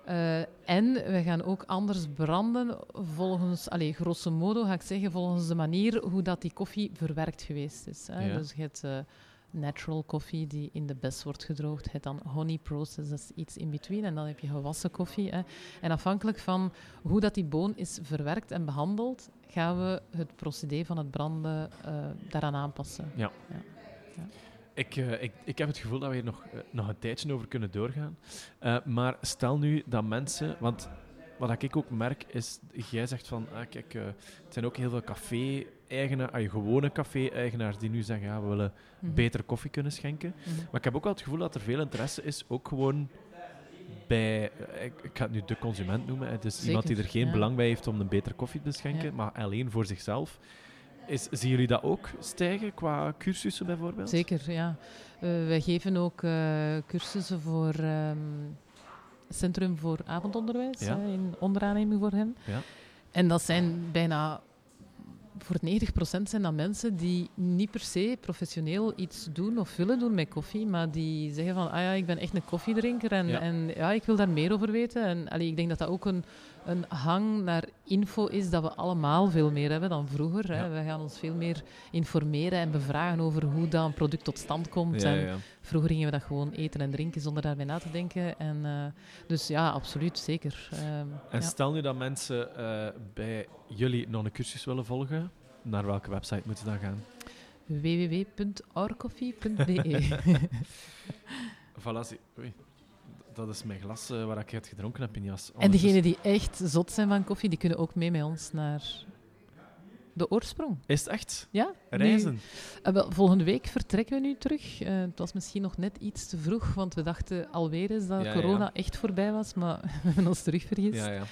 [SPEAKER 3] Eh, en we gaan ook anders branden volgens, allez, grosso modo ga ik zeggen, volgens de manier hoe dat die koffie verwerkt geweest is. Hè.
[SPEAKER 1] Ja.
[SPEAKER 3] Dus je hebt eh, natural koffie die in de bes wordt gedroogd. Je hebt dan honey process, dat is iets in between. En dan heb je gewassen koffie. Hè. En afhankelijk van hoe dat die boon is verwerkt en behandeld, gaan we het procedé van het branden eh, daaraan aanpassen.
[SPEAKER 1] Ik, eh, ik, ik heb het gevoel dat we hier nog, eh, nog een tijdje over kunnen doorgaan. Maar stel nu dat mensen... Want wat ik ook merk is... Jij zegt van... Ah, kijk, het zijn ook heel veel café-eigenaars... ah, gewone café-eigenaars die nu zeggen... Ja, we willen
[SPEAKER 3] Mhm.
[SPEAKER 1] beter koffie kunnen schenken.
[SPEAKER 3] Mhm.
[SPEAKER 1] Maar ik heb ook wel het gevoel dat er veel interesse is, ook gewoon bij, eh, ik, ga het nu de consument noemen, het is iemand die er geen
[SPEAKER 3] ja.
[SPEAKER 1] belang bij heeft om een betere koffie te schenken,
[SPEAKER 3] Ja.
[SPEAKER 1] maar alleen voor zichzelf. Is, zien jullie dat ook stijgen qua cursussen bijvoorbeeld?
[SPEAKER 3] Zeker, ja. Eh, wij geven ook eh, cursussen voor ehm Centrum voor Avondonderwijs,
[SPEAKER 1] Ja.
[SPEAKER 3] in onderaanneming voor hen.
[SPEAKER 1] Ja.
[SPEAKER 3] En dat zijn bijna, voor 90% zijn dat mensen die niet per se professioneel iets doen of willen doen met koffie, maar die zeggen van, ah ja, ik ben echt een koffiedrinker en
[SPEAKER 1] Ja.
[SPEAKER 3] en, ja ik wil daar meer over weten. En allee, ik denk dat dat ook een, een hang naar info is dat we allemaal veel meer hebben dan vroeger. Hè.
[SPEAKER 1] Ja.
[SPEAKER 3] We gaan ons veel meer informeren en bevragen over hoe dat een product tot stand komt.
[SPEAKER 1] Ja,
[SPEAKER 3] en. Vroeger gingen we dat gewoon eten en drinken zonder daarbij na te denken. En, eh, dus ja, absoluut, zeker. Ehm,
[SPEAKER 1] En stel nu dat mensen eh, bij jullie nog een cursus willen volgen, naar welke website moeten ze dan gaan?
[SPEAKER 3] www.ourcoffee.be
[SPEAKER 1] Voilà, zie- oei. Dat is mijn glas eh, waar ik het gedronken heb in jas.
[SPEAKER 3] En degenen die echt zot zijn van koffie, die kunnen ook mee met ons naar de oorsprong.
[SPEAKER 1] Is het echt?
[SPEAKER 3] Ja? nu-
[SPEAKER 1] Reizen?
[SPEAKER 3] Eh, wel, volgende week vertrekken we nu terug. Eh, het was misschien nog net iets te vroeg, want we dachten alweer eens dat
[SPEAKER 1] Ja,
[SPEAKER 3] corona
[SPEAKER 1] ja.
[SPEAKER 3] echt voorbij was, maar we hebben ons terug vergist.
[SPEAKER 1] Ja, ja.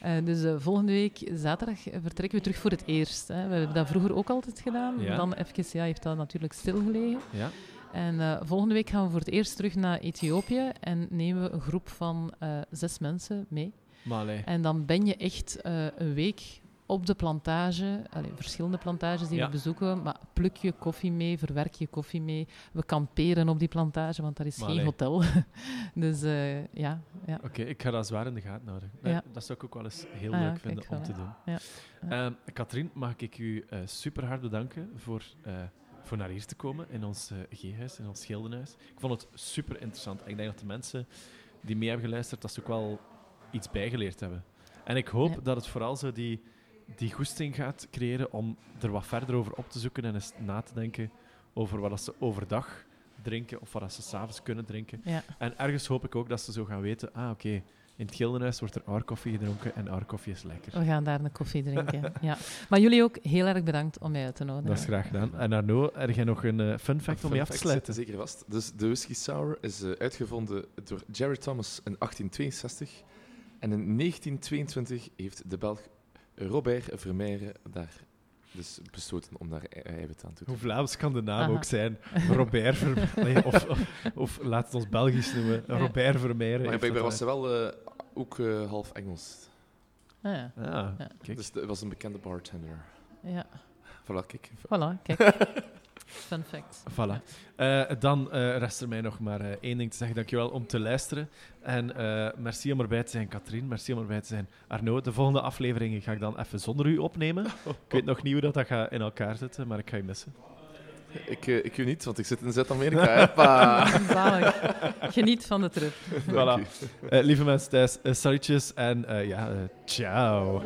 [SPEAKER 3] Eh, dus eh, volgende week, zaterdag, eh, vertrekken we terug voor het eerst. Hè. We hebben dat vroeger ook altijd gedaan.
[SPEAKER 1] Ja.
[SPEAKER 3] Dan even, ja, heeft dat natuurlijk stilgelegen.
[SPEAKER 1] ja.
[SPEAKER 3] En eh, volgende week gaan we voor het eerst terug naar Ethiopië en nemen we een groep van eh, zes mensen mee.
[SPEAKER 1] Maar allee.
[SPEAKER 3] En dan ben je echt eh, een week op de plantage, verschillende plantages die
[SPEAKER 1] Ja.
[SPEAKER 3] we bezoeken, maar pluk je koffie mee, verwerk je koffie mee. We kamperen op die plantage, want daar is
[SPEAKER 1] Maar
[SPEAKER 3] geen hotel. dus eh, ja, ja.
[SPEAKER 1] Oké, ik ga dat zwaar in de gaten houden. Nee,
[SPEAKER 3] Ja.
[SPEAKER 1] Dat zou ik ook wel eens heel
[SPEAKER 3] Ah
[SPEAKER 1] leuk vinden om te doen.
[SPEAKER 3] Ja.
[SPEAKER 1] Ehm, Katrien, mag ik u eh, super hard bedanken voor, eh, voor naar hier te komen in ons eh G-huis, in ons schildenhuis. Ik vond het super interessant. Ik denk dat de mensen die mee hebben geluisterd, dat ze ook wel iets bijgeleerd hebben. En ik hoop
[SPEAKER 3] Ja.
[SPEAKER 1] dat het vooral zo die, die goesting gaat creëren om er wat verder over op te zoeken en eens na te denken over wat dat ze overdag drinken of wat dat ze s'avonds kunnen drinken.
[SPEAKER 3] ja.
[SPEAKER 1] En ergens hoop ik ook dat ze zo gaan weten, ah oké, in het Gildenhuis wordt er our koffie gedronken en our koffie is lekker.
[SPEAKER 3] We gaan daar een koffie drinken. ja. Maar jullie ook heel erg bedankt om mij uit te nodigen.
[SPEAKER 1] Dat is graag gedaan. En Arno, heb jij nog een eh, fun fact om
[SPEAKER 2] Fun
[SPEAKER 1] je af te sluiten?
[SPEAKER 2] zit er zeker vast. Dus de whisky sour is eh, uitgevonden door Jerry Thomas in 1862. En in 1922 heeft de Belg Robert Vermeire daar Dus besloten om daar ei- eiwit aan toe te
[SPEAKER 1] Hoe Vlaams kan de naam
[SPEAKER 3] Aha.
[SPEAKER 1] ook zijn? Robert Ver... nee, of, of, of laat het ons Belgisch noemen.
[SPEAKER 3] Ja.
[SPEAKER 1] Robert Vermeijeren.
[SPEAKER 2] Maar blijkbaar
[SPEAKER 1] dat
[SPEAKER 2] was ze wel eh, ook eh, half Engels.
[SPEAKER 3] Ah, ja.
[SPEAKER 1] Ah,
[SPEAKER 3] Ja.
[SPEAKER 1] kijk.
[SPEAKER 2] Dus het was een bekende bartender.
[SPEAKER 3] ja.
[SPEAKER 2] Voilà, kijk.
[SPEAKER 3] Voilà, kijk. Fun fact.
[SPEAKER 1] Voilà. Eh, dan eh, rest er mij nog maar eh, één ding te zeggen. Dankjewel om te luisteren. En eh, merci om erbij te zijn, Katrien. Merci om erbij te zijn, Arno. De volgende afleveringen ga ik dan even zonder u opnemen. Ik weet nog niet hoe dat, dat gaat in elkaar zitten, maar ik ga je missen.
[SPEAKER 2] Ik, ik weet niet, want ik zit in Zuid-Amerika.
[SPEAKER 3] Geniet van de trip.
[SPEAKER 1] Voilà. Eh, lieve mensen thuis, salutjes en eh, ja, ciao.